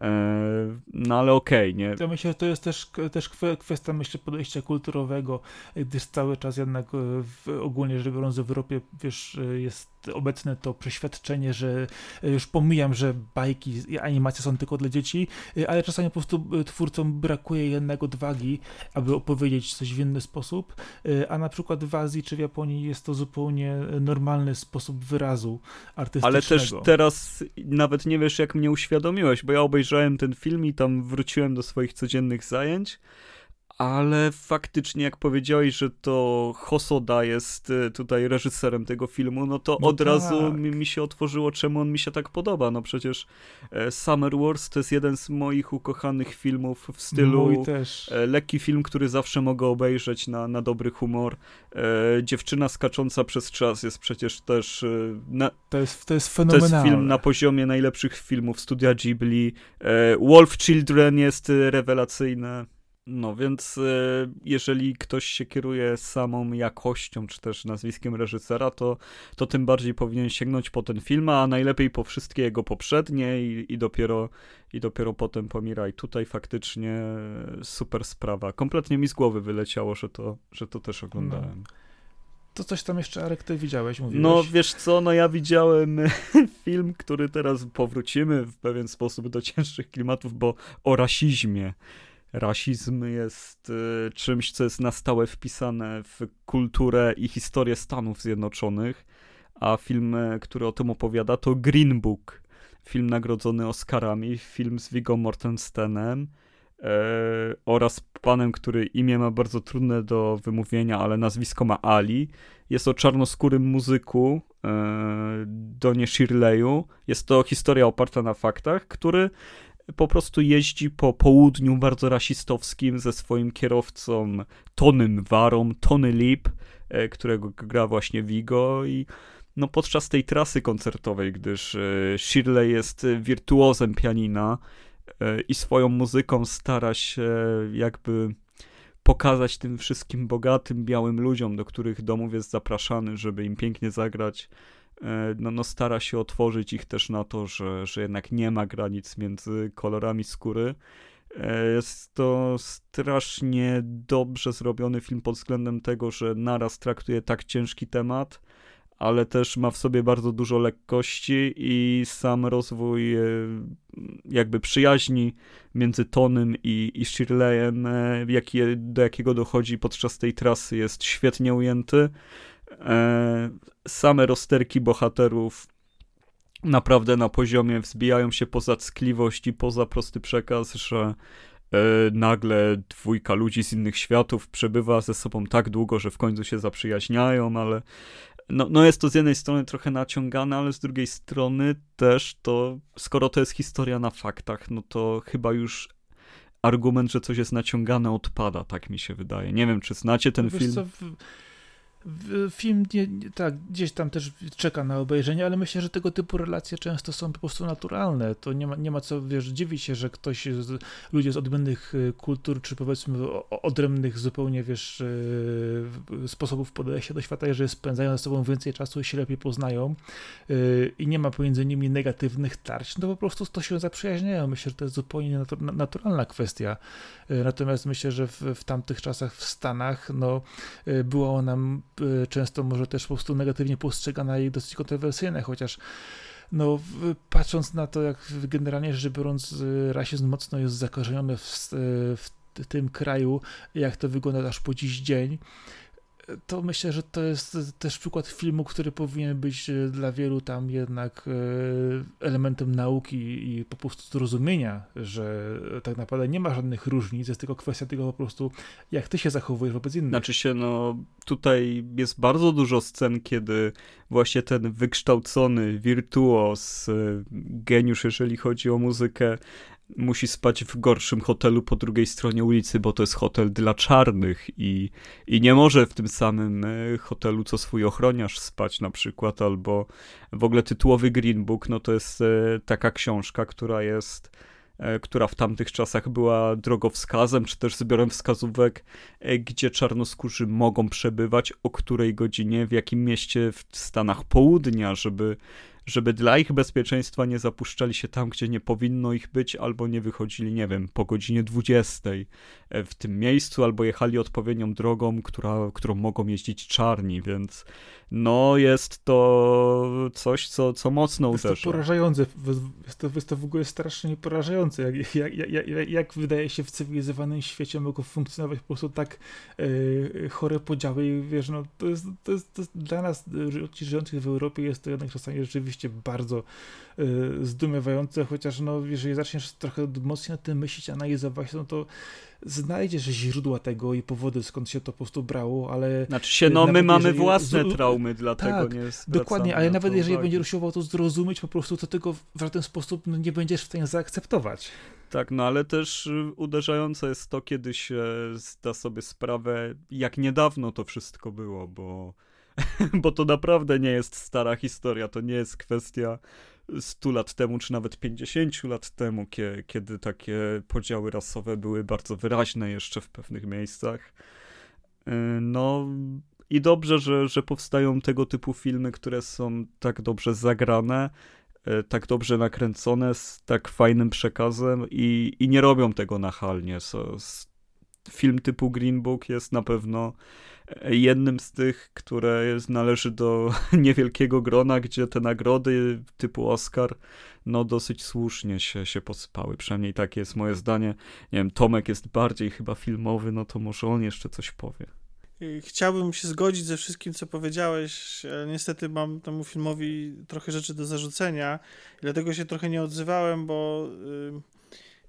E, no ale okej, okay, nie? Ja myślę, że to jest też, też kwestia myślę podejścia kulturowego, gdyż cały czas jednak e, w, ogólnie rzecz biorąc w Europie, wiesz, e, jest obecne to przeświadczenie, że już pomijam, że bajki i animacje są tylko dla dzieci, ale czasami po prostu twórcom brakuje jednak odwagi, aby opowiedzieć coś w inny sposób, a na przykład w Azji czy w Japonii jest to zupełnie normalny sposób wyrazu artystycznego. Ale też teraz nawet nie wiesz, jak mnie uświadomiłeś, bo ja obejrzałem obejrzałem ten film i tam wróciłem do swoich codziennych zajęć ale faktycznie jak powiedziałeś, że to Hosoda jest y, tutaj reżyserem tego filmu, no to no od tak. razu mi, mi, się otworzyło, czemu on mi się tak podoba. No przecież e, Summer Wars to jest jeden z moich ukochanych filmów w stylu e, lekki film, który zawsze mogę obejrzeć na, na dobry humor. E, Dziewczyna skacząca przez czas jest przecież też... Na, to, jest, to jest fenomenalne. To jest film na poziomie najlepszych filmów studia Ghibli. Wolf Children jest rewelacyjne. No więc e, jeżeli ktoś się kieruje samą jakością, czy też nazwiskiem reżysera, to, to tym bardziej powinien sięgnąć po ten film, a najlepiej po wszystkie jego poprzednie i, i, dopiero, i dopiero potem po Mirai. Tutaj faktycznie super sprawa. Kompletnie mi z głowy wyleciało, że to, że to też oglądałem. No. To coś tam jeszcze, Arek, ty widziałeś, mówiłeś? No, wiesz co, no ja widziałem [laughs] film, który teraz powrócimy w pewien sposób do cięższych klimatów, bo o rasizmie rasizm jest y, czymś, co jest na stałe wpisane w kulturę i historię Stanów Zjednoczonych, a film, e, który o tym opowiada, to Green Book, film nagrodzony Oscarami, film z Viggo Mortensenem e, oraz panem, który imię ma bardzo trudne do wymówienia, ale nazwisko ma Ali. Jest o czarnoskórym muzyku e, Donie Shirleyu. Jest to historia oparta na faktach, który po prostu jeździ po południu bardzo rasistowskim ze swoim kierowcą Tonym Warą, Tony Lip, e, którego gra właśnie Vigo i no podczas tej trasy koncertowej, gdyż e, Shirley jest wirtuozem pianina e, i swoją muzyką stara się jakby pokazać tym wszystkim bogatym, białym ludziom, do których domów jest zapraszany, żeby im pięknie zagrać no, no stara się otworzyć ich też na to, że, że jednak nie ma granic między kolorami skóry. E, jest to strasznie dobrze zrobiony film pod względem tego, że naraz traktuje tak ciężki temat, ale też ma w sobie bardzo dużo lekkości i sam rozwój e, jakby przyjaźni między Tonym i, i Shirleyem, do jakiego dochodzi podczas tej trasy, jest świetnie ujęty. E, same rozterki bohaterów naprawdę na poziomie wzbijają się poza ckliwość i poza prosty przekaz, że e, nagle dwójka ludzi z innych światów przebywa ze sobą tak długo, że w końcu się zaprzyjaźniają, ale no, no jest to z jednej strony trochę naciągane, ale z drugiej strony też to, skoro to jest historia na faktach, no to chyba już argument, że coś jest naciągane odpada, tak mi się wydaje. Nie wiem, czy znacie ten film. Co, Film nie, tak, gdzieś tam też czeka na obejrzenie, ale myślę, że tego typu relacje często są po prostu naturalne. To nie ma, nie ma co, wiesz, dziwić się, że ktoś, z, ludzie z odmiennych y, kultur, czy powiedzmy odrębnych zupełnie, wiesz, y, sposobów podejścia do świata, jeżeli spędzają ze sobą więcej czasu i się lepiej poznają y, i nie ma pomiędzy nimi negatywnych tarć, no po prostu to się zaprzyjaźniają. Myślę, że to jest zupełnie naturalna kwestia. Natomiast myślę, że w, w tamtych czasach w Stanach, no, była ona często może też po prostu negatywnie postrzegana i dosyć kontrowersyjna, chociaż no, patrząc na to, jak generalnie rzecz biorąc, y, rasizm mocno jest zakorzeniony w, w tym kraju, jak to wygląda aż po dziś dzień, to myślę, że to jest też przykład filmu, który powinien być e, dla wielu tam jednak e, elementem nauki i po prostu zrozumienia, że tak naprawdę nie ma żadnych różnic, jest tylko kwestia tego po prostu, jak ty się zachowujesz wobec innych. Znaczy się, no tutaj jest bardzo dużo scen, kiedy właśnie ten wykształcony wirtuos, e, geniusz, jeżeli chodzi o muzykę, musi spać w gorszym hotelu po drugiej stronie ulicy, bo to jest hotel dla czarnych i, i nie może w tym samym e, hotelu co swój ochroniarz spać na przykład, albo w ogóle tytułowy Green Book, no to jest e, taka książka, która jest e, która w tamtych czasach była drogowskazem, czy też zbiorem wskazówek, gdzie czarnoskórzy mogą przebywać, o której godzinie, w jakim mieście w Stanach Południa, żeby żeby dla ich bezpieczeństwa nie zapuszczali się tam, gdzie nie powinno ich być, albo nie wychodzili, nie wiem, po godzinie 20 e, w tym miejscu, albo jechali odpowiednią drogą, która, którą mogą jeździć czarni, więc no jest to coś, co, co mocno uderza. Jest to porażające, jest to, jest to w ogóle strasznie porażające, jak, jak, jak, jak, wydaje się w cywilizowanym świecie mogą funkcjonować po prostu tak e, chore podziały i wiesz, no to jest, to jest, to jest dla nas, ci żyjących w Europie jest to jednak czasami rzeczywiście bardzo y, zdumiewające, chociaż no, jeżeli zaczniesz trochę mocniej nad tym myśleć, analizować, no to znajdziesz źródła tego i powody, skąd się to po prostu brało, ale... Znaczy się, no my mamy własne z... traumy, dlatego tak, nie Dokładnie, ale nawet jeżeli uwagi. będziesz usiłował to zrozumieć po prostu, to tego w żaden sposób no, nie będziesz w stanie zaakceptować. Tak, no ale też y, uderzające jest to, kiedy się zda sobie sprawę, jak niedawno to wszystko było, bo, [laughs] bo to naprawdę nie jest stara historia, to nie jest kwestia 100 lat temu, czy nawet 50 lat temu, kiedy takie podziały rasowe były bardzo wyraźne jeszcze w pewnych miejscach. Y, no i dobrze, że, że powstają tego typu filmy, które są tak dobrze zagrane, y, tak dobrze nakręcone, z tak fajnym przekazem i, i nie robią tego nachalnie. So, film typu Green Book jest na pewno jednym z tych, które należy do [laughs] niewielkiego grona, gdzie te nagrody typu Oscar no dosyć słusznie się, się posypały. Przynajmniej takie jest moje zdanie. Nie wiem, Tomek jest bardziej chyba filmowy, no to może on jeszcze coś powie. Chciałbym się zgodzić ze wszystkim, co powiedziałeś. Niestety mam temu filmowi trochę rzeczy do zarzucenia, dlatego się trochę nie odzywałem, bo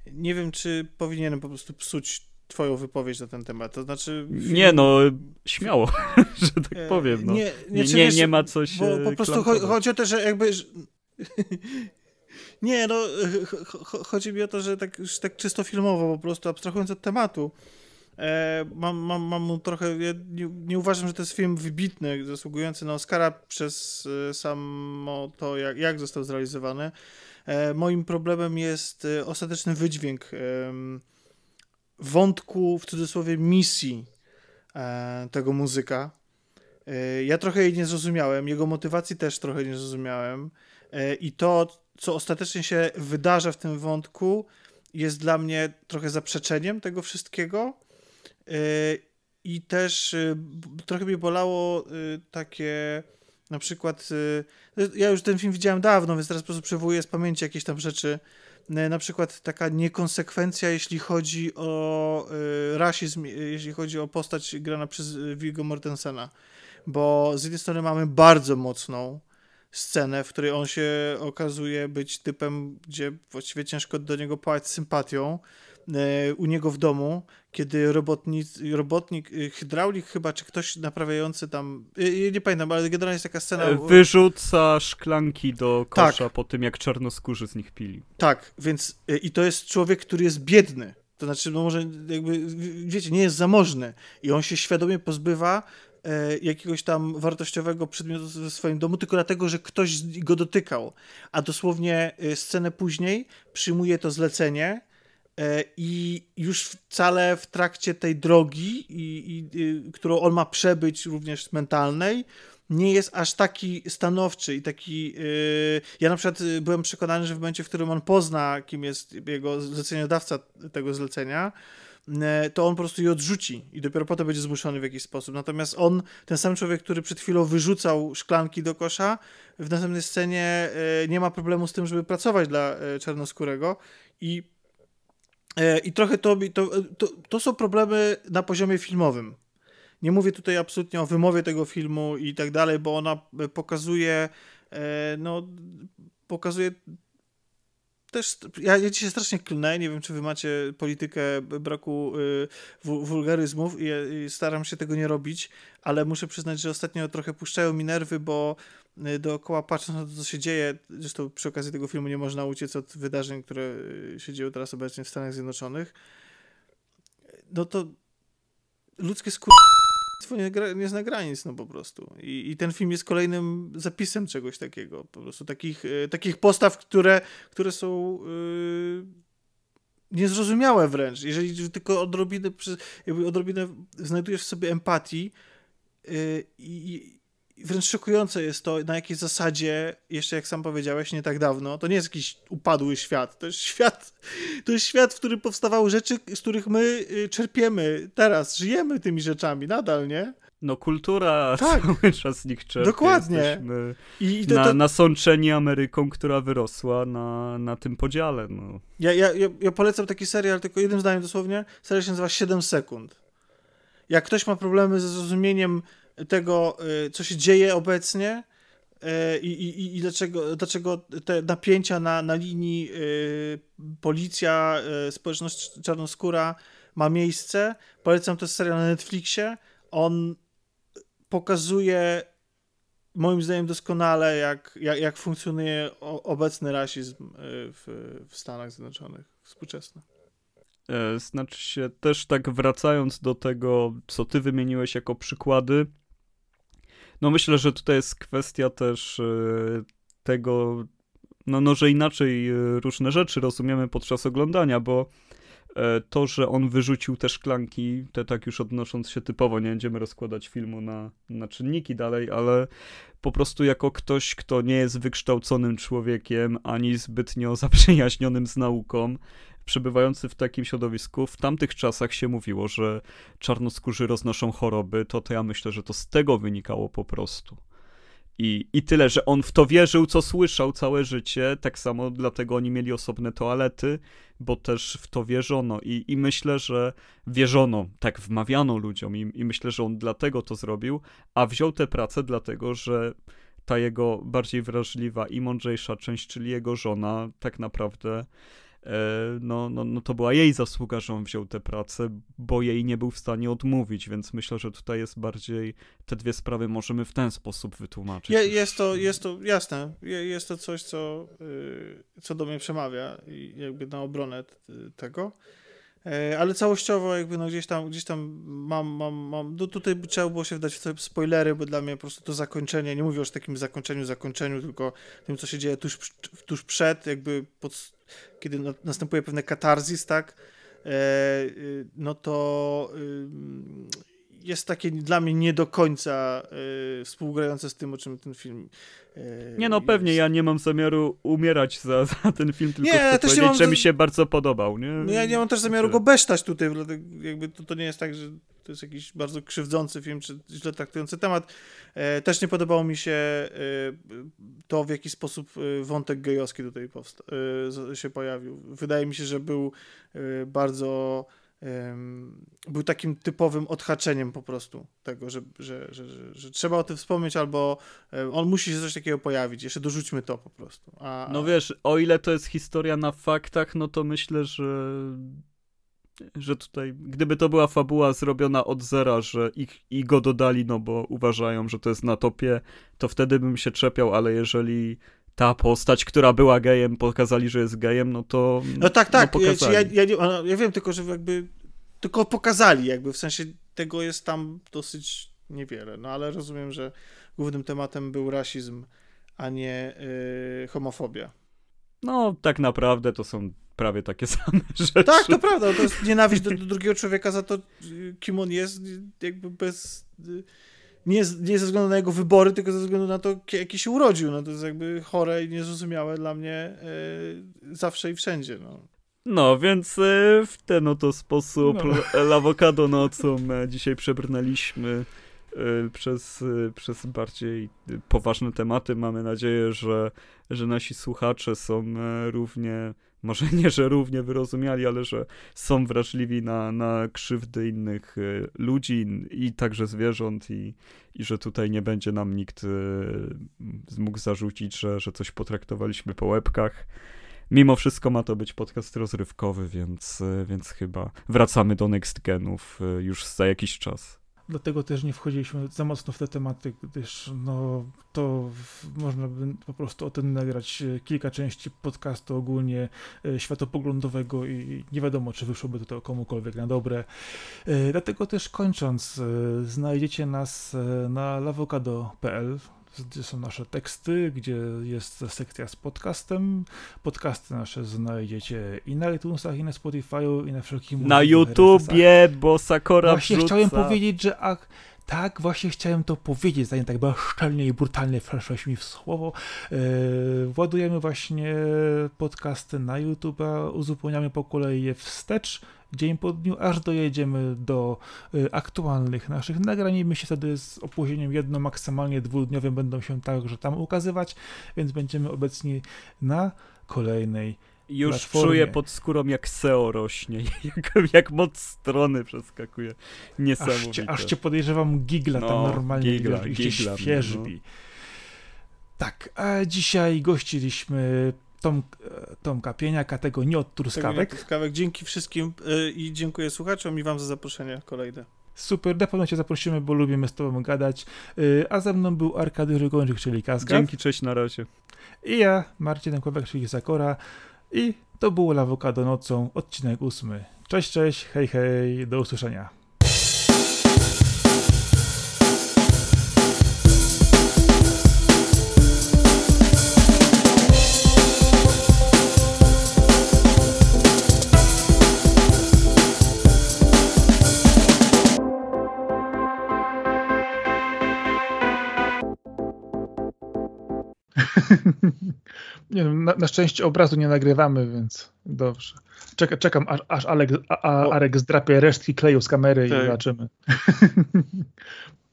yy, nie wiem, czy powinienem po prostu psuć twoją wypowiedź na ten temat. To znaczy... Film... Nie, no, śmiało, [laughs] że tak e, powiem. No. Nie, nie, nie, nie, nie ma coś Bo po prostu chodzi o to, że jakby... [laughs] Nie, no, chodzi mi o to, że tak, że tak czysto filmowo po prostu, abstrahując od tematu, e, mam, mam, mam mu trochę... Ja nie, nie, uważam, że to jest film wybitny, zasługujący na Oscara przez e, samo to, jak, jak został zrealizowany. Moim problemem jest ostateczny wydźwięk wątku, w cudzysłowie, misji e, tego muzyka. E, ja trochę jej nie zrozumiałem, jego motywacji też trochę nie zrozumiałem. E, I to, co ostatecznie się wydarza w tym wątku, jest dla mnie trochę zaprzeczeniem tego wszystkiego. I też trochę mnie bolało takie na przykład. Ja już ten film widziałem dawno, więc teraz po prostu przywołuję z pamięci jakieś tam rzeczy na przykład taka niekonsekwencja, jeśli chodzi o y, rasizm, jeśli chodzi o postać grana przez Viggo Mortensena. Bo z jednej strony mamy bardzo mocną scenę, w której on się okazuje być typem, gdzie właściwie ciężko do niego pałać sympatią, E, u niego w domu, kiedy robotnik, robotnik y, hydraulik chyba, czy ktoś naprawiający tam, y, nie pamiętam, ale generalnie jest taka scena... E, wyrzuca szklanki do kosza tak. po tym, jak czarnoskórzy z nich pili. Tak, więc y, i to jest człowiek, który jest biedny. To znaczy, no może jakby, wiecie, nie jest zamożny i on się świadomie pozbywa e, jakiegoś tam wartościowego przedmiotu w swoim domu, tylko dlatego, że ktoś go dotykał. A dosłownie scenę później przyjmuje to zlecenie, I już wcale w trakcie tej drogi, i, i, i, którą on ma przebyć, również mentalnej, nie jest aż taki stanowczy i taki. Yy... Ja na przykład y, byłem przekonany, że w momencie, w którym on pozna, kim jest jego zleceniodawca tego zlecenia, y, to on po prostu je odrzuci i dopiero potem będzie zmuszony w jakiś sposób. Natomiast on, ten sam człowiek, który przed chwilą wyrzucał szklanki do kosza, w następnej scenie y, nie ma problemu z tym, żeby pracować dla czarnoskórego i E, I trochę to, to, to, to są problemy na poziomie filmowym. Nie mówię tutaj absolutnie o wymowie tego filmu i tak dalej, bo ona pokazuje, e, no, pokazuje też, ja, ja dzisiaj strasznie klnę, nie wiem, czy wy macie politykę braku y, wulgaryzmów i, i, staram się tego nie robić, ale muszę przyznać, że ostatnio trochę puszczają mi nerwy, bo dookoła patrząc na to, co się dzieje, zresztą przy okazji tego filmu nie można uciec od wydarzeń, które y, się dzieją teraz obecnie w Stanach Zjednoczonych, no to ludzkie skóry nie, nie zna granic, no po prostu. I, I, ten film jest kolejnym zapisem czegoś takiego. Po prostu takich, y, takich postaw, które, które są niezrozumiałe wręcz. Jeżeli tylko odrobinę, odrobinę znajdujesz w sobie empatii i wręcz szokujące jest to, na jakiej zasadzie, jeszcze jak sam powiedziałeś, nie tak dawno, to nie jest jakiś upadły świat, to jest świat, to jest świat, w którym powstawały rzeczy, z których my y, czerpiemy teraz, żyjemy tymi rzeczami nadal, nie? No kultura [laughs] tak. cały czas z nich czerpie. Dokładnie. I, i to, na, to... nasączeni Ameryką, która wyrosła na, na tym podziale. No. Ja, ja, ja polecam taki serial, tylko jednym zdaniem dosłownie. Serial się nazywa 7 sekund. Jak ktoś ma problemy ze zrozumieniem tego, y, co się dzieje obecnie, e, i, i, i dlaczego, dlaczego te napięcia na, na linii policja, społeczność czarnoskóra ma miejsce. Polecam to serial na Netflixie. On pokazuje moim zdaniem doskonale, jak, jak, jak funkcjonuje obecny rasizm w, w Stanach Zjednoczonych, współczesny. E, znaczy się też tak wracając do tego, co ty wymieniłeś jako przykłady, no myślę, że tutaj jest kwestia też e, tego, no, no że inaczej e, różne rzeczy rozumiemy podczas oglądania, bo to, że on wyrzucił te szklanki, te tak już odnosząc się typowo, nie będziemy rozkładać filmu na, na czynniki dalej, ale po prostu jako ktoś, kto nie jest wykształconym człowiekiem, ani zbytnio [laughs] zaprzyjaźnionym z nauką, przebywający w takim środowisku, w tamtych czasach się mówiło, że czarnoskórzy roznoszą choroby, to, to ja myślę, że to z tego wynikało po prostu. I, I tyle, że on w to wierzył, co słyszał całe życie, tak samo dlatego oni mieli osobne toalety, bo też w to wierzono. I, i myślę, że wierzono, tak wmawiano ludziom, i, i myślę, że on dlatego to zrobił, a wziął tę pracę dlatego, że ta jego bardziej wrażliwa i mądrzejsza część, czyli jego żona, tak naprawdę no, no, no to była jej zasługa, że on wziął tę pracę, bo jej nie był w stanie odmówić, więc myślę, że tutaj jest bardziej, te dwie sprawy możemy w ten sposób wytłumaczyć. Je, jest to, jest to, jasne, jest to coś, co, y, co do mnie przemawia i jakby na obronę tego. E, ale całościowo jakby no gdzieś tam, gdzieś tam mam, mam, mam, no tutaj trzeba było się wdać w spoilery, bo dla mnie po prostu to zakończenie, nie mówię już o takim zakończeniu, zakończeniu, tylko tym, co się dzieje tuż, tuż przed, jakby pod, kiedy następuje pewne katarzis, tak, e, y, no to jest takie dla mnie nie do końca y, współgrające z tym, o czym ten film y, Nie no, pewnie jest. ja nie mam zamiaru umierać za, [laughs] za ten film, tylko nie, chcę też powiedzieć, że mi się bardzo podobał, nie? No ja nie mam też zamiaru go besztać tutaj, jakby to, to nie jest tak, że to jest jakiś bardzo krzywdzący film, czy źle traktujący temat. E, też nie podobało mi się e, to, w jaki sposób e, wątek gejowski tutaj powsta- się pojawił. Wydaje mi się, że był bardzo był takim typowym odhaczeniem po prostu tego, że, że, że, że, trzeba o tym wspomnieć, albo on musi się coś takiego pojawić. Jeszcze dorzućmy to po prostu. A, no wiesz, o ile to jest historia na faktach, no to myślę, że że tutaj, gdyby to była fabuła zrobiona od zera, że ich, i go dodali, no bo uważają, że to jest na topie, to wtedy bym się czepiał, ale jeżeli ta postać, która była gejem, pokazali, że jest gejem, no to. No tak, tak. No ja, ja, ja, ja wiem tylko, że jakby tylko pokazali, jakby w sensie tego jest tam dosyć niewiele. No ale rozumiem, że głównym tematem był rasizm, a nie yy, homofobia. No, tak naprawdę to są prawie takie [laughs] same rzeczy. Tak, to prawda. To jest nienawiść do, do drugiego człowieka za to, kim on jest, jakby bez nie, nie ze względu na jego wybory, tylko ze względu na to, jaki się urodził. No to jest jakby chore i niezrozumiałe dla mnie yy, zawsze i wszędzie. No. No, więc yy, w ten oto sposób no. [laughs] Lawokado nocą e, dzisiaj przebrnęliśmy przez, przez bardziej poważne tematy. Mamy nadzieję, że, że nasi słuchacze są równie może nie, że równie wyrozumiali, ale że są wrażliwi na, na krzywdy innych y, ludzi i także zwierząt i, i że tutaj nie będzie nam nikt y, mógł zarzucić, że, że coś potraktowaliśmy po łebkach. Mimo wszystko ma to być podcast rozrywkowy, więc, y, więc chyba wracamy do Next Genów już za jakiś czas. Dlatego też nie wchodziliśmy za mocno w te tematy, gdyż no, to można by po prostu o tym nagrać e, kilka części podcastu ogólnie e, światopoglądowego i nie wiadomo, czy wyszłoby to komukolwiek na dobre. E, dlatego też kończąc, znajdziecie nas na lawokado.pl, gdzie są nasze teksty, gdzie jest sekcja z podcastem. Podcasty nasze znajdziecie i na iTunesach, i na Spotify'u, i na wszelkich Na YouTubie, bo Sakora Właśnie wrzuca. chciałem powiedzieć, że ach, tak, właśnie chciałem to powiedzieć, zanim tak bezczelnie i brutalnie weszłeś mi w słowo. Yy, ładujemy właśnie podcasty na YouTube, uzupełniamy po kolei je wstecz dzień po dniu, aż dojedziemy do y, aktualnych naszych nagrań i myślę wtedy z opóźnieniem jedno, maksymalnie dwudniowym będą się także tam ukazywać, więc będziemy obecni na kolejnej już platformie. czuję pod skórą jak SEO rośnie, [laughs] jak, jak moc strony przeskakuje. Niesamowite. Aż cię, aż cię podejrzewam gigla no, tam normalnie gigla, gigla, świeżbi. No. Tak, a dzisiaj gościliśmy Tom, Tomka Pieniaka, tego nie od truskawek. truskawek. Dzięki wszystkim y, i dziękuję słuchaczom i wam za zaproszenie kolejne. Super, na pewno cię zaprosimy, bo lubimy z tobą gadać. Y, a ze mną był Arkady Rygończyk, czyli Kaska. Dzięki, cześć, na razie. I ja, Marcin Kławek, czyli Sakora. I to było Lawokado nocą, odcinek ósmy. Cześć, cześć, hej, hej, do usłyszenia. Nie, na, na, szczęście obrazu nie nagrywamy, więc dobrze. Czekam, czekam aż, aż Alek, a, a, Arek zdrapie resztki kleju z kamery tak. i zobaczymy.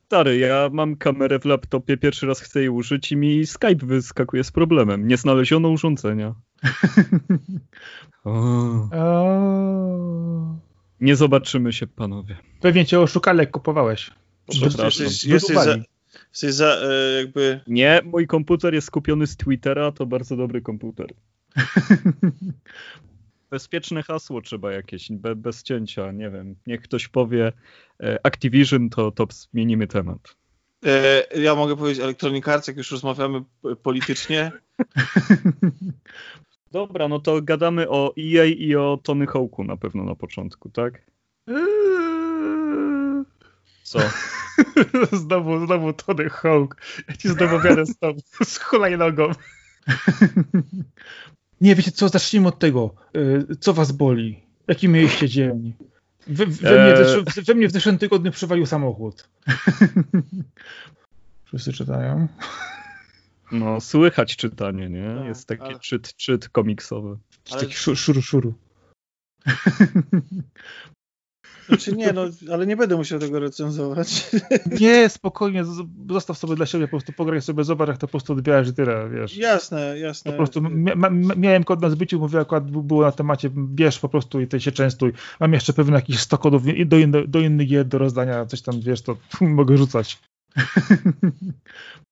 Stary, ja mam kamerę w laptopie, pierwszy raz chcę jej użyć i mi Skype wyskakuje z problemem. Nie znaleziono urządzenia. [laughs] Nie zobaczymy się, panowie. Pewnie cię oszukali, jak kupowałeś. Przepraszam. Jesteś, jesteś, za, jesteś za, e, jakby... Nie, mój komputer jest skupiony z Twittera, to bardzo dobry komputer. [laughs] Bezpieczne hasło trzeba jakieś, be, bez cięcia, nie wiem. Niech ktoś powie e, Activision, to, to zmienimy temat. E, ja mogę powiedzieć Electronic Arts, jak już rozmawiamy politycznie. [laughs] Dobra, no to gadamy o EA i o Tony Hawku na pewno na początku, tak? Co? [laughs] znowu, znowu Tony Hawk. Ja ci znowu wiadę z tą, z hulajnogą. [laughs] Nie, wiecie co, zacznijmy od tego. Y, co was boli? Jaki mieliście dzień? We, we, mnie, w, we mnie w zeszłym tygodniu przywalił samochód. [laughs] Wszyscy czytają? No, słychać czytanie, nie? Tak, Jest taki ale... czyt, czyt komiksowy. Ale... Taki szuru, szuru. Znaczy nie, no, ale nie będę musiał tego recenzować. [laughs] Nie, spokojnie, zostaw sobie dla siebie, po prostu pograj sobie, zobacz jak to po prostu odbierasz i tyle, wiesz. Jasne, jasne. Po prostu miałem kod na zbyciu, mówię akurat było na temacie, bierz po prostu i ty się częstuj. Mam jeszcze pewnie jakieś 100 kodów do, do innych gier do rozdania, coś tam, wiesz, to [laughs] mogę rzucać. [laughs]